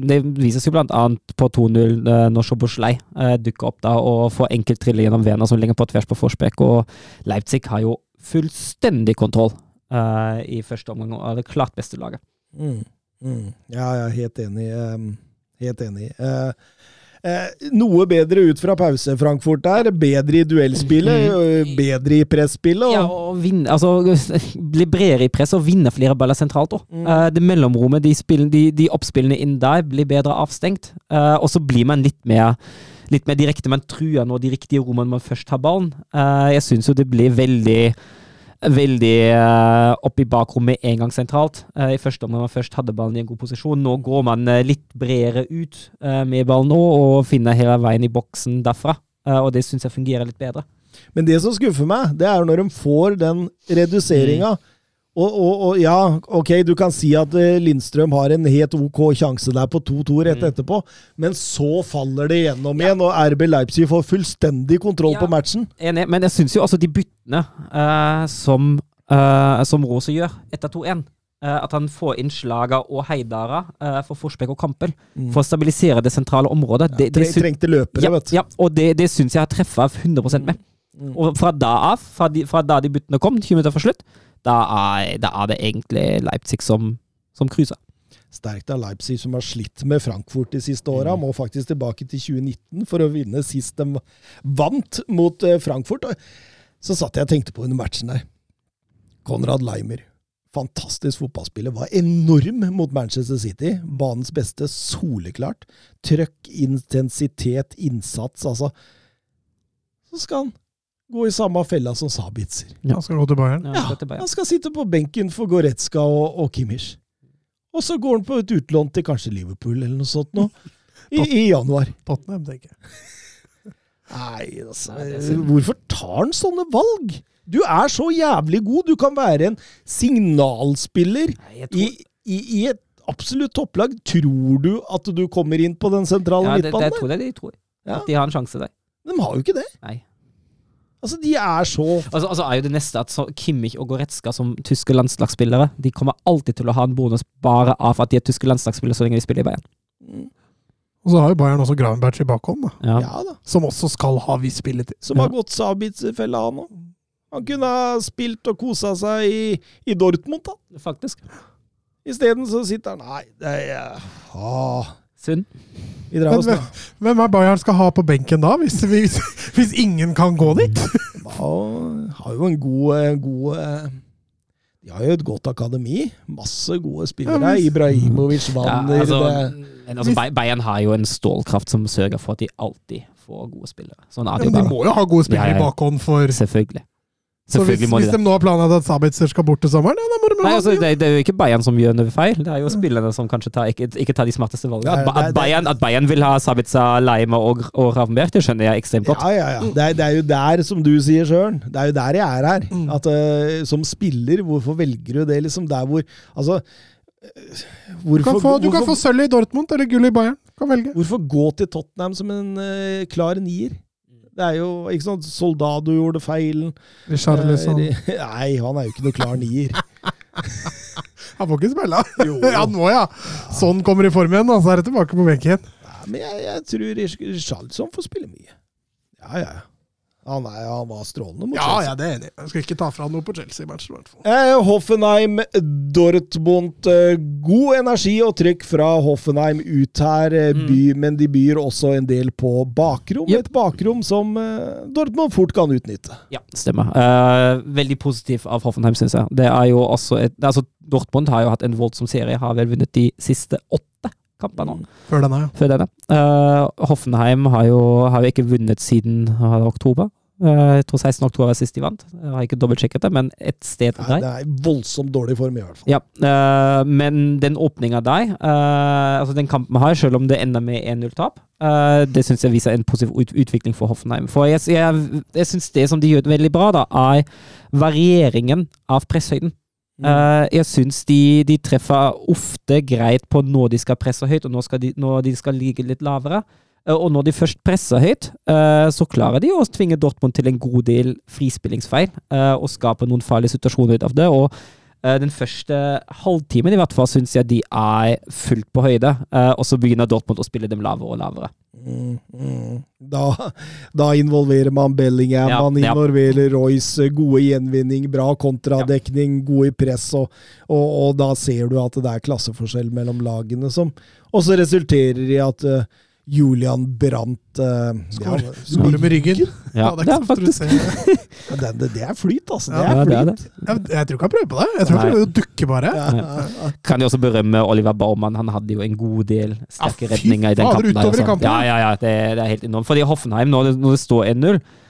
det vises jo blant annet på 2-0 uh, når Sjoboslei uh, dukker opp da og får enkelt trille gjennom Werner som ligger på tvers på Forsbekk. Og Leipzig har jo fullstendig kontroll eh, i første omgang og er det klart beste laget. Mm, mm. Ja, jeg er helt enig. ehm, helt enig. Eh, eh, noe bedre ut fra pause, Frankfurt der. Bedre i duellspillet, øh, bedre i presspillet. Ja, Og, og vinne, altså, bli bredere i press og vinne flere baller sentralt òg. Mm. det mellomrommet, de, spill- de, de oppspillene inn der, blir bedre avstengt. Eh, og så blir man litt mer Litt mer direkte. Man truer nå de riktige rommene man først har ballen. Eh, jeg syns jo det blir veldig Veldig uh, opp i bakrommet en gang sentralt. Uh, I første omgang man først hadde ballen i en god posisjon. Nå går man uh, litt bredere ut med ballen nå, og finner hele veien i boksen derfra. Og det syns jeg fungerer litt bedre. men det som skuffer meg, det er når de får den reduseringa. Og, og, og ja, ok, du kan si at eh, Lindstrøm har en helt ok sjanse der på 2-2 rett etterpå, men så faller det gjennom igjen, og RB Leipzig får fullstendig kontroll Ja. på matchen. Enig, men jeg syns jo altså de byttene eh, som, uh, som Rose gjør etter 2-1 eh, At han får inn Slaga og Heidara uh, for Forsbekk og Kampel for å stabilisere det sentrale området. det, det trengte løpere, ja, vet du. ja, og det, det syns jeg har treffa 100% med. Og fra da av, fra, de, fra da de byttene kom, 20 minutter for slutt, da er, da er det egentlig Leipzig som, som cruiser. Sterkt av Leipzig, som har slitt med Frankfurt de siste åra. Må faktisk tilbake til 2019 for å vinne sist de vant mot eh, Frankfurt. Så satt jeg og tenkte på under matchen der. Konrad Leimer. Fantastisk fotballspiller. Var enorm mot Manchester City. Banens beste, soleklart. Trøkk, intensitet, innsats. Altså Så skal han gå i samme fella som Sabitzer. Ja. Han skal gå til Bayern. Ja, han skal, Bayern. han skal sitte på benken for Goretzka og, og Kimmich. Og så går han på et utlån til kanskje Liverpool eller noe sånt nå. I, i januar. Tottenham, tenker jeg. Nei, altså synd. Hvorfor tar han sånne valg? Du er så jævlig god. Du kan være en signalspiller Nei, tror... i, i, i et absolutt topplag. Tror du at du kommer inn på den sentrale ja, det, det, tror jeg de tror. Ja. At de har en sjanse der. De har jo ikke det. Nei. Altså, de er så Altså, altså er jo det neste at så Kimmich og Goretzka som tyske landslagsspillere De kommer alltid til å ha en bonus bare av at de er tyske landslagsspillere så lenge de spiller i Bayern. Og så har jo Bayern også Gravenberg i bakhånd, da. Ja. Ja da. Som også skal ha viss spilletid. Som har gått Sabitzer-fella, han òg. Han kunne ha spilt og kosa seg i, i Dortmund, da. Faktisk. Isteden så sitter han Nei, det er ah, Synd. Vi drar Men oss hvem, nå. hvem er Bayern skal ha på benken da, hvis, hvis, hvis ingen kan gå dit? Ja, har jo en god, eh, god eh, De har jo et godt akademi. Masse gode spillere. Ibrahimovic, Wander Ja, altså, altså, Bayern har jo en stålkraft som sørger for at de alltid får gode spillere. Sånn er det Men de må jo ha gode spillere Ja, ja, i bakhånd for Selvfølgelig. Så hvis, må hvis de de nå har planlagt at Sabitzer skal bort til sommeren, ja, da må de Nei, altså, det. det, er jo ikke Bayern som gjør noe feil, det er jo spillerne som kanskje tar, ikke, ikke tar de smarteste valgene. At, at, Bayern, at Bayern vil ha Sabitzer, Leime og, og Ravenberg, det skjønner jeg ekstremt godt. Ja, ja, ja. Det er, det er jo der, som du sier, sjøl, Det er jo der jeg er her. Mm. At uh, Som spiller, hvorfor velger du det? liksom Der hvor Altså Hvorfor, Du kan få, du kan hvorfor, få sølv i Dortmund eller gull i Bayern. Du kan velge. hvorfor gå til Tottenham som en uh, klar nier? Det er jo ikke sånn Soldado gjorde feilen. Richarlison. Eh, Nei, han er jo ikke noe klar nier. Han får ikke spille. ja, nå ja. Sånn kommer i form igjen, og så er det tilbake på benken. Ja, men jeg, jeg tror Richarlison får spille mye. Ja, ja. Ja. Han, er, han var strålende mot Ja, Chelsea. ja, det er enig. Jeg skal ikke ta fra noe på Chelsea-matchen. i hvert fall. Eh, Hoffenheim, Dortmund. Eh, god energi og trykk fra Hoffenheim ut her, eh, by, men de byr også en del på bakrom. Yep. Et bakrom som eh, Dortmund fort kan utnytte. Ja, stemmer. Eh, veldig positiv av Hoffenheim, syns jeg. Det er jo også et, altså, Dortmund har jo hatt en voldsom serie, har vel vunnet de siste åtte kampene nå. Før denne, ja. Før denne. Uh, Hoffenheim har jo, har jo ikke vunnet siden er oktober. Eh, jeg tror 16. oktober var sist de vant. Jeg har ikke dobbeltsjekket det, men et sted der. det er voldsomt dårlig form, i hvert fall. Ja, eh, men den åpninga der, eh, altså den kampen vi har, selv om det ender med 1-0-tap, eh, det syns jeg viser en positiv ut utvikling for Hoffenheim. For jeg, jeg, jeg syns det som de gjør veldig bra, da, er varieringen av presshøyden. Uh, jeg syns de, de treffer ofte greit på når de skal presse høyt, og når, de, når de skal ligge litt lavere. Eh, og når de først presser høyt, eh, så klarer de å tvinge Dortmund til en god del frispillingsfeil, eh, og skape noen farlige situasjoner ut av det. og den første halvtimen i hvert fall syns jeg de er fullt på høyde, og så begynner Dortmund å spille dem lavere og lavere. Mm, mm. Da, da involverer man Bellingham, Ja, man ja. involverer Royce. Gode gjenvinning, bra kontradekning, god i press, og, og, og da ser du at det er klasseforskjell mellom lagene, som også resulterer i at eh, Julian Brandt uh, Skåre skårer med ryggen. Ja, det er er faktisk det, det, det er flyt, altså. Det Ja, er er flyt. det. Jeg, jeg tror ikke han prøver på det. Jeg tror han prøver å dukke, bare. Ja, ja, ja. Kan jo også berømme Oliver Baumann. Han hadde jo en god del sterke Ja, fy redninger i den kampen. der, altså. kampen, Ja, ja, ja, det, det er helt enormt. Fordi Hoffenheim, når det, når det står 1-0, eh,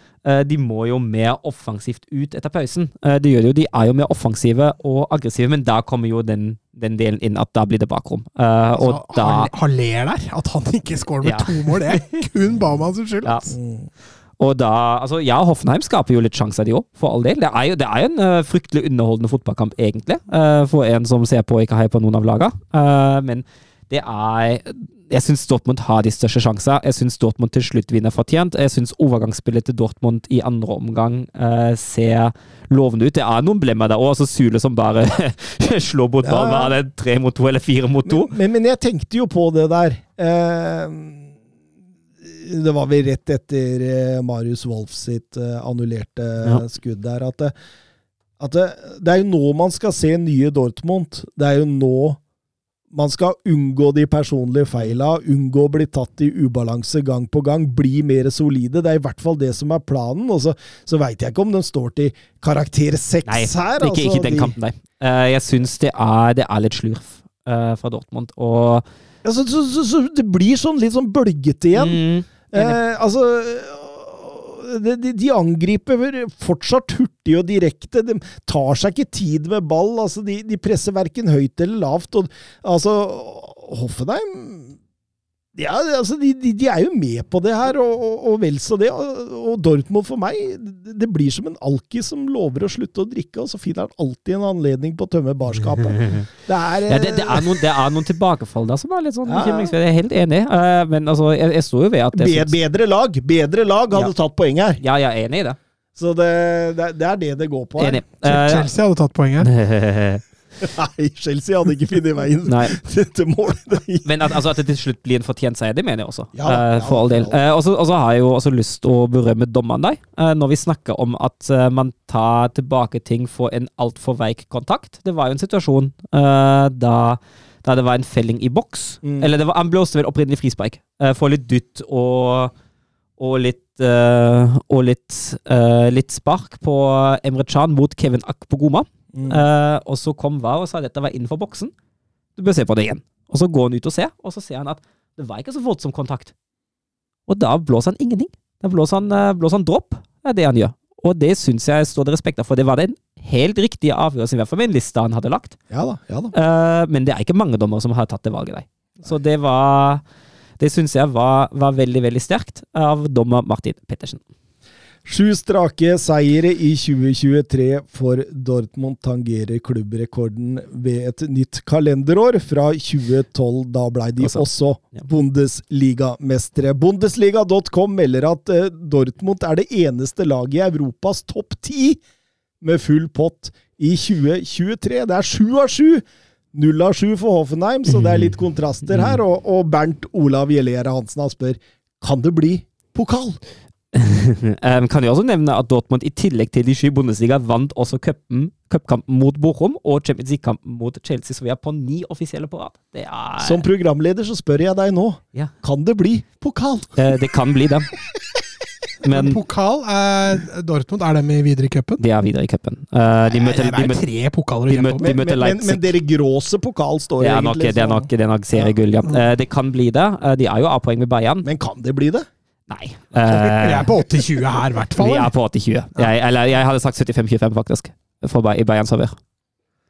de må jo mer offensivt ut etter pausen. Eh, Det gjør de jo. De er jo mer offensive og aggressive, men da kommer jo den, den delen inn at da blir det bakrom. Eh, og Altså, da han, han ler der. At han ikke scorer med Ja. to mål, det er kun Baumann sin skyld. ja. Mm. Og da, altså Ja, Hoffenheim skaper jo litt sjanser, de òg, for all del. Det er jo, det er en uh, fryktelig underholdende fotballkamp, egentlig, uh, for en som ser på og ikke heier på noen av lagene. Eh, men det er Jeg syns Dortmund har de største sjansene. Jeg syns Dortmund til slutt vinner fortjent. Jeg syns overgangsspillet til Dortmund i andre omgang eh, ser lovende ut. Det er noen blemmer der òg. Altså Sule som bare slår bort Ja, ballen. ja. Er det tre mot to eller fire mot to? Men, men, men jeg tenkte jo på det der. Eh, det var vel rett etter eh, Marius Wolff sitt eh, annullerte Ja. skudd der, at, at det, det er jo nå man skal se nye Dortmund. Det er jo nå man skal unngå de personlige feila, unngå å bli tatt i ubalanse gang på gang, bli mer solide. Det er i hvert fall det som er planen. Og så, så veit jeg ikke om den står til karakter seks Nei, her. ikke, ikke altså, den de- kampen der. Uh, jeg syns det, det er litt slurv uh, fra Dortmund. Og Ja, så, så, så, det blir sånn litt sånn bølgete igjen. Mm, uh, altså de, de, de angriper fortsatt hurtig og direkte. De tar seg ikke tid med ball. altså De, de presser verken høyt eller lavt. Og, altså, Hoffenheim ja, altså de, de, de er jo med på det her, og, og, og vel så det. Og, og Dortmund for meg, det, det blir som en alkis som lover å slutte å drikke, og så finner han alltid en anledning på å tømme barskapet. Det er, ja, det, det, er noen, det er noen tilbakefall der som er litt sånn Ja. Jeg er helt enig, eh, men altså, jeg, jeg står jo ved at be, bedre lag bedre lag hadde Ja. tatt poeng her. Ja, jeg er enig i det. Så det, det, det er det det går på her. Enig. Eh, Chelsea hadde tatt poeng her. Nei, Chelsea hadde ikke funnet veien Nei. til mål. Men at, altså, at det til slutt blir en fortjent seier, det mener jeg også. Ja uh, for ja all del. Eh, og så har jeg jo også lyst til å berømme dommeren der. uh, når vi snakker om at man tar tilbake ting for en altfor veik kontakt. Det var jo en situasjon da, da det var en felling i boks. Mm. Eller det var, han blåste vel opprinnelig frispark. Uh, for litt dytt og, og litt og litt, eh, litt spark på Emre Can mot Kevin Akpogoma. Mm. Eh, og så kom VAR og sa at dette var innenfor boksen. Du bør se på det igjen. Og så går han ut og ser, og så ser han at det var ikke så voldsom kontakt. Og da blåser han ingenting. Da blåser han, eh, blåser han dropp, er det han gjør. Og det syns jeg står det respekt av, for det var den helt riktige avgjørelsen, i hvert fall med en liste han hadde lagt. Ja da, ja da. Uh, men det er ikke mange dommere som har tatt det valget nei. Så det var Det syns jeg var, var veldig, veldig sterkt av dommer Martin Pettersen. Sju strake seire i 2023 for Dortmund tangerer klubbrekorden ved et nytt kalenderår fra 2012. Da ble de også, også ja. Bundesligamestere. Bundesliga.com melder at eh, Dortmund er det eneste laget i Europas topp ti med full pott i 2023. Det er sju av sju 0 av 7 for Hoffenheim, så det er litt kontraster her. Og, og Bernt Olav Jelera Hansen han spør kan det bli pokal. Um, kan jeg også nevne at Dortmund i tillegg til de sju Bundesliga vant også cupen- cupkampen mot Bochum og Champions League-kampen mot Chelsea, så vi er på ni offisielle på rad. Det er Som programleder så spør jeg deg nå, Ja. kan det bli pokal? Uh, Det kan bli det. Men Pokal er Dortmund. Er de i videre i cupen? de er videre i cupen. Uh, De møter, Det er møter, tre pokaler å de møter- de Men, møter men, men, men dere gråse pokal står det er nok, egentlig. det er nok, det er nok seriegull, ja. Uh, Det kan bli det. Uh, De er jo A-poeng med Bayern. Men kan det bli det? Nei. Vi Eh, er på 80-20 her, i hvert fall. Vi er på 80-20. Jeg, eller jeg hadde sagt 75-25, faktisk. For, I Bayerns favør.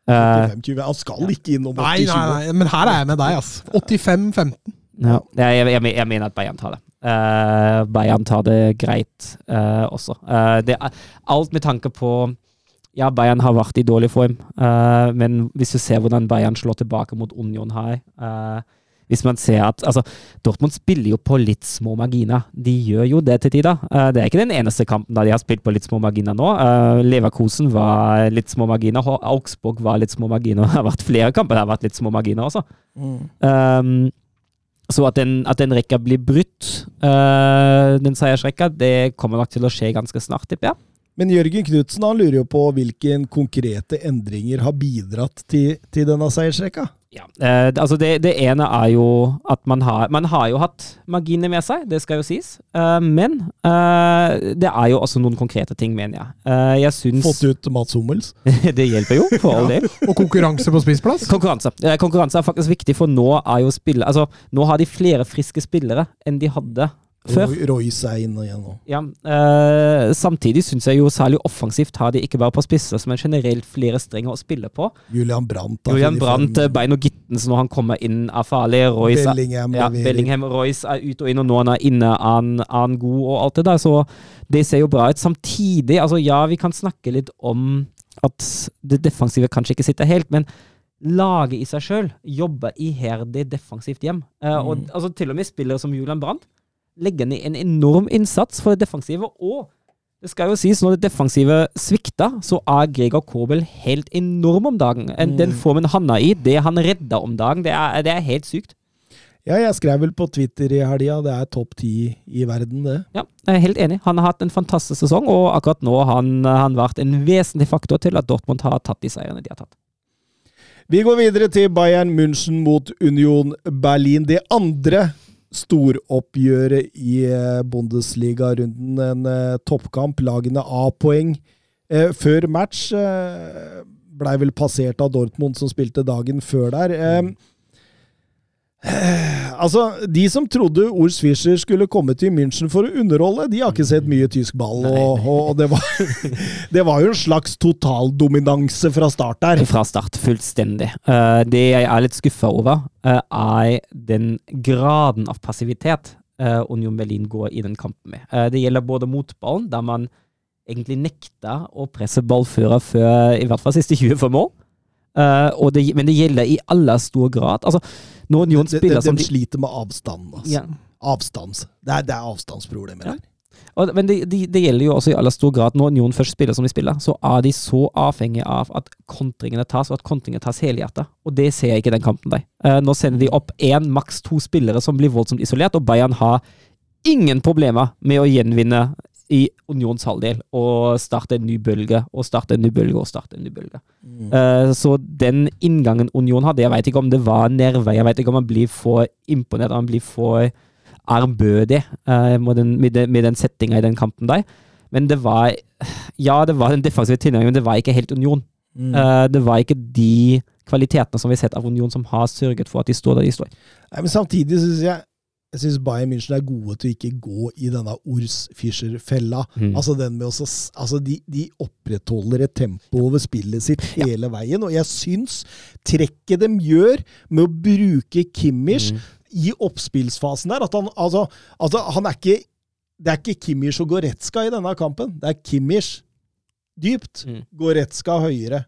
Uh, 25. Han skal ikke innom 80-20. Nei, nei, nei, men her er jeg med deg, altså. 85-15. Ja, jeg, jeg, jeg, mener at Bayern tar det. Uh, Bayern tar det greit uh, også. Uh, det er alt med tanke på Ja, Bayern har vært i dårlig form, men hvis du ser hvordan Bayern slår tilbake mot Union her Hvis man ser at altså, Dortmund spiller jo på litt små marginer. De gjør jo det til tider. Det er ikke den eneste kampen da de har spilt på litt små marginer nå. Leverkosen var litt små marginer. Augsburg var litt små marginer. Det har vært flere kamper det har vært litt små marginer også. Um, så at den, at den rekka blir brutt, uh, den seiersrekka, det kommer nok til å skje ganske snart, tipper jeg. Men Jørgen Knutsen han lurer jo på hvilke konkrete endringer har bidratt til, til denne seiersrekka. Ja. Eh, altså det, det ene er jo at man har Man har jo hatt magiene med seg, det skal jo sies. Eh, men eh, det er jo også noen konkrete ting, mener jeg. Eh, jeg syns Fått ut Mats Hummels. Det hjelper jo, for all del. Og konkurranse på spiseplass? Konkurranse. Eh, Konkurranse er faktisk viktig, for nå er jo spille, altså, nå har de flere friske spillere enn de hadde før. Roy- Royce er inne igjen nå. Ja, eh, samtidig syns jeg jo særlig offensivt har de ikke bare på spisser, men generelt flere strenger å spille på. Julian Brandt. Julian Brandt, Bein og Gittens når han kommer inn, er farlig. Royce Bellingham ja. Bellingham Royce er ut og inn, og nå han er inne, er han, god og alt det der. Så det ser jo bra ut. Samtidig, altså ja, vi kan snakke litt om at det defensive kanskje ikke sitter helt, men laget i seg sjøl jobber iherdig defensivt hjem. Eh, og altså, til og med spillere som Julian Brandt legger ned en enorm innsats for det defensive. Og det skal jo sies, når det defensive svikter, så er Gregor Kobel helt enorm om dagen. Mm. Den formen han er i, det han redder om dagen, det er, det er helt sykt. Ja, jeg skrev vel på Twitter i helga, det er topp ti i verden, det. Ja, jeg er helt enig. Han har hatt en fantastisk sesong, og akkurat nå har han, han vært en vesentlig faktor til at Dortmund har tatt de seierne de har tatt. Vi går videre til Bayern München mot Union Berlin. Det andre storoppgjøret i eh, Bundesliga-runden. En eh, toppkamp. Lagene A-poeng eh, før match. Blei vel passert av Dortmund, som spilte dagen før der. Eh, altså, de som trodde Urs Fischer skulle komme til München for å underholde, de har ikke sett mye tysk ball. Og, og det, var, det var jo en slags totaldominanse fra start der. Fra start, fullstendig. Eh, det jeg er litt skuffa over, eh, er den graden av passivitet eh, Union Berlin går i den kampen med. Det gjelder både motballen, der man egentlig nekta å presse ballfører før i hvert fall siste 20 for mål. Men det gjelder i aller stor grad. Altså, De, de, spiller som de de sliter med avstand. Altså. ja, Avstands. Det er, det er avstandsproblemer her. Og, men det, det, det gjelder jo også i aller stor grad når Union først spiller som de spiller, så er de så avhengig av at kontringene tas, og at kontringene tas helhjertet. Og det ser jeg ikke i den kampen. Der. Eh, nå sender de opp én, maks to spillere som blir voldsomt isolert, og Bayern har ingen problemer med å gjenvinne i Unions halvdel og starte en ny bølge og starte en ny bølge og starte en ny bølge. Eh, så den inngangen Union hadde, jeg vet ikke om det var nerve, jeg vet ikke om man blir for imponert, man blir for ærbødig uh, med, den, med, den, den settinga i den kampen der. Men det var Ja, det var en defensiv tilnærming, men det var ikke helt Union. Mm. Uh, det var ikke de kvalitetene som vi har sett av Union, som har sørget for at de står der de står. Nei, men samtidig syns jeg jeg synes Bayern München er gode til å ikke gå i denne Urs Fischer-fella. Mm. Altså den med også, altså de, de opprettholder et tempo over spillet sitt hele veien, og jeg syns trekket de gjør med å bruke Kimmich Mm. i oppspillsfasen der at han, altså, altså, han er ikke Det er ikke Kimmich og Goretzka i denne kampen. Det er Kimmich dypt, Mm. Goretzka høyere.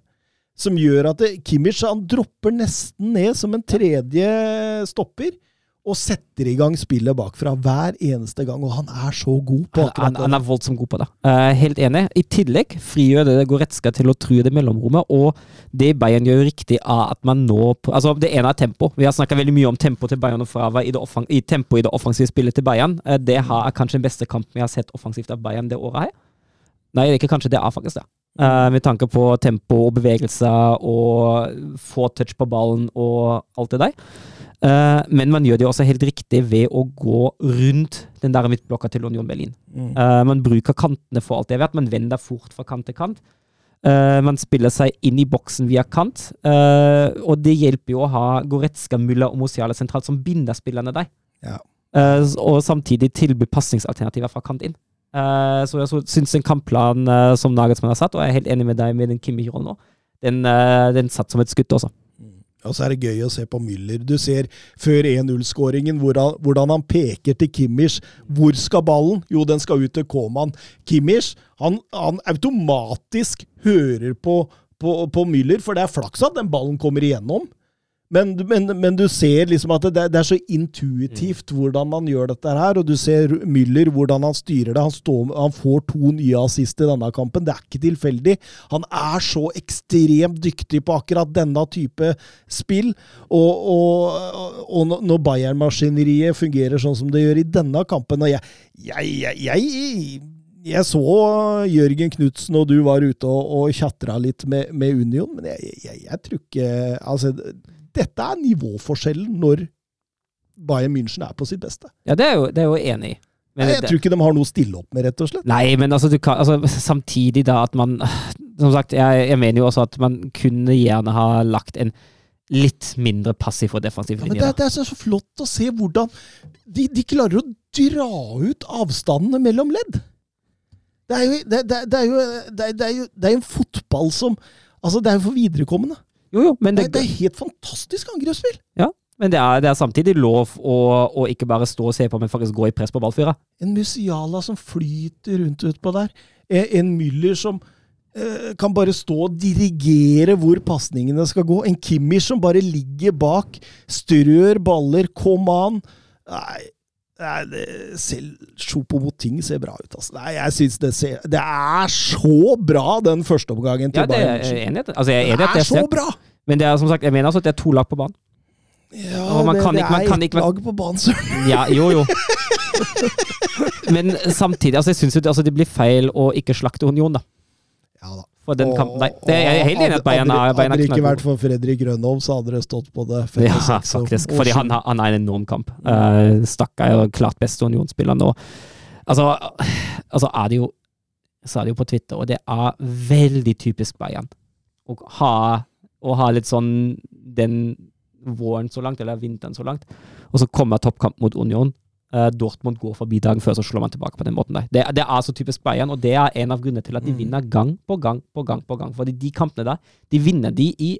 Som gjør at det, Kimmich han dropper nesten ned som en tredje stopper. Og setter i gang spillet bakfra hver eneste gang. Og han er så god på akkurat han, det. han er voldsomt god på det. Uh, helt enig. I tillegg frigjør det Goretzka til å true det mellomrommet, og det Bayern gjør riktig av at man nå Altså, det ene er tempo. Vi har snakka veldig mye om tempo til Bayern og Frava i, i tempo i det offensive spillet til Bayern. Uh, det har, er kanskje den beste kampen vi har sett offensivt av Bayern det året her. Nei, det er ikke kanskje, det er faktisk det. Uh, med tanke på tempo og bevegelser og få touch på ballen og alt det der. Eh, men man gjør det også helt riktig ved å gå rundt den der midtblokka til Union Berlin. Mm. Uh, man bruker kantene for alt det vet. Man vender fort fra kant til kant. Uh, man spiller seg inn i boksen via kant, uh, og det hjelper jo å ha Goretzka, Mulla og Mosiala sentralt som binder spillerne deg. Ja. Uh, og samtidig tilby pasningsalternativer fra kant inn. Så jeg syns en kampplan som Nagelsmann har satt, og jeg er helt enig med deg med den Kimmich-rollen nå, den, den satt som et skudd også. Og så er det gøy å se på Müller. Du ser før 1-0-skåringen hvordan, han peker til Kimmich. Hvor skal ballen? Jo, den skal ut til Koman. Kimmich han, han automatisk hører på, på, på Müller, for det er flaks at den ballen kommer igjennom. Men, men, men du ser liksom at det, det er så intuitivt hvordan man gjør dette her, og du ser Müller hvordan han styrer det. Han, står, han får to nye assist i denne kampen. Det er ikke tilfeldig. Han er så ekstremt dyktig på akkurat denne type spill. Og, og, og når Bayern-maskineriet fungerer sånn som det gjør i denne kampen og jeg, jeg, jeg, jeg jeg så Jørgen Knutsen og du var ute og, og tjatra litt med, med Union, men jeg, jeg, jeg tror ikke Altså, dette er nivåforskjellen når Bayern München er på sitt beste. Ja, det er jo, det er jo enig i. Men jeg det- tror ikke de har noe å stille opp med, rett og slett. Nei, men altså, du kan, altså samtidig da at man Som sagt, jeg, jeg mener jo også at man kunne gjerne ha lagt en litt mindre passiv og defensiv linje. Ja, men det, det er så flott å se hvordan de, de klarer å dra ut avstandene mellom ledd. Er jo, det er jo det er jo en fotball som Altså, det er jo for viderekommende. Jo, jo, men Det, det, det er helt fantastisk angrepsspill. men det, er, det er samtidig lov å, å ikke bare stå og se på, men faktisk gå i press på ballfyra. En Musiala som flyter rundt utpå der. En, en Müller som eh, kan bare stå og dirigere hvor pasningene skal gå. En Kimmich som bare ligger bak, strør baller, kom an. Nei, nei selv Choupo-Moting ser bra ut, altså. Nei, jeg synes det ser Det er så bra, den første omgangen til Ja, det er Bayern München. Altså, jeg er enig Det er så bra! men det er som sagt, jeg mener altså at det er to lag på banen. Ja, man det, ikke- man er kan ett lag på banen, søren. Ja, jo, jo. Men samtidig, altså, jeg syns jo det, altså, det blir feil å ikke slakte Union, da. Ja da. For den kampen der. Det jeg er helt enig at Bayern er, Hadde det ikke vært for Fredrik Rønholm, så hadde det stått på det. Ja, faktisk. Fordi han, han er en enorm kamp. Uh, Stakka er jo klart beste Union-spiller nå. Altså, altså er det jo sa det jo på Twitter, og det er veldig typisk Bayern å ha, å ha litt sånn den våren så langt, eller vinteren så langt, og så kommer toppkamp mot Union. Eh, Dortmund går forbi dagen før, så slår man tilbake på den måten der. Det, det er så typisk Bayern, og det er en av grunnene til at de Mm. vinner gang på gang på gang på gang. Fordi de kampene der, de vinner de i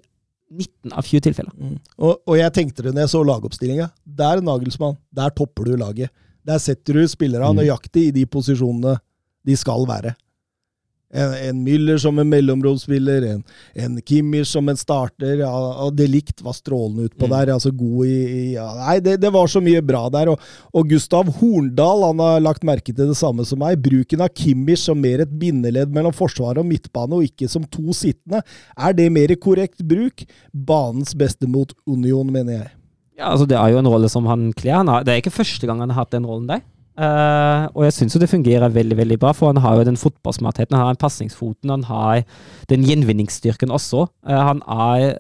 19 av 20 tilfeller. Mm. Og, og jeg tenkte det når jeg så lagoppstillinga. Der, Nagelsmann, der topper du laget. Der setter du spillerne Mm. nøyaktig i de posisjonene de skal være. En, en Müller som en mellomromsspiller, en, en Kimmich som en starter. Ja, og De Ligt var strålende utpå Mm. der. altså god i, i ja, Nei, det, det var så mye bra der. Og, og Gustav Horndal han har lagt merke til det samme som meg. Bruken av Kimmich som mer et bindeledd mellom forsvar og midtbane, og ikke som to sittende. Er det mer korrekt bruk? Banens beste mot Union, mener jeg. Ja, altså Det er jo en rolle som han kler. Han har, det er ikke første gang han har hatt den rollen der. Eh, og jeg syns jo det fungerer veldig veldig bra, for han har jo den fotballsmartheten, han har den pasningsfoten, han har den gjenvinningsstyrken også. Uh, han, er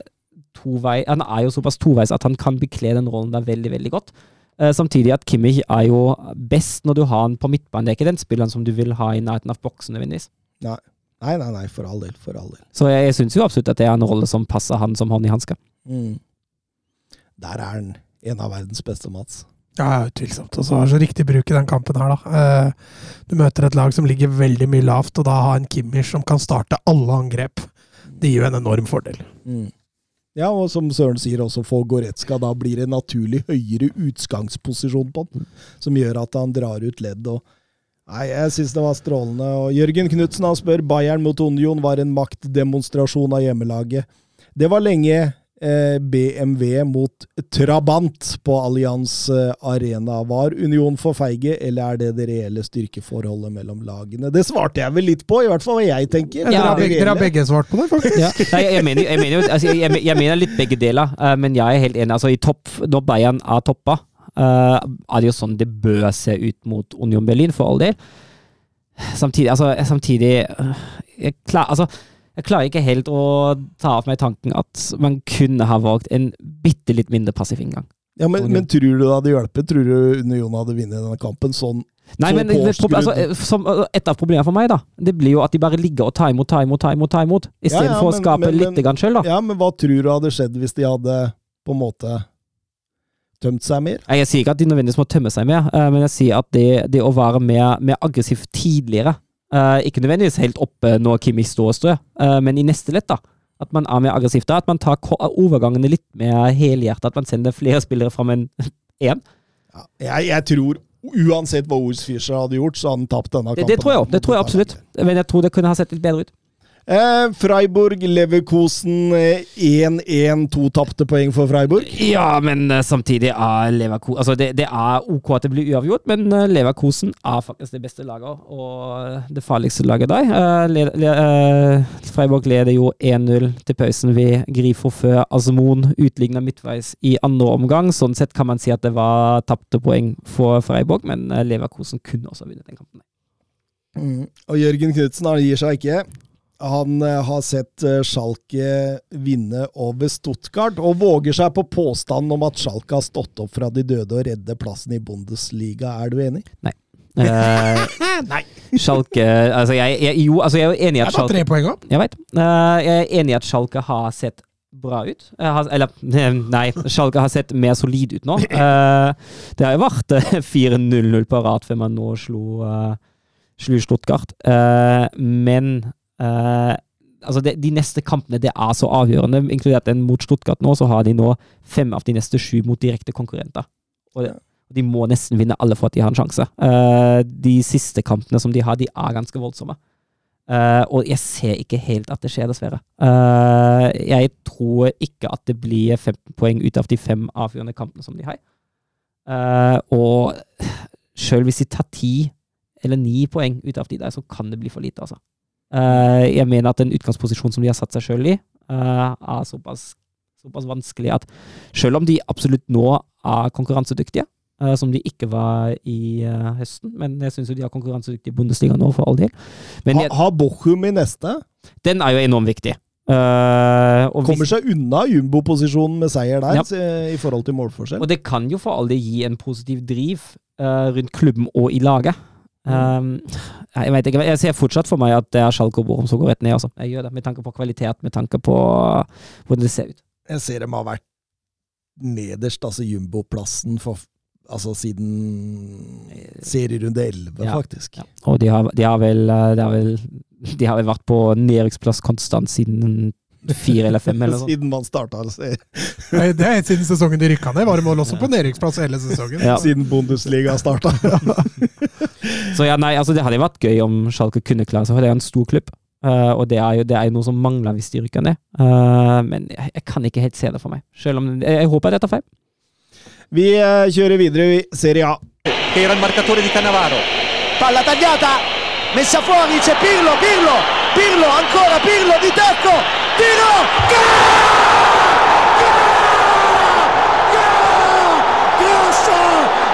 tovei, han er jo såpass toveis at han kan bekle den rollen der veldig veldig godt. Eh, samtidig at Kimmich er jo best når du har han på midtbanen. Det er ikke den spilleren som du vil ha i nærheten av boksen nødvendigvis. Nei, nei, nei, nei for all del. For all del. Så jeg, jeg syns jo absolutt at det er en rolle som passer han som hånd i hanske. Mm. Der er han en av verdens beste, Mats. Ja, utvilsomt. Og så har så riktig bruk i den kampen her, da. Eh, Du møter et lag som ligger veldig mye lavt, og da ha en Kimmich som kan starte alle angrep. Det gir jo en enorm fordel. Mm. Ja, og som Søren sier, også for Goretzka, da blir det en naturlig høyere utgangsposisjon på den, som gjør at han drar ut ledd. og Nei, jeg syns det var strålende. Og Jørgen Knutsen han spør Bayern mot Union var en maktdemonstrasjon av hjemmelaget. Det var lenge BMW mot Trabant på Allianz eh, Arena. Var Union for feige, eller er det det reelle styrkeforholdet mellom lagene? Det svarte jeg vel litt på, i hvert fall hva jeg tenker. Ja, dere har begge svart på det, faktisk. Ja. Nei, jeg, mener, jeg, mener, altså, jeg, jeg mener litt begge deler, eh, men jeg er helt enig. Altså, i topp, Når Bayern er toppa, eh, er det jo sånn det bør se ut mot Union Berlin, for all del. Samtidig, altså, samtidig jeg, klar, altså, jeg klarer ikke helt å ta av meg tanken at man kunne ha valgt en bitte litt mindre passiv inngang. Ja, men, men tror du det hadde hjulpet? Tror du Union hadde vunnet denne kampen sånn? Nei, men altså, eh, som, Et av problemene for meg da, det blir jo at de bare ligger og tar imot, tar imot, tar imot, tar imot, istedenfor Ja, ja, for å skape litt men- sjøl. Ja, men hva tror du hadde skjedd hvis de hadde på en måte tømt seg mer? Jeg sier ikke at de nødvendigvis må tømme seg mer, eh, men jeg sier at det, det å være mer, mer aggressiv tidligere eh, Ikke nødvendigvis helt oppe når Kimmich står og strø, uh, men i neste lett. da. At man er mer aggressiv da. At man tar overgangene litt mer helhjertet. At man sender flere spillere fram enn én. Ja, jeg, jeg tror uansett hva Ous Fischer hadde gjort, så hadde han tapt denne Det, kampen. det tror jeg. Det tror jeg absolutt. Men jeg tror det kunne ha sett litt bedre ut. Eh, Freiburg, Leverkosen eh, 1-1. To tapte poeng for Freiburg. Ja, men eh, samtidig er Leverkosen Altså, det, det er ok at det blir uavgjort, men eh, Leverkosen er faktisk det beste laget og det farligste laget der. Eh, le, le, eh, Freiburg leder jo 1-0 til pausen ved Grifo før Azmoun utligna midtveis i andre omgang. Sånn sett kan man si at det var tapte poeng for Freiburg, men eh, Leverkosen kunne også vunnet den kampen. Mm. Og Jørgen Knutsen gir seg ikke. Han eh, har sett eh, Schalke vinne over Stuttgart, og våger seg på påstanden om at Schalke har stått opp fra de døde og redde plassen i Bundesliga. Er du enig? Eh, Nei. Schalke altså jeg, jeg, Jo, altså jeg er enig i Det er bare tre poeng opp. Jeg veit. jeg er enig i at Schalke har sett bra ut. Har, eller nei, Schalke har sett mer solid ut nå. Eh, det har jo vært eh, 4-0-0 på rad før man nå slo, slo Stuttgart. Eh, men eh, altså de, de neste kampene det er så avgjørende, inkludert den mot Stuttgart nå, så har de nå fem av de neste sju mot direkte konkurrenter. Og det, de må nesten vinne alle for at de har en sjanse. Uh, de siste kampene som de har, de er ganske voldsomme. Uh, og jeg ser ikke helt at det skjer, dessverre. Uh, jeg tror ikke at det blir 15 poeng ut av de fem avgjørende kampene som de har. Og sjøl hvis de tar ti eller ni poeng ut av de der, så kan det bli for lite, altså. Eh, jeg mener at den utgangsposisjonen som de har satt seg sjøl i, eh, er såpass, såpass vanskelig at selv om de absolutt nå er konkurransedyktige, eh, som de ikke var i høsten. Men jeg syns jo de er konkurransedyktige Bundesliga nå, for all del. Men Ha, har Bochum i neste? den er jo enormt viktig. Uh, Kommer seg unna jumboposisjonen med seier der, Ja. i forhold til målforskjell. og det kan jo for all del gi en positiv driv uh, rundt klubben og i laget. Um, jeg vet ikke, jeg ser fortsatt for meg at det er Schalke og Borum som går rett ned. Også. Jeg gjør det, Med tanke på kvalitet, med tanke på hvordan det ser ut. Jeg ser dem har vært nederst, altså jumboplassen, for, altså siden serierunde 11, Ja. faktisk. Ja. Og de har, de har vel, eh, de har vel De har vel vært på nedrykksplass konstant siden fire eller fem, eller. Siden man starta altså. Nei, Det er siden sesongen de rykka ned. Var de mål også på nedrykksplass hele sesongen. Ja. Siden Bundesliga starta. Så ja, nei, altså det hadde vært gøy om Schalke kunne klare seg, for det er en stor klubb. Uh, og det er jo det er noe som mangler hvis de rykker ned. Uh, men jeg, jeg kan ikke helt se det for meg. Selv om jeg, jeg håper jeg tar feil. Vi uh, kjører videre i Serie A. era il marcatore di Cannavaro. Palla tagliata, messa fuori, c'è Pirlo, Pirlo, Pirlo, ancora Pirlo di tacco, tiro, Grosso,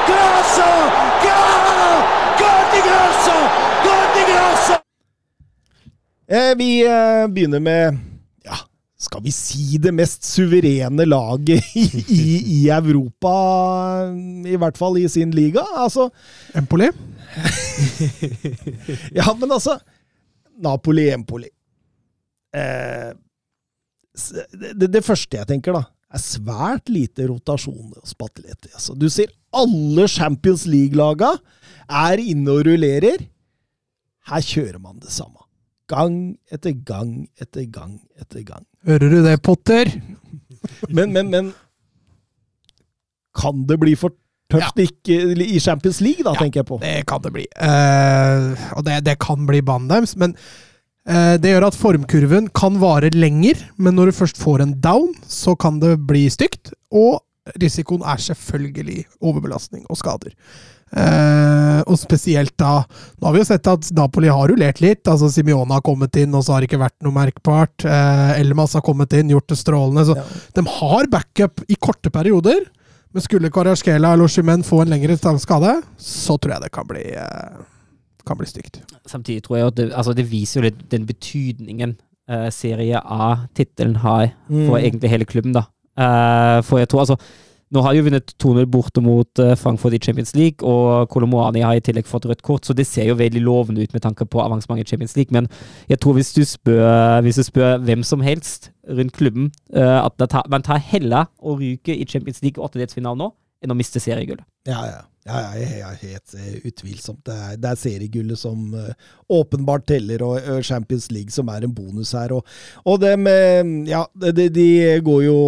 Grosso, gol, gol di Grosso, gol di Grosso. Eh, vi eh, begynner med ja, skal vi si det mest suverene laget i, i, i Europa, i hvert fall i sin liga. Altså, Empoli. ja, men altså Napoli-Empoli. Eh, det, det første jeg tenker, da, er svært lite rotasjon hos Spatelletti. Altså, du ser alle Champions League-laga er inne og rullerer. Her kjører man det samme. Gang etter gang etter gang etter gang. Hører du det, Potter? Men, men, men Kan det bli for tøft ikke, i Champions League, da, Ja. tenker jeg på. Det kan det bli. Uh, og det, det kan bli banen deres, men uh, Det gjør at formkurven kan vare lenger, men når du først får en down, så kan det bli stygt. Og risikoen er selvfølgelig overbelastning og skader. Eh, og spesielt da Nå har vi jo sett at Napoli har rullert litt. altså Simione har kommet inn, og så har det ikke vært noe merkbart. Eh, Elmas har kommet inn, gjort det strålende. Så de har backup i korte perioder. Men skulle Karaskela eller Oshimen få en lengre skade, så tror jeg det kan bli, eh, kan bli stygt. Samtidig tror jeg at det, altså det viser jo litt den betydningen eh, Serie A-tittelen har for Mm. egentlig hele klubben, da. Eh, for jeg tror altså Nå har de jo vunnet 2-0 borte mot eh, Frankfurt i Champions League, og Kolomoani har i tillegg fått rødt kort, så det ser jo veldig lovende ut med tanke på avansement i Champions League. Men jeg tror hvis du spør, hvis du spør hvem som helst rundt klubben, eh, at man tar heller å ryke i Champions League åttedelsfinalen nå, enn å miste seriegullet. Ja, ja. ja, ja, helt eh, utvilsomt. Det er, det er seriegullet som åpenbart teller, og Champions League som er en bonus her. Og, og dem, Ja, de- de går jo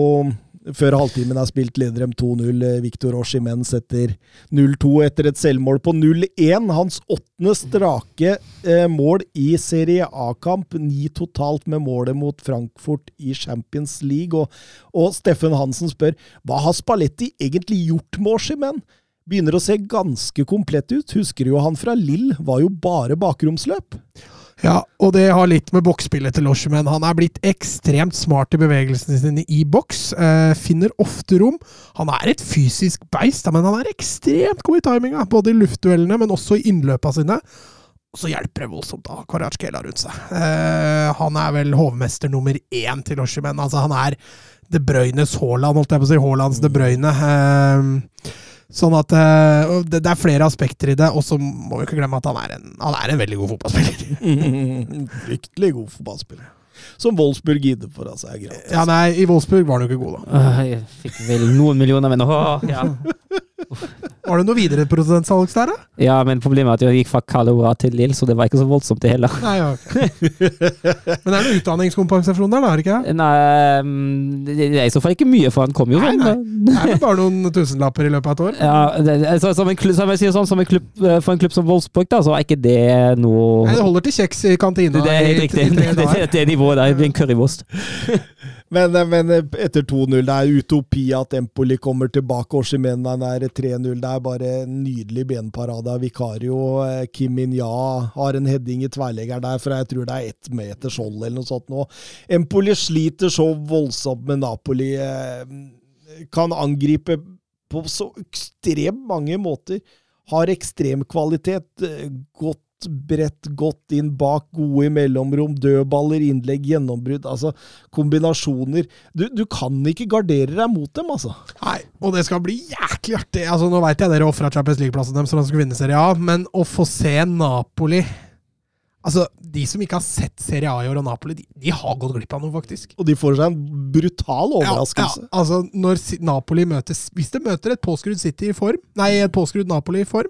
før halvtimen er spilt, leder dem 2-0. Eh, Victor Oshimen setter 0-2 etter et selvmål på 0-1. Hans åttende strake eh, mål i Serie A-kamp. Ni totalt med målet mot Frankfurt i Champions League. Og, og Steffen Hansen spør hva har Spalletti egentlig gjort med Oshimen? Begynner å se ganske komplett ut. Husker jo han fra Lill, var jo bare bakromsløp. Ja, og det har litt med boksspillet til Loshman. Han er blitt ekstremt smart i bevegelsene sine i boks. Eh, finner ofte rom. Han er et fysisk beist, men han er ekstremt god i timinga. Både i luftduellene, men også i innløpa sine. Og så hjelper det voldsomt da, ha Kvaratskhelia rundt seg. Eh, han er vel hovmester nummer én til Loshman. Altså, han er De Bruynes Haaland, holdt jeg på å si. Haalands De Bruyne. Eh, Sånn at uh, det, det er flere aspekter i det, og så må vi ikke glemme at han er en, han er en veldig god fotballspiller. Fryktelig god fotballspiller. Som Wolfsburg gidder for, altså. Er. Ja, nei, I Wolfsburg var han jo ikke god, da. Uh, jeg fikk vel noen millioner, men åh, ja. Var det noe videreprodusensalg der, da? ja, men problemet er at jeg gikk fra Calora til Lill, så det var ikke så voldsomt det heller. Nei, okay. Men det er noe utdanningskompensasjon der, da? er det ikke? Nei, mm, det er i så fall ikke mye, for han kom jo sånn. nei. Det er vel bare noen tusenlapper i løpet av et år? Ja, det, altså, som, en klubb, som jeg sier sånn, som en klubb, eh, for en klubb som Wolfsburg, da, så er ikke det noe Nei, Det holder til kjeks i kantina. Det, er helt i- riktig. i det, Det, det, det, nivået der blir en currywurst. Men, men etter 2-0, det er utopi at Empoli kommer tilbake. Oshimenan er 3-0. Det er bare en nydelig benparade av Vikario. Eh, Kim Inya har en heading i tverrleggeren der fra jeg tror det er ett meter skjold eller noe sånt nå. Empoli sliter så voldsomt med Napoli. eh, Kan angripe på så ekstremt mange måter. Har ekstrem kvalitet. eh, Godt bredt, godt inn bak, gode i mellomrom, dødballer, innlegg, gjennombrudd. Altså, kombinasjoner. Du, du kan ikke gardere deg mot dem, altså. Nei, og det skal bli jæklig artig. Altså, Nå veit jeg dere ofra Champions League-plassen deres for de skulle vinne Serie A, men å få se Napoli Altså, De som ikke har sett Serie A i år og Napoli, de, de har gått glipp av noe, faktisk. Og de får seg en brutal overraskelse. Ja, ja, altså, når Napoli møtes Hvis de møter et påskrudd City i form, nei, et påskrudd Napoli i form,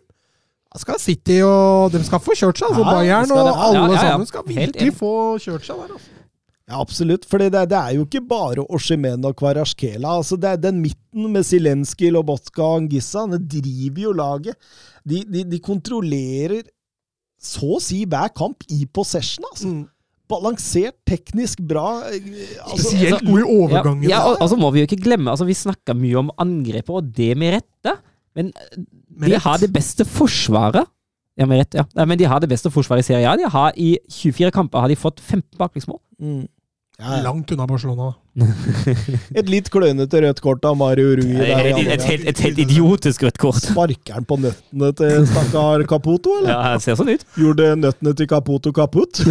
skal City og De skal få kjørt seg. Altså, Ja, Bayern og alle Ja, ja, ja. sammen skal virkelig få kjørt seg der. Altså. Ja, absolutt. For det, det er jo ikke bare Oshimen og Kvarasjkela. Altså, det er den midten med Zelenskyj, Lobotka og Angissa. Det driver jo laget. De, de, de kontrollerer så å si hver kamp i possession, altså. Balansert, teknisk bra. eh, Altså, Spesielt god i Ja, overgangen. ja, og, altså må vi jo ikke glemme altså Vi snakker mye om angrepet, og det med rette. Men de rett. har det beste forsvaret. Ja, med rett, ja. Nei, Men de har det beste forsvaret i Serie A. De har I 24 kamper har de fått 15 baklengsmål. mm. ja, ja. Langt unna Barcelona. da. Et litt klønete rødt kort av Mario Rui. Et, et, helt, et helt idiotisk rødt kort. Sparker han på nøttene til stakkar Caputo, eller? Ja, det ser sånn ut. Gjorde nøttene til Caputo kaputt?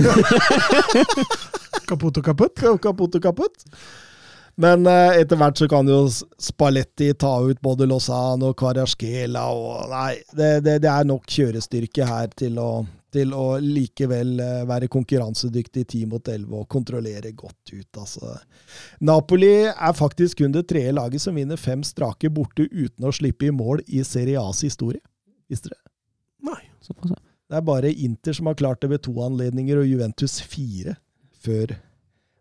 Caputo kaputt. Caputo kaputt. Men eh, etter hvert så kan jo Spalletti ta ut både Lozano og Kvarasjkela og Nei, det, det, det er nok kjørestyrke her til å, til å likevel eh, være konkurransedyktig 10 mot 11 og kontrollere godt ut, altså. Napoli er faktisk kun det tredje laget som vinner fem strake borte uten å slippe i mål i Serie A's historie. Visste dere? Nei. Såpass, ja. Det er bare Inter som har klart det ved to anledninger, og Juventus fire før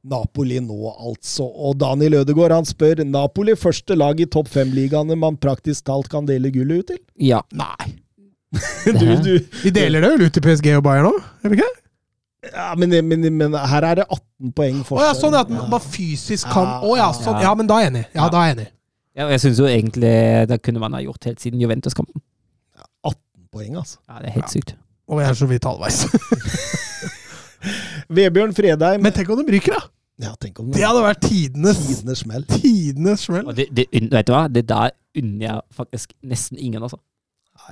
Napoli nå, altså. Og Daniel Ødegaard han spør Napoli første lag i topp fem-ligaene man praktisk talt kan dele gullet ut til? Ja. Nei. Du, du, Vi deler det vel ut til PSG og Bayern nå? Gjør vi ikke? Ja, men, men, men her er det 18 poeng Å forskjell. ja, sånn at man bare fysisk kan Å ja, sånn. Ja, men da er jeg enig. Ja, da er jeg enig. Ja, jeg syns jo egentlig det kunne man ha gjort helt siden Juventus-kampen. 18 poeng, altså. Ja, det er helt sykt. Og jeg er så vidt halvveis. Vebjørn Fredheim Men tenk om de ryker, da! Ja, tenk om Det det hadde vært tidenes tidenes smell. Tidenes smell. Og det, det, vet du hva? Det der unner jeg faktisk nesten ingen, altså.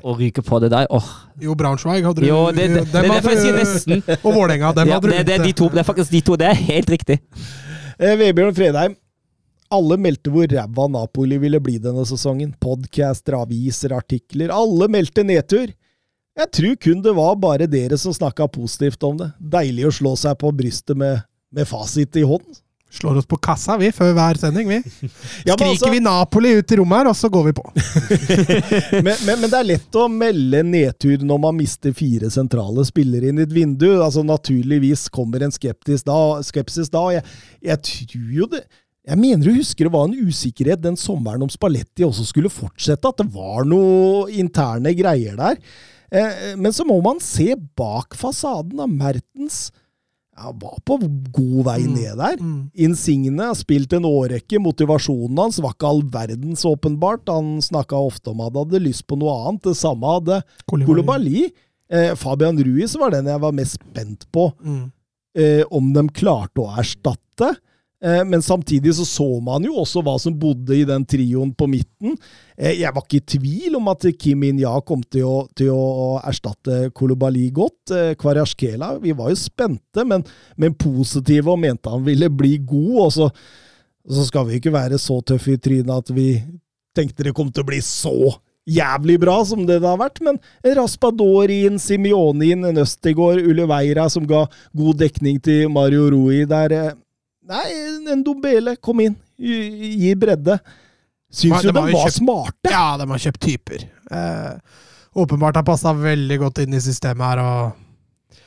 Å ryke på det der. Åh. Jo, Braunschweig hadde du Jo, det, det, det, jeg hadde- nesten. Og Vålerenga, dem Ja, hadde det, det, de to, det er faktisk de to. Det er helt riktig. Eh, Vebjørn Fredheim. Alle meldte hvor ræva Napoli ville bli denne sesongen. Podcaster, aviser, artikler. Alle meldte nedtur. Jeg tror kun det var bare dere som snakka positivt om det. Deilig å slå seg på brystet med, med fasit i hånd. Slår oss på kassa, vi, før hver sending, vi. Ja, Skriker altså- vi Napoli ut i rommet her, og så går vi på. men, men, men det er lett å melde nedtur når man mister fire sentrale spillere inn i et vindu. Altså Naturligvis kommer en da, skepsis da. Jeg, jeg tror jo det Jeg mener du husker det var en usikkerhet den sommeren om Spalletti også skulle fortsette. At det var noe interne greier der. Eh, men så må man se bak fasaden av Mertens. Ja, var på god vei ned der. Insigne har spilt en årrekke. Motivasjonen hans var ikke all verdens, åpenbart. Han snakka ofte om at han hadde lyst på noe annet. Det samme hadde Kolibali. Eh, Fabian Ruiz var den jeg var mest spent på Mm. eh, om de klarte å erstatte. Eh, men samtidig så så man jo også hva som bodde i den trioen på midten. Eh, jeg var ikke i tvil om at Kim In-ya kom til å, til å erstatte Kolobali godt. Eh, Kvarasjkela, vi var jo spente, men, men positive og mente han ville bli god. Og så, så skal vi ikke være så tøffe i trynet at vi tenkte det kom til å bli så jævlig bra som det det har vært, men Raspadorin, Simionin, Nøstegård, Uleveira som ga god dekning til Mario Rui der. Nei, en Dombele, kom inn, gi, bredde. Syns de jo de de var kjøpt- smarte. Ja, de har kjøpt typer. Eh, åpenbart har passa veldig godt inn i systemet her, og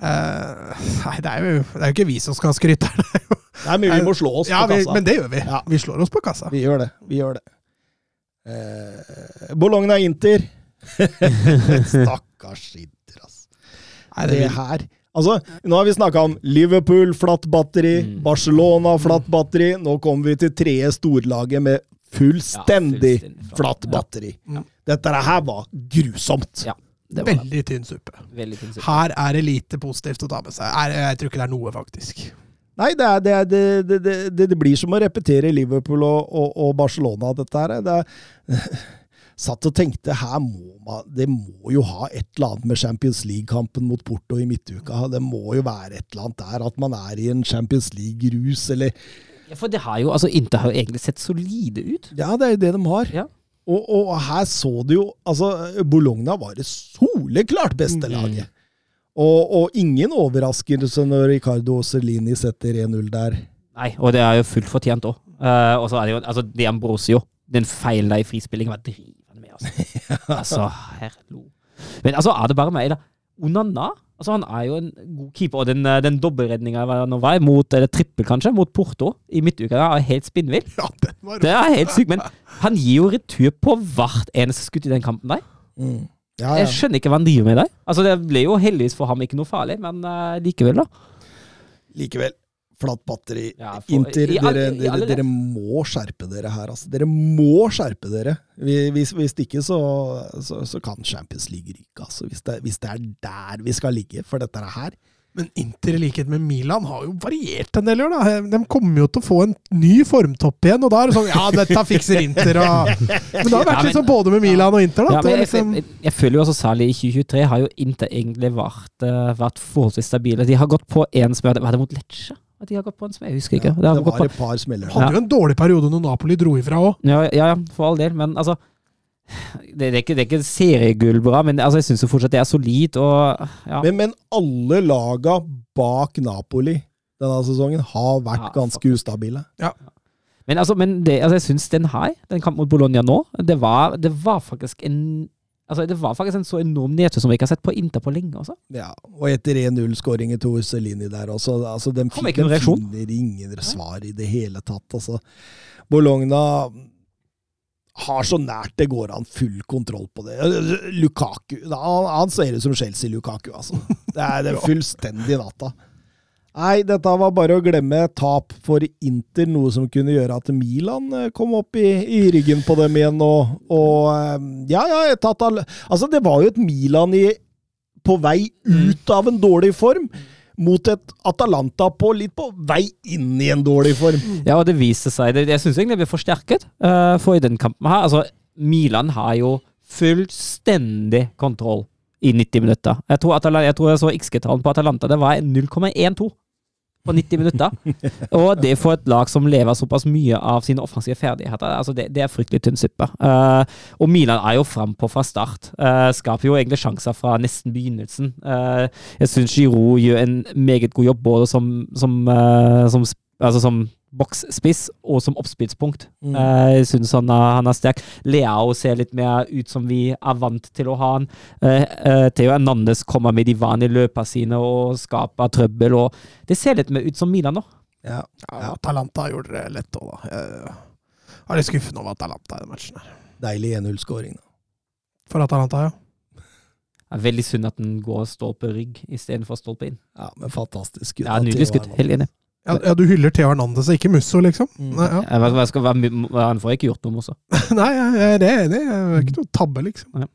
eh, Nei, det er, jo, det er jo ikke vi som skal skryte her. det er jo- Nei, men vi må slå oss ja, på vi, kassa. Men det gjør vi. Ja. Vi slår oss på kassa. Vi gjør det. Vi gjør det. Eh, Bologna Inter. Stakkars Inter, ass. Nei, det det vil, her Altså, Nå har vi snakka om Liverpool, flatt batteri. Mm. Barcelona, flatt batteri. Nå kommer vi til tredje storlaget med fullstendig Ja, fullstendig flatt. flatt batteri. Ja. Dette her var grusomt. Ja, det var veldig tynn suppe. Veldig sinnssykt. Her er det lite positivt å ta med seg. Jeg, jeg tror ikke det er noe, faktisk. Nei, det, er, det, er, det, det, det, det blir som å repetere Liverpool og, og, og Barcelona, dette her. Det er, satt og tenkte her må man, det må jo ha et eller annet med Champions League-kampen mot Porto i midtuka. Det må jo være et eller annet der, at man er i en Champions League-rus, eller Ja, for det har jo, altså Inter har jo egentlig sett solide ut. Ja, det er jo det de har. Ja. Og, og her så du jo Altså, Bologna var det soleklart beste Mm. laget. Og, og ingen overraskelse når Ricardo Celini setter 1-0 der. Nei, og det er jo fullt fortjent òg. og så er det jo altså De Ambrosio. Den feilen der i frispillingen var med, altså. altså, herlo. Men altså, er det bare meg, da? Onana altså han er jo en god keeper, og den, eh, den dobbeltredninga mot eller trippel kanskje, mot Porto i midtuka er helt spinnvill. Ja, var Det er helt sykt, men han gir jo retur på hvert eneste skudd i den kampen der. Mm. Ja, Jeg skjønner ikke hva han driver med der. Altså, det ble jo heldigvis for ham ikke noe farlig, men uh, likevel, da. Likevel. Flatt batteri. Ja, for- Inter, i dere, i dere, dere må skjerpe dere her, altså. Dere må skjerpe dere. Hvis, hvis ikke, så, så, så kan Champions League ryke, altså. Hvis det, hvis det er der vi skal ligge for dette her. Men Inter, i likhet med Milan, har jo variert en del i år. da. De kommer jo til å få en ny formtopp igjen, og da er det sånn Ja, dette fikser Inter, og Men det har vært Ja, men- litt sånn både med Milan og Inter, da. Ja, jeg, liksom, jeg, jeg føler jo også særlig i 2023 har jo Inter egentlig vært, eh, vært forholdsvis stabile. De har gått på en som Var det mot Lecce? At de har gått på en smell. Jeg husker ikke. Ja, det, det var på, et par smeller. hadde jo en dårlig periode når Napoli dro ifra òg. ja, ja, ja, for all del, men altså Det, det, er, ikke, det er ikke seriegull bra, men altså, jeg syns fortsatt det er solid. Og ja, Men, men alle laga bak Napoli denne sesongen har vært Ja, ganske ustabile. ustabile. Men, altså, men det, altså, jeg syns den her, den kampen mot Bologna nå, det var, det var faktisk en Altså, Det var faktisk en så enorm nedtur som vi ikke har sett på Inter på lenge. Også. Ja, og etter 1-0-skåringen til Orselini der også. Altså, de, fin- de finner ingen svar i det hele tatt. Altså. Bologna har så nært det går an full kontroll på det. Lukaku Han, han ser ut som Chelsea-Lukaku, altså. Det er det er fullstendig natta. Nei, dette var bare å glemme tap for Inter, noe som kunne gjøre at Milan eh, kom opp i, i ryggen på dem igjen. Og, og eh, ja, ja, tatt all Altså, det var jo et Milan i, på vei ut av en dårlig form, mot et Atalanta på litt på vei inn i en dårlig form. Ja, og det viste seg det, Jeg syns egentlig det ble forsterket, Uh, for i den kampen her Altså, Milan har jo fullstendig kontroll i 90 minutter. Jeg tror, Atalanta, jeg, tror jeg så XG-tallene på Atalanta. Det var 0,12 på 90 minutter. Og det for et lag som lever såpass mye av sine offensive ferdigheter, altså det, det er fryktelig tynn suppe. Uh, og Milan er jo frampå fra start. Uh, skaper jo egentlig sjanser fra nesten begynnelsen. Uh, jeg syns Giroud gjør en meget god jobb både som, som, som, altså som boksspiss og som oppspillspunkt. Mm. Eh, jeg syns han, han er sterk. Leao ser litt mer ut som vi er vant til å ha han. Eh, eh, Theo Hernandez kommer med de vanlige løpene sine og skaper trøbbel. og Det ser litt mer ut som Milan nå. Ja. Ja, Talanta gjorde det lett òg, da. Jeg er litt skuffende over Atalanta i den matchen. her. Deilig 1-0-skåring. For Atalanta, ja. Det er veldig synd at den går stolpe rygg istedenfor stolpe inn. Ja, men fantastisk skudd. Ja, Nydelig skudd. Helt enig. Ja, ja, du hyller Theo Hernandez og ikke Musso, liksom? Mm. Nei, ja. Hva jeg skal være, han får ikke gjort noe Musso Nei, jeg det er enig. Det er ikke noe tabbe, liksom.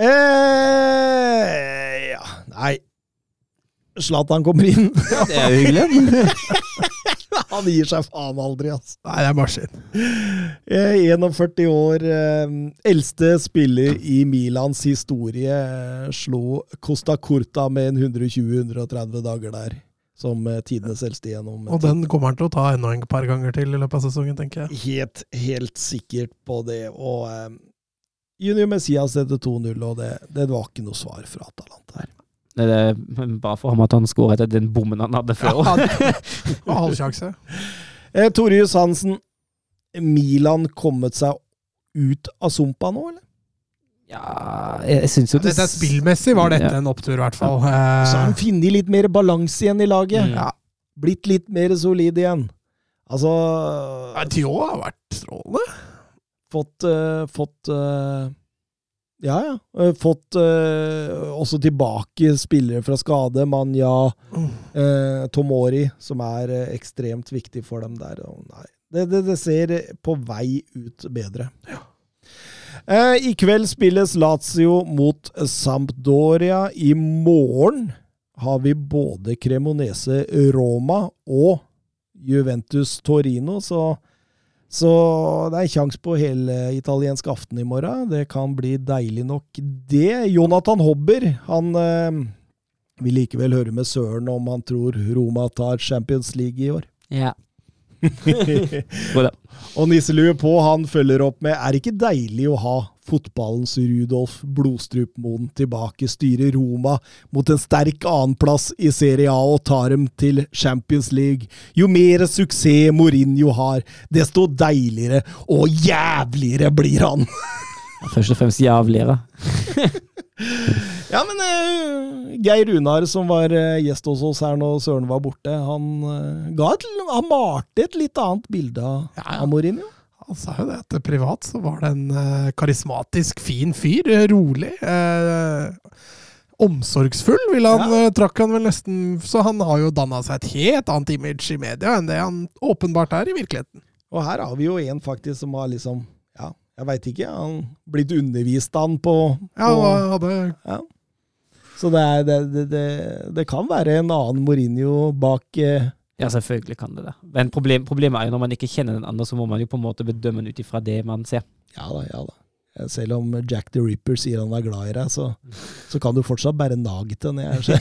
Eh, ja, nei. Zlatan kommer inn. Det er jo hyggelig. Han gir seg faen aldri, altså. Nei, det er maskin. Eh, 41 år, eh, eldste spiller i Milans historie, eh, slo Costa Curta med en 120-130 dager der. Som eh, tidenes eldste gjennom. Og den kommer han til å ta enda en par ganger til i løpet av sesongen, tenker jeg. Helt, helt sikkert på det. Og eh, Junior Messias etter 2-0, og det, det var ikke noe svar fra Atalanta her. Det er bare for ham at han skåret etter den bommen han hadde før. Ja, halvsjanse. Eh, Torjus Hansen, Milan kommet seg ut av sumpa nå, eller? Ja, jeg synes jo det Dette er spillmessig var dette Ja. en opptur, i hvert fall. Så har han funnet litt mer balanse igjen i laget. Mm. Ja. Blitt litt mer solid igjen. Altså ja, Theo har vært strålende. Fått uh, Fått uh, Ja, ja. Eh, fått uh, også tilbake spillere fra skade. Manja, Mm. eh, Tomori, som er ekstremt viktig for dem der. Nei, det, det, det ser på vei ut bedre. Eh, I kveld spilles Lazio mot Sampdoria. I morgen har vi både Cremonese Roma og Juventus Torino, så, så det er kjangs på hele italiensk aften i morgen. Det kan bli deilig nok, det. Jonathan Hobber, han eh, vil likevel høre med Søren om han tror Roma tar Champions League i år. Ja. Det. Og Nisselue på, han følger opp med Er det ikke deilig å ha fotballens Rudolf Blodstrup Moen tilbake, styre Roma mot en sterk annenplass i Serie A og tar dem til Champions League? Jo mer suksess Mourinho har, desto deiligere og jævligere blir han. Først og fremst jævligere. Ja, men uh, Geir Runar, som var uh, gjest hos oss her når Søren var borte, han, uh, ga et, han malte et litt annet bilde av, Ja, ja. av Mourinho. Han sa jo det at privat så var det en karismatisk, fin fyr. rolig. omsorgsfull, vil han, eh, trakk han vel nesten. Så han har jo danna seg et helt annet image i media enn det han åpenbart er i virkeligheten. Og her har vi jo en faktisk som har liksom Ja, jeg veit ikke. Han blitt undervist av han på, Ja, på han hadde ja. Så det, er, det, det, det, det kan være en annen Mourinho bak eh, Ja, selvfølgelig kan det det. Men problem, problemet er jo når man ikke kjenner den andre, så må man jo på en måte bedømme den ut ifra det man ser. Ja da, ja da. Selv om Jack the Ripper sier han er glad i deg, så, så kan du fortsatt bære nag til den. Jeg ser.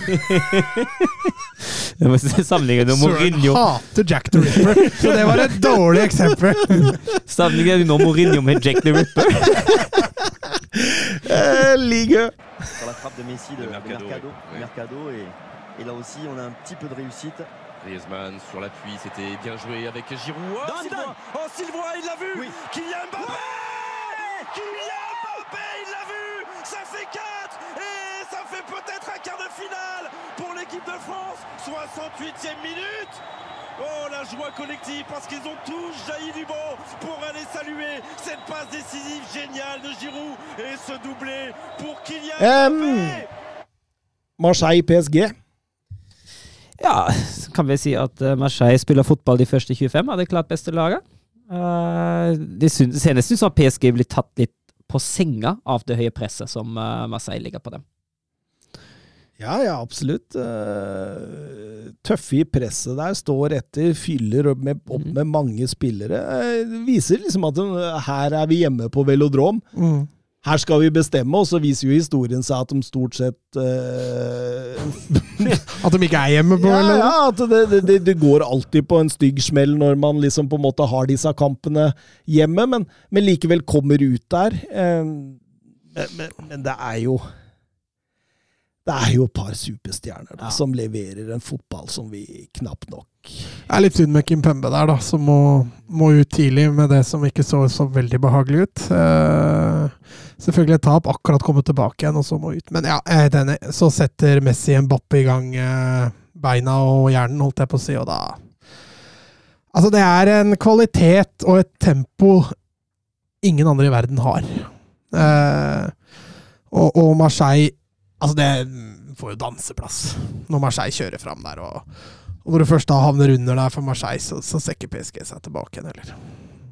Jeg må Sammenligne med Søren Mourinho hater Jack the Ripper, så det var et dårlig eksempel. Sammenligne nå Mourinho med Jack the Ripper? Eh, Ligue sur la frappe de Messi de, De de Mercado, Mercado, oui. Mercado, et, et là aussi on a un petit peu de réussite. Griezmann sur l'appui, c'était bien joué avec Giroud. Oh, Zidane Oh, Sylvain, il l'a vu Oui. Kylian Mbappé Kylian Mbappé, il l'a vu Ça fait 4 Et ça fait peut-être un quart de finale pour l'équipe de France 68e minute Oh, la joie collective parce qu'ils ont tous jailli du banc pour aller saluer cette passe décisive géniale de Giroud et ce doublé pour Kylian Em, Mbappé. Marseille PSG. Ja, kan vi si at eh, Marseille spiller fotball de første 25 av det klart beste laget? Eh, det syn- ser nesten ut som at PSG blir tatt litt på senga av det høye presset som eh, Marseille ligger på dem. Ja, ja, absolutt. Eh, tøffe i presset der, står etter, fyller opp med, opp med mange spillere. Det viser liksom at her er vi hjemme på velodrom. Mm. Her skal vi bestemme, og så viser jo historien seg at de stort sett uh, At de ikke er hjemme på Ja, eller? ja at det, det, det, går alltid på en stygg smell når man liksom på en måte har disse kampene hjemme, men, men likevel kommer ut der. Uh, Men, men, det er jo Det er jo et par superstjerner da, som leverer en fotball som vi knapt nok Det er litt synd med Kim Pembe der, da, som må, må ut tidlig med det som ikke så så veldig behagelig ut. Uh, selvfølgelig et tap, akkurat kommet tilbake igjen, og så må ut. Men ja, enig. Så setter Messi en bappe i gang uh, beina og hjernen, holdt jeg på å si, og da Altså, det er en kvalitet og et tempo ingen andre i verden har. Uh, og, og Marseille Altså, det får jo danseplass når Marseille kjører fram der. og og når du først da havner under der for Marseille, så, så ser ikke PSG seg tilbake igjen heller.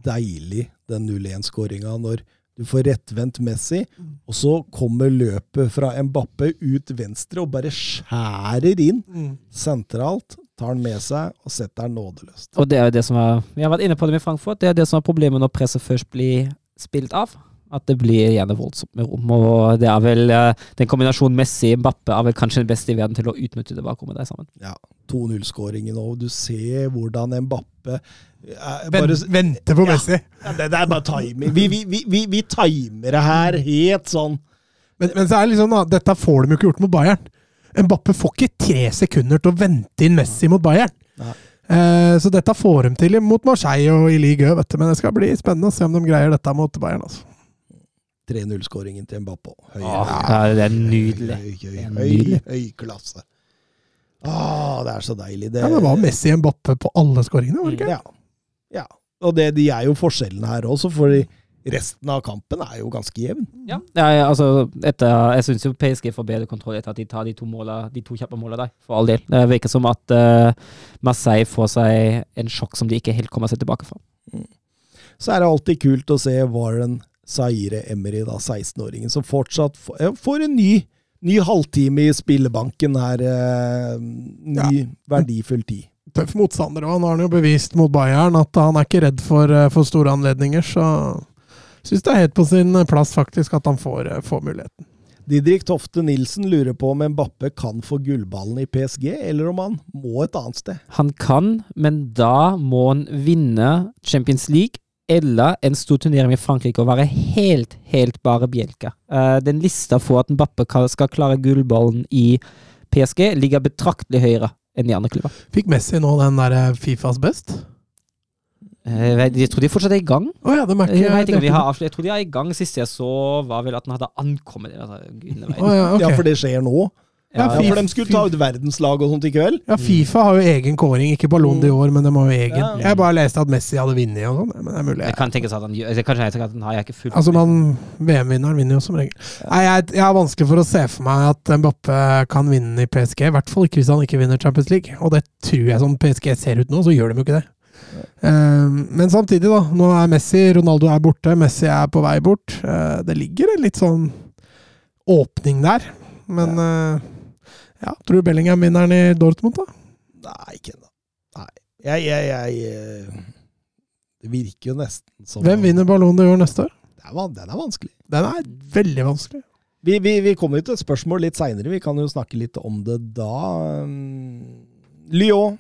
deilig, den 0-1-skåringa, når du får rettvendt Messi, og så kommer løpet fra Mbappe ut venstre og bare skjærer inn sentralt, tar den med seg og setter den nådeløst. Og det er jo det som er Vi har vært inne på det med Frankfurt. Det er det som er problemet når presset først blir spilt av. At det blir gjerne voldsomt med rom. Og det er vel eh, den kombinasjonen Messi-Mbappe er vel kanskje den beste i verden til å utnytte det bakrommet der sammen. Ja, 2-0-skåringen og du ser hvordan Mbappe er bare, Venter på Messi! ja, det, det er bare timing. Vi, vi, vi, vi, vi timer det her helt sånn. Men, men så er det liksom da, dette får de jo ikke gjort mot Bayern. Mbappe får ikke tre sekunder til å vente inn Messi mot Bayern. Nei. Eh, så dette får de til mot Marseille og i Ligue Ø. Men det skal bli spennende å se om de greier dette mot Bayern. altså. 3-0-skåringen til Mbappé. Høy, Ja, det er nydelig. Høy, høy, høy, høy klasse. Ah, det er så deilig. Det, Ja, det var Messi Mbappe på alle skåringene, var det ikke? Ja. ja. Og det, de er jo forskjellene her også, for resten av kampen er jo ganske jevn. Ja, ja, altså etter, Jeg syns jo PSG får bedre kontroll etter at de tar de to, måla, de to kjappe målene der, for all del. Det virker som at uh, Marseille får seg en sjokk som de ikke helt kommer seg tilbake fra. Så er det alltid kult å se Warren Zaire Emery, da 16-åringen, som fortsatt får, en ny, ny halvtime i spillebanken her. Eh, ny, verdifull tid. Tøff motstander òg. Nå har han jo bevist mot Bayern at han er ikke redd for, eh, for store anledninger, så syns det er helt på sin plass faktisk at han får, eh, får muligheten. Didrik Tofte Nilsen lurer på om Mbappe kan få gullballen i PSG, eller om han må et annet sted. Han kan, men da må han vinne Champions League eller en stor turnering i Frankrike og være helt, helt bare bjelke. Uh, den lista for at Mbappe skal klare gullballen i PSG, ligger betraktelig høyere enn de andre klubber. Fikk Messi nå den der eh, Fifas best? Eh, Jeg tror de fortsatt er i gang. Å ja, de er ikke jeg, ikke om de har jeg tror de er i gang. Sist jeg så, var vel at den hadde ankommet. Oh, ja, okay. Ja, for det skjer nå. Ja, Ja, for de skulle ta ut verdenslag og sånt i kveld. Ja, Fifa har jo egen kåring, ikke Ballon år, men de har jo egen. Ja. Jeg bare leste at Messi hadde vunnet og sånn, men det er mulig. Jeg kan tenkes at han gjør Kanskje jeg at han har jeg ikke fulgt Altså, VM-vinneren vinner jo som regel. Nei, jeg, jeg har vanskelig for å se for meg at Mbappe kan vinne i PSG. I hvert fall ikke hvis han ikke vinner Champions League. Og det tror jeg som PSG ser ut nå, så gjør de jo ikke det. Eh, men samtidig, da. Nå er Messi, Ronaldo er borte, Messi er på vei bort. Eh, det ligger en litt sånn åpning der. Men eh, ja, tror du Bellingham vinner den i Dortmund, da? Nei, ikke ennå. Nei. Jeg, jeg, jeg eh, Det virker jo nesten som Hvem vinner Ballon d'Or neste år? Den er vanskelig. Den er veldig vanskelig. Vi, vi, vi kommer jo til et spørsmål litt seinere. Vi kan jo snakke litt om det da. Um, Lyon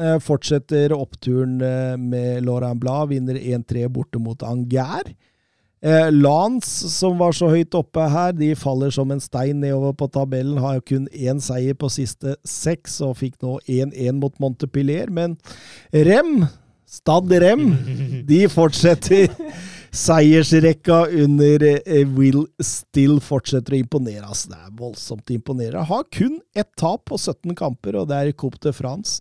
eh, fortsetter oppturen eh, med Laurent Blad. Vinner 1-3 borte mot Angers. Eh, Lance, som var så høyt oppe her, de faller som en stein nedover på tabellen. Har kun én seier på siste seks, og fikk nå 1-1 mot Montepillier. Men Rem, Stad Rem, de fortsetter seiersrekka under eh, Will Still fortsetter å imponere. Altså, det er voldsomt imponerende. Har kun ett tap på 17 kamper, og det er i Coupe de France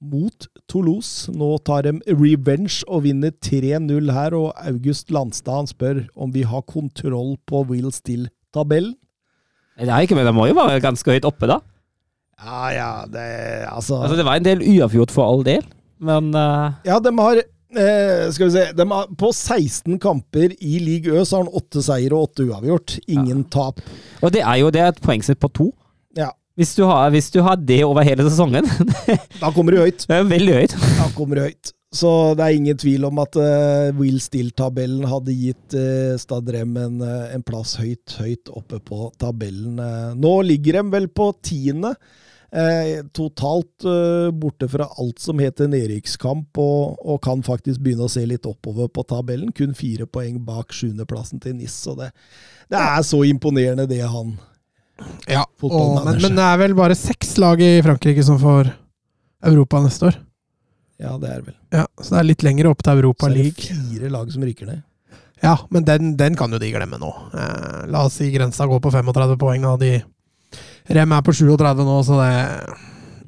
mot Toulouse. Nå tar de revenge og vinner 3-0 her, og August Landstad han spør om vi har kontroll på Will Still-tabellen. Ikke, men de må jo være ganske høyt oppe, da. Ja, ja, det Altså, Altså, det var en del uavgjort for all del, men uh... Ja, de har eh, Skal vi se de har, På 16 kamper i League Ø så har han åtte seier og åtte uavgjort. Ingen tap. Og det er jo det er et poengsnitt på to. Hvis du, har, hvis du har det over hele sesongen, da kommer du høyt. veldig høyt. Da kommer du høyt. Så det er ingen tvil om at uh, Will Still-tabellen hadde gitt uh, Stadrem en, eh, en plass høyt, høyt oppe på tabellen. Eh, nå ligger de vel på tiende. Eh, totalt eh, borte fra alt som heter nedrykkskamp, og, og kan faktisk begynne å se litt oppover på tabellen. Kun fire poeng bak sjuendeplassen til NIS. Så det, det er så imponerende, det han Ja, og, men, men det er vel bare seks lag i Frankrike som får Europa neste år. Ja, det er vel. Ja, Så det er litt lenger opp til Europa Så er det League. fire lag som rykker ned. Ja, men den, den kan jo de glemme nå. Eh, la oss si grensa går på 35 poeng. Da. De, Rem er på 37 nå, så det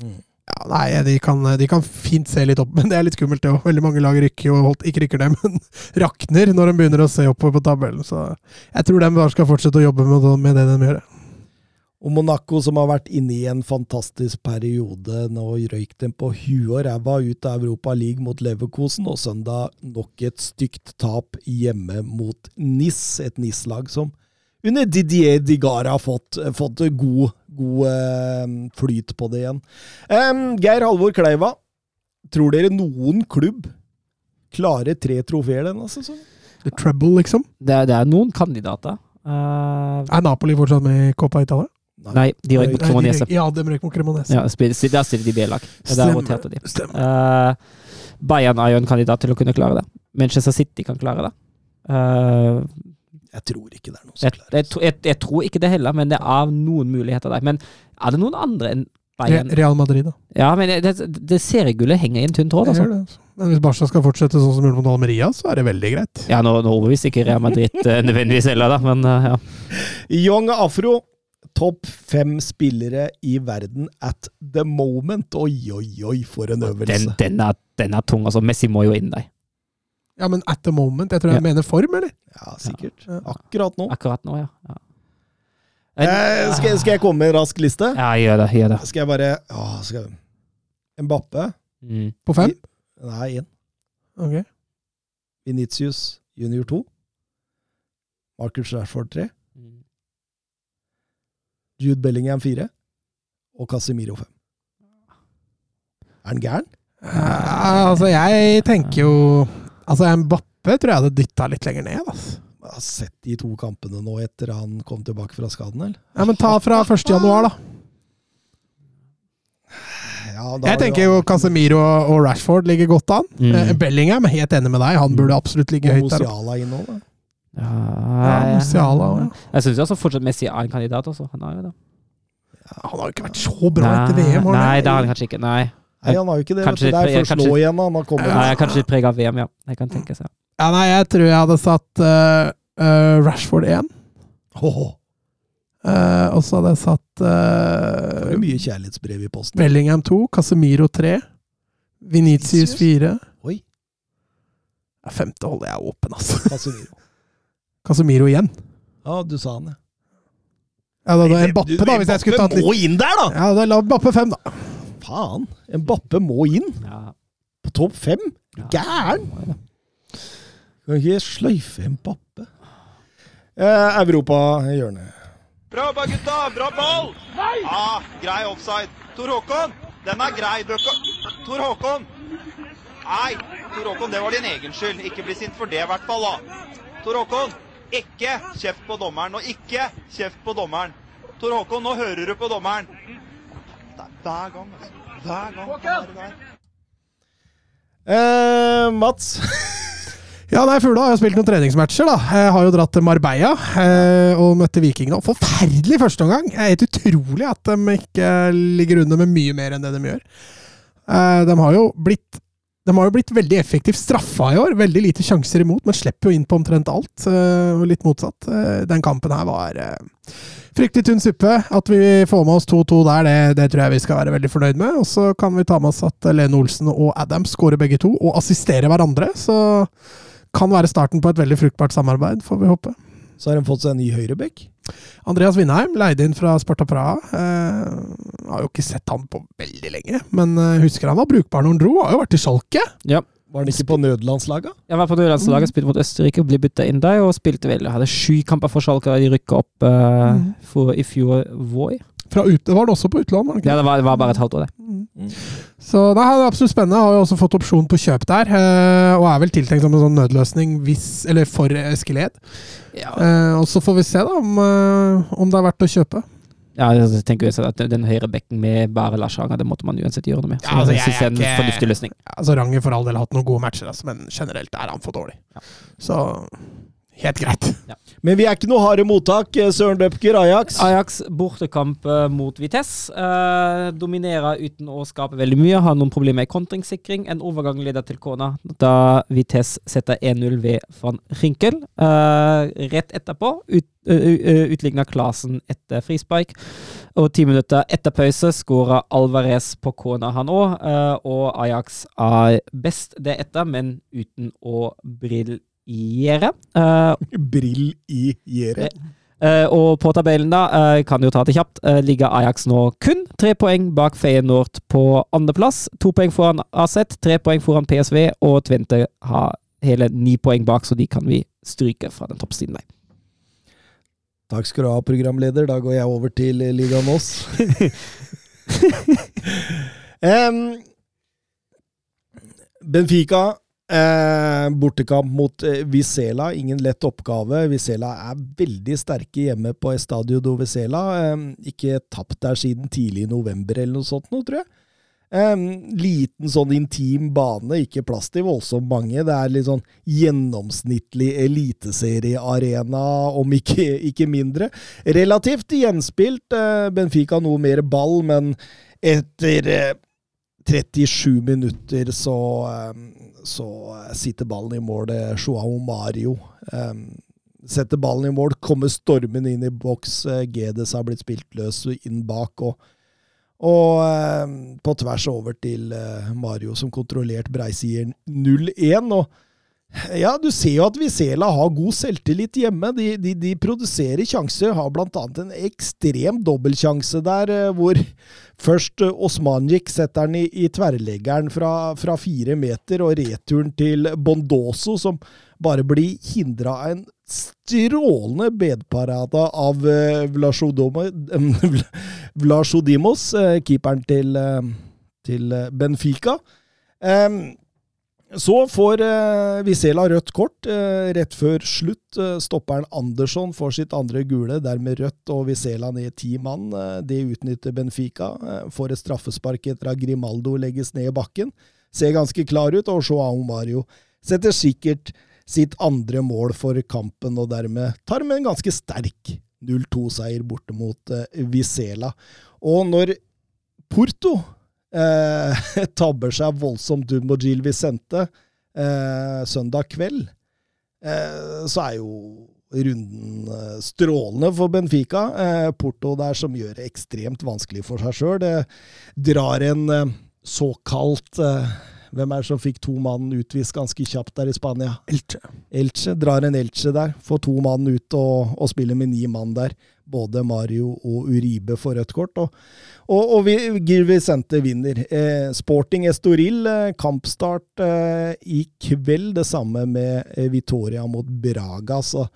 Mm. ja, Nei, de kan, de kan fint se litt opp, men det er litt skummelt, det òg. Veldig mange lag rykker jo, holdt- ikke rykker det, men rakner når de begynner å se oppover på tabellen. Så jeg tror de bare skal fortsette å jobbe med, med det de gjør. Og Monaco, som har vært inne i en fantastisk periode, nå røyk dem på huet og ræva ut av Europa League mot Leverkosen, og søndag nok et stygt tap hjemme mot NIS, et NIS-lag som under Didier Digara har fått, fått god, god eh, flyt på det igjen. Um, Geir Halvor Kleiva, tror dere noen klubb klarer tre trofeer denne sesongen? The Trouble, liksom. Det det er noen kandidater. Uh, Er Napoli fortsatt med i Coppa Italia? Nei, de røyk mot Cremonese. Ja, de røyk mot Cremonese. Ja, der stiller de B-lag. Der roterte de. Stemmer. Eh, Bayern er jo en kandidat til å kunne klare det. Manchester City kan klare det. Uh, Jeg tror ikke det er noen som klarer klarer jeg, jeg, jeg tror ikke det heller, men det er noen muligheter der. Men er det noen andre enn Bayern? Real Madrid, da. Ja, men det, det, det seriegullet henger i en tynn tråd, altså. det, altså. Men hvis Barca skal fortsette sånn som de gjorde mot Almeria, så er det veldig greit. Ja, nå, nå overbeviser ikke Real Madrid eh, nødvendigvis heller, da, men ja. Young Afro, topp fem spillere i verden at the moment. Oi, oi, oi, for en øvelse. Den, den, er, den er tung. altså Messi må jo inn der. Ja, men at the moment. Jeg tror jeg Ja. mener form, eller? Ja, sikkert. Ja. Akkurat nå. Akkurat nå, ja. ja. Eh, skal, skal jeg komme med en rask liste? Ja, gjør det. Gjør det. Skal jeg bare å, skal jeg... Mbappe? Mm. På fem? Nei, én. Ok. Vinitius junior 2. Marcus Rashford 3. Jude Bellingham 4. Og Casemiro 5. Er han gæren? Ja, altså, jeg tenker jo Altså, Mbappe tror jeg hadde dytta litt lenger ned. Altså. Jeg har sett de to kampene nå etter han kom tilbake fra skaden, eller? Ja, Men ta fra 1. januar, da. Ja, da Jeg er tenker jo Casemiro og Rashford ligger godt an. Mm. Eh, Bellingham er helt enig med deg. Han burde absolutt ligge Og høyt der. Inn da. Ja, Ja, Musiala, ja. Jeg syns altså fortsatt Messi er en kandidat. Også. Han har jo det. Han har jo ikke vært så bra etter VM. har Nei, det? har han kanskje ikke. Nei. Nei, han har jo ikke det. Kanskje. Det er først nå igjen han har kommet. Nei, jeg er kanskje litt preg av VM, ja. Det kan tenkes, ja. Ja, nei, jeg tror jeg hadde satt uh, eh, Rashford 1. Oh. Uh, og så hadde jeg satt det uh, er mye kjærlighetsbrev i posten. Bellingham 2, Casemiro 3, Venitius Vinicius? 4. Oi. Ja, femte holder jeg åpen, altså. Casemiro. Casemiro igjen. Ja, du sa han, ja. Ja, da, da, en bappe, da, hvis jeg skulle tatt litt må inn der, da! Ja, da la Bappe fem, da. Faen! En bappe må inn ja. på topp fem! Ja. gæren? Kan ikke sløyfe en bappe. Eh, Europa-hjørnet. Bra jobba, gutta! Bra ball! Ja, grei offside. Tor Håkon, den er grei. Bøkka. Tor Håkon! Nei, Tor Håkon, det var din egen skyld. Ikke bli sint for det, i hvert fall. da. Tor Håkon, ikke kjeft på dommeren, og ikke kjeft på dommeren. Tor Håkon, nå hører du på dommeren. Det er hver gang, altså. Hver gang. der. Eh, Mats. Ja, nei, Fugla har jo spilt noen treningsmatcher. da. Jeg har jo dratt til Marbella eh, og møtte Viking nå. Forferdelig førsteomgang! Er helt utrolig at de ikke ligger under med mye mer enn det de gjør. Eh, de har jo blitt de har jo blitt veldig effektivt straffa i år. Veldig lite sjanser imot, men slipper jo inn på omtrent alt. eh, Og litt motsatt. Eh, Den kampen her var eh, fryktelig tynn suppe. At vi får med oss 2-2 der, det, det tror jeg vi skal være veldig fornøyd med. Og så kan vi ta med oss at Lene Olsen og Adams skårer begge to, og assisterer hverandre. Så kan være starten på et veldig fruktbart samarbeid, får vi håpe. Så har de fått seg en ny høyrebekk. Andreas Vindheim, leid inn fra Sparta Praha. Eh, har jo ikke sett han på veldig lenge, men eh, husker han var brukbar når han dro. Har jo vært i Schalke. Ja. Var han ikke på nødlandslaget? Jeg var på nødlandslaget, spilte mot Østerrike og ble bytta inn der. Og spilte vel, hadde sju kamper for Schalke da de rykka opp eh, Mm. for, i fjor vår. Fra ut, var det også på utlån, var det? Ja, det var, det var bare et halvt år, det. Så det er absolutt spennende. Har jo også fått opsjon på kjøp der, eh, og er vel tiltenkt som en sånn nødløsning hvis, eller for Eskiled. Ja, Eh, og så får vi se da om, eh, om det er verdt å kjøpe. ja jeg tenker jo at Den høyre bekken med bare Lars Ranger, det måtte man uansett gjøre noe med. Så Ja, altså, jeg jeg synes det er er en fornuftig løsning. Ja, altså Ranger for all del har hatt noen gode matcher, altså, men generelt er han for dårlig. Så helt greit. Men vi er ikke noe harde mottak. eh, Søren Døpker, Ajax. Ajax bortekamp eh, mot Vitesse. Eh, dominerer uten å skape veldig mye. Har noen problemer i kontringssikring. En overgang leder til kona da Vitesse setter 1-0 ved van Rinkel. Eh, rett etterpå ut, uh, utligner Klasen etter frispark. Og ti minutter etter pause skårer Alvarez på kona, han òg. og Ajax er best det etter, men uten å briljere. Eh, Brill i gjerdet. Eh, og på tabellen, da, eh, kan jo ta det kjapt, eh, ligger Ajax nå kun tre poeng bak Feyenoord på andreplass. To poeng foran AZ, tre poeng foran PSV, og Tvente har hele ni poeng bak, så de kan vi stryke fra den toppsiden der. Takk skal du ha, programleder. Da går jeg over til eh, Liga Moss. Em, Benfica, eh, bortekamp mot eh, Vizela. Ingen lett oppgave. Vizela er veldig sterke hjemme på Estadio do Vizela. Eh, ikke tapt der siden tidlig i november eller noe sånt nå, tror jeg. Em, liten sånn intim bane, ikke plass til voldsomt mange. Det er litt sånn gjennomsnittlig eliteseriearena, om ikke, ikke mindre. Relativt gjenspilt. eh, Benfica noe mer ball, men etter eh, 37 minutter så, eh, så sitter ballen i mål. eh, Joao Mario eh, setter ballen i mål, kommer stormen inn i boks. GDS Gedes har blitt spilt løs inn bak. og og eh, på tvers over til eh, Mario, som kontrollert breisier 0-1. Og ja, du ser jo at Vizela har god selvtillit hjemme. De, de, de produserer sjanser. Har annet en ekstrem dobbeltsjanse der, eh, hvor først Osmanjik setter den i, i tverrleggeren fra, fra fire meter, og returen til Bondoso, som bare blir hindra av en strålende bedparade av eh, eh, eh, keeperen til, eh, til eh, Benfica. Em, så får eh, Visela rødt kort eh, rett før slutt. Eh, stopperen Andersson får sitt andre gule, dermed rødt, og Visela ned ti mann. Eh, det utnytter Benfica. Eh, får et straffespark etter at Grimaldo legges ned i bakken. Ser ganske klar ut, og Joao Mario setter sikkert sitt andre mål for kampen, og dermed tar med en ganske sterk 0-2-seier borte mot eh, Vizela. Og når Porto eh, tabber seg voldsomt ut mot Gil Vicente eh, søndag kveld, eh, så er jo runden eh, strålende for Benfica. Eh, Porto der som gjør det ekstremt vanskelig for seg sjøl. Det drar en eh, såkalt Hvem er det som fikk to mann utvist ganske kjapt der i Spania? Elche. Elche. Drar en Elche der. Får to mann ut og, og spiller med ni mann der. Både Mario og Uribe får rødt kort. Og, og, og Gil Vicente vinner. Eh, Sporting Estoril, eh, kampstart eh, i kveld. Det samme med eh, Vitoria mot Braga. Så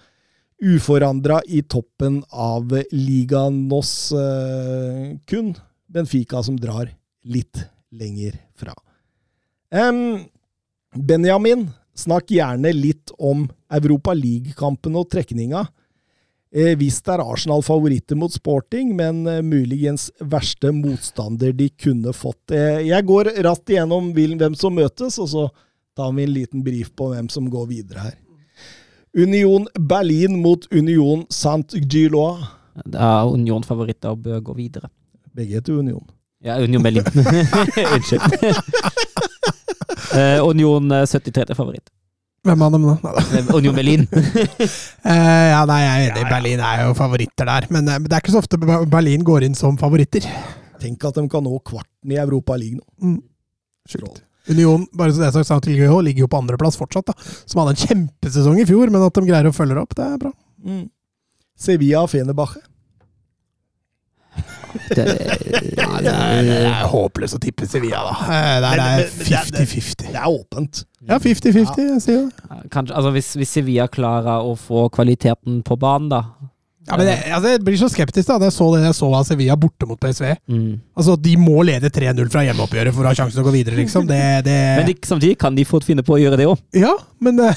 uforandra i toppen av Liga Nos. Eh, kun Benfica som drar litt lenger fra. Um, Benjamin, snakk gjerne litt om Europa League-kampen og trekninga. Eh, visst er Arsenal favoritter mot Sporting, men eh, muligens verste motstander de kunne fått. Eh, jeg går raskt igjennom hvem som møtes, og så tar vi en liten brief på hvem som går videre her. Union Berlin mot Union Saint-Gilois. Det er Union-favoritter og bør gå videre. Begge heter Union. Ja, Union Berlin. Unnskyld. Eh, Union eh, 73 til favoritt. Hvem av dem, da? Union Berlin. Eh, ja, nei, jeg er enig. Berlin er jo favoritter der. Men eh, det er ikke så ofte Berlin går inn som favoritter. Tenk at de kan nå kvarten i Europa League nå. Mm. Sjukt. Union bare så det er sagt, ligger jo på andreplass fortsatt, da. som hadde en kjempesesong i fjor. Men at de greier å følge det opp, det er bra. Mm. Sevilla Fenebache. Det, Ja, det, er, det er håpløst å tippe Sevilla, da. Eh, Der er det er- 50-50. Det er åpent. Ja, 50-50, jeg sier det. kanskje, altså hvis, hvis Sevilla klarer å få kvaliteten på banen, da. Ja, men jeg, altså, jeg blir så skeptisk da jeg så det jeg så av Sevilla borte mot PSV. Mm. Altså, De må lede 3-0 fra hjemmeoppgjøret for å ha sjansen til å gå videre, liksom. Det, det... Men de, samtidig kan de fort finne på å gjøre det òg. Ja, men det,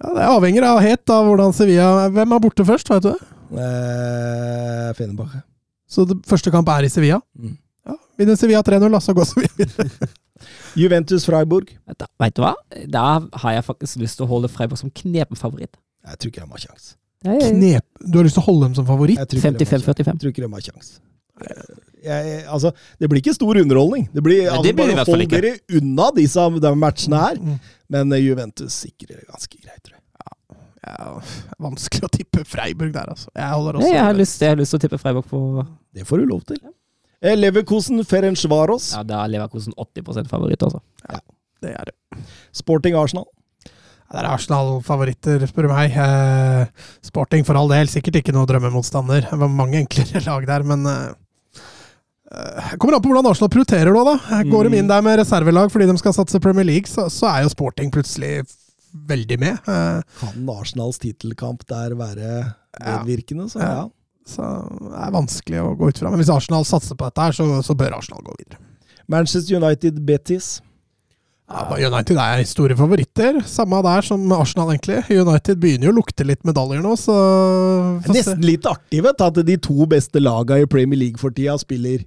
ja, det avhenger av helt av hvordan Sevilla Hvem er borte først, vet du det? Eh, Fenebache. Så det første kamp er i Sevilla? Mm. Ja, Vinner Sevilla 3-0, da, så går Sevilla videre. Juventus Freiburg. Vet du hva? Da har jeg faktisk lyst til å holde Freiburg som knepen favoritt. Jeg tror ikke de har kjangs. Knep. Du har lyst til å holde dem som favoritt? Jeg tror ikke de har kjangs. 55-45. Jeg tror ikke de har kjangs. Jeg, altså, det blir ikke stor underholdning. Det blir, Nei, altså, det blir det bare Hold dere unna disse de matchene her. Mm. Men eh, Juventus sikrer det ganske greit, tror jeg. Ja, vanskelig å tippe Freiburg der, altså. Jeg også Nei, jeg, har lyst, jeg har lyst til å tippe Freiburg på Det får du lov til. Ja. Leverkosen Ferencvaros. Ja, da er Leverkosen 80% favoritt, altså. Ja, Det er det. Sporting Arsenal. Ja, Det er Arsenal-favoritter, spør du meg. Eh, Sporting for all del, sikkert ikke noe drømmemotstander. Det var mange enklere lag der, men eh, eh, Kommer an på hvordan Arsenal prioriterer nå, da. Går de inn der med reservelag fordi de skal satse Premier League, så, så er jo Sporting plutselig veldig med. Eh, Kan Arsenals tittelkamp der være medvirkende? Så Ja. så det er vanskelig å gå ut fra. Men hvis Arsenal satser på dette, her, så, så bør Arsenal gå videre. Manchester United Betis. Ja, United er store favoritter. Samme der som Arsenal, egentlig. United begynner jo å lukte litt medaljer nå, så Nesten litt artig vet du, at de to beste laga i Premier League for tida spiller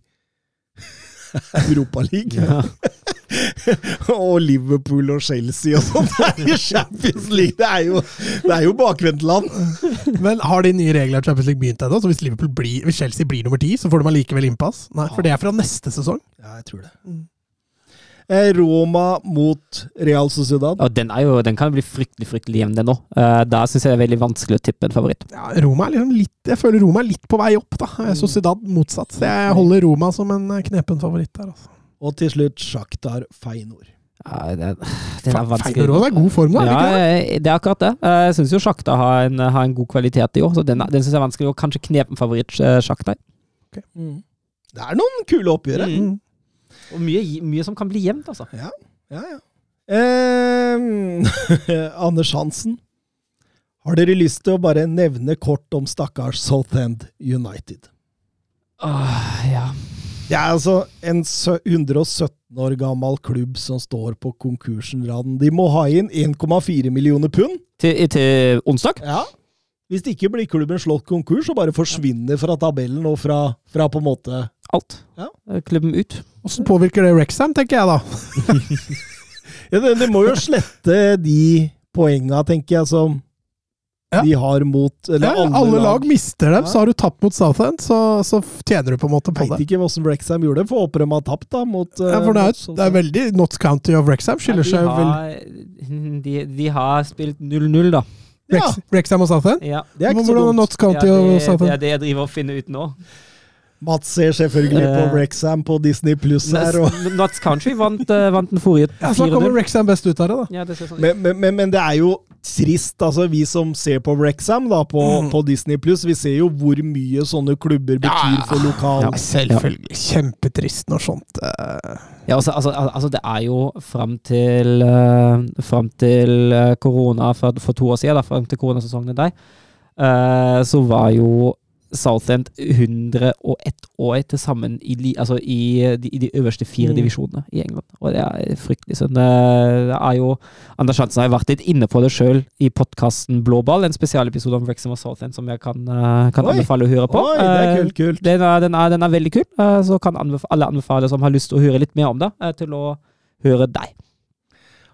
Europaliga. Ja. og Liverpool og Chelsea og sånt er i Champions League. Det er jo, det er jo bakvendtland. Men har de nye reglene i Champions League begynt ennå? Så hvis, Liverpool hvis Chelsea blir nummer ti, så får de allikevel innpass? Nei, for det er fra neste sesong. Ja, jeg tror det. Mm. Eh, Roma mot Real Sociedad. Ja, den, er jo, den kan bli fryktelig fryktelig jevn, den òg. da syns jeg det er veldig vanskelig å tippe en favoritt. Ja, Roma er liksom litt, jeg føler Roma er litt på vei opp, da. Sociedad motsatt. Så jeg holder Roma som en knepen favoritt der. Altså. Og til slutt Sjaktar Feinor. Ja, den, den er vanskelig. Feinor er god form det Ja, det? eh, det er akkurat det. Eh, Jeg syns jo Sjaktar har, en- har en god kvalitet i år, så den, den syns jeg er vanskelig. Og kanskje knepen favoritt Sjaktar. Okay. Mm. Det er noen kule oppgjør. Mm. Og mye, mye som kan bli jevnt, altså. Ja, ja. ja. Eh, Anders Hansen. Har dere lyst til å bare nevne kort om stakkars Southend United? Åh, ja. Det er altså en 117 år gammel klubb som står på konkursenraden. De må ha inn 1,4 millioner pund. Til, til onsdag? Ja. Hvis det ikke blir klubben slått konkurs og bare forsvinner fra tabellen og fra, fra på en måte Alt. Ja. Eh, Klubben ut. Hvordan påvirker det Rexham, tenker jeg da? ja, det, det må jo slette de poenga, tenker jeg, som Ja. de har mot Eller Ja, alle, alle lag mister dem, Ja. så har du tapt mot Southend, så, så tjener du på en måte på jeg det. ikke hvordan Wrexham gjorde det, for håper de har tapt da mot Ja, for det eh, er, mot det er veldig Notts County of Wrexham skiller Ja, seg de, vel har, de, de har spilt 0-0, da. Ja, Rex, Wrexham og Southend? Ja. det er ikke så dumt. Not County ja, og det, det er det jeg driver og finner ut nå. Mats ser selvfølgelig på Rexham Wrexham på Disney Pluss her. Notts Country vant, eh, vant den forrige Ja, så kommer 4-0. Wrexham best ut av det, da. Ja, det sånn men, men, men, men det er jo trist, altså vi som ser på Wrexham da, på, Mm. på Disney Pluss, vi ser jo hvor mye sånne klubber betyr Ja, for lokal Ja. Selvfølgelig. Kjempetrist når sånt uh... Ja, altså, altså, altså, det er jo fram til, uh, fram til eh, korona for, for to år siden, da, fram til koronasesongen der, uh, så var jo Southend 101 år til sammen i, altså i, de, i de øverste fire Mm. divisjonene i England. Og det er fryktelig synd. Det er jo Anders Hansen har vært litt inne på det sjøl i podkasten Blåball, en spesialepisode om Wrexham og Southend som jeg kan, eh, kan anbefale å høre på. Oi, det er Eh, kult, kult. den er, den, er, den er veldig kul, eh, så kan alle anbefale som har lyst til å høre litt mer om det, til å høre deg.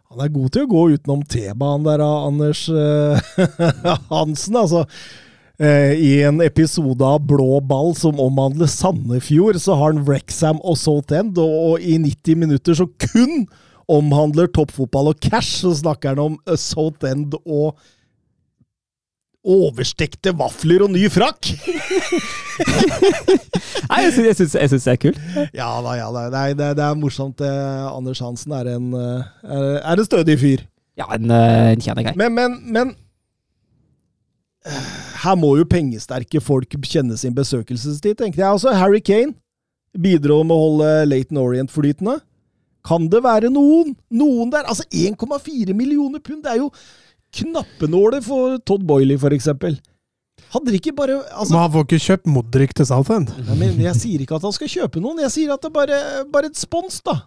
Han er god til å gå utenom T-banen der, Anders Hansen. Altså, I en episode av Blå ball som omhandler Sandefjord, så har han Wrexham og Salt og, og i 90 minutter så kun omhandler toppfotball og cash, så snakker han om Salt End og overstekte vafler og ny frakk! Nei, jeg syns, jeg jeg det er kult. Ja da, ja da. Nei, det, det er morsomt. Eh, Anders Hansen er en, eh, er, er en stødig fyr. Ja, en, eh, en kjernegrei. Men, men, men eh, Her må jo pengesterke folk kjenne sin besøkelsestid, tenkte jeg. Altså, Harry Kane bidro med å holde Laton Orient flytende. Kan det være noen? Noen der? Altså, 1,4 millioner pund! Det er jo knappenåler for Todd Boiley, for eksempel. Hadde de ikke bare altså, Men han får ikke kjøpt Modric til Southend. Men Jeg sier ikke at han skal kjøpe noen, jeg sier at det bare, bare et spons, da.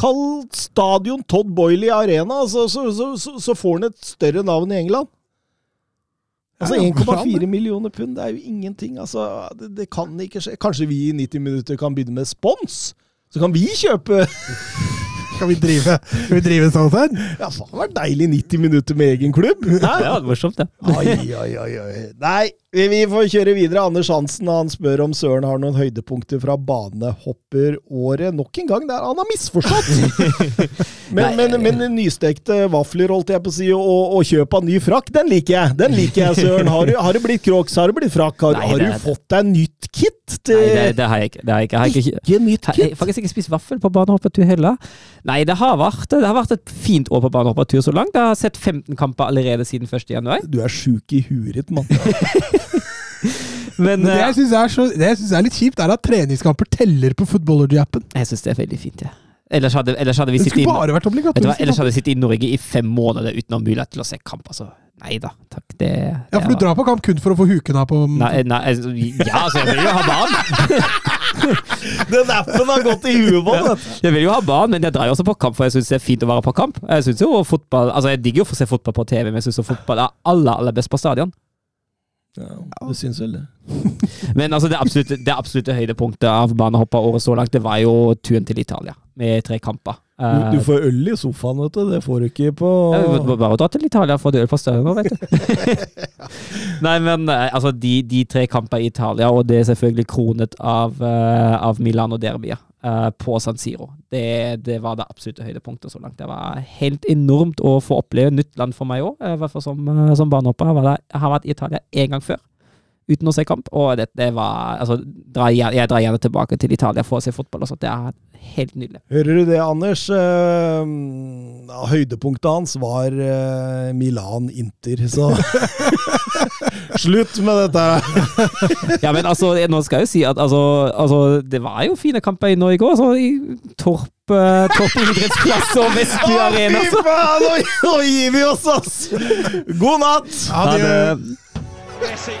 Kall stadion Todd Boiley Arena, så, så, så, så, så får han et større navn i England. Altså Ja, ja, hvorfor 1,4 millioner pund, det er jo ingenting. Altså, det, det kan ikke skje. Kanskje vi i 90 minutter kan begynne med spons? Så kan vi kjøpe Kan vi drive, kan vi drive Southend? Ja, faen, det var deilig 90 minutter med egen klubb. Hæ? Det var morsomt, det. Oi, oi, oi, oi. Nei, vi, får kjøre videre. Anders Hansen han spør om Søren har noen høydepunkter fra banehopperåret. Nok en gang, der han har misforstått! men, men, men nystekte vafler, holdt jeg på å si, og, og kjøp av ny frakk, den liker jeg. Den liker jeg, Søren. Har du, har du blitt Crocs? Har du blitt frakk? Har, Nei, har du fått deg nytt kit? Til, Nei, det, det har jeg ikke. Det har jeg ikke. Jeg har ikke, ikke nytt jeg har faktisk ikke spist vaffel på banehoppetur heller. Nei, det har, vært, det har vært et fint år på banehoppetur så langt. Jeg har sett 15 kamper allerede siden 1. januar. Du er sjuk i huet mann. Men Men det eh, jeg syns er, så- det jeg synes er litt kjipt, er at treningskamper teller på Footballergy-appen. jeg syns det er veldig fint, ja. Ellers hadde, ellers hadde vi sittet i jeg Norge i fem måneder uten å ha mulighet til å se kamp. Altså, nei da, takk. Det, Ja, for du drar på kamp kun for å få huken av på Nei, nei, altså, ja, altså, jeg vil jo ha barn. Den appen har gått i huet på den. Jeg vil jo ha barn, men jeg drar jo også på kamp, for jeg syns det er fint å være på kamp. Jeg synes jo fotball, altså jeg digger jo å få se fotball på TV, men jeg syns fotball er aller, aller best på stadion. Ja, du syns vel det. Men altså, det absolutte, det absolutte høydepunktet av banehopperåret så langt, det var jo turen til Italia, med tre kamper. Du, Eh, du får øl i sofaen, vet du. Det får du ikke på Ja, bare dra til Italia å få øl på nå, vet du. Nei, men eh, altså, de, de tre kamper i Italia, og det er selvfølgelig kronet av, uh, av Milano-derbyet eh, på San Siro. Det, det var det absolutte høydepunktet så langt. Det var helt enormt å få oppleve nytt land for meg òg, i hvert fall som, som barnehopper. Jeg har vært i Italia én gang før. Uten å se kamp, og det, det var altså, jeg, drar gjerne tilbake til Italia for å se fotball. Altså. Det er helt nydelig. Hører du det, Anders? Eh, høydepunktet hans var eh, Milan-Inter, så Slutt med dette! Ja, men altså, nå skal jeg jo si at altså, altså, det var jo fine kamper i Norge Så i Torp, uh, idrettsplass og Vestby Å, Arena. fy faen! Nå, nå gir vi oss, ass! God natt! Ha det. Messi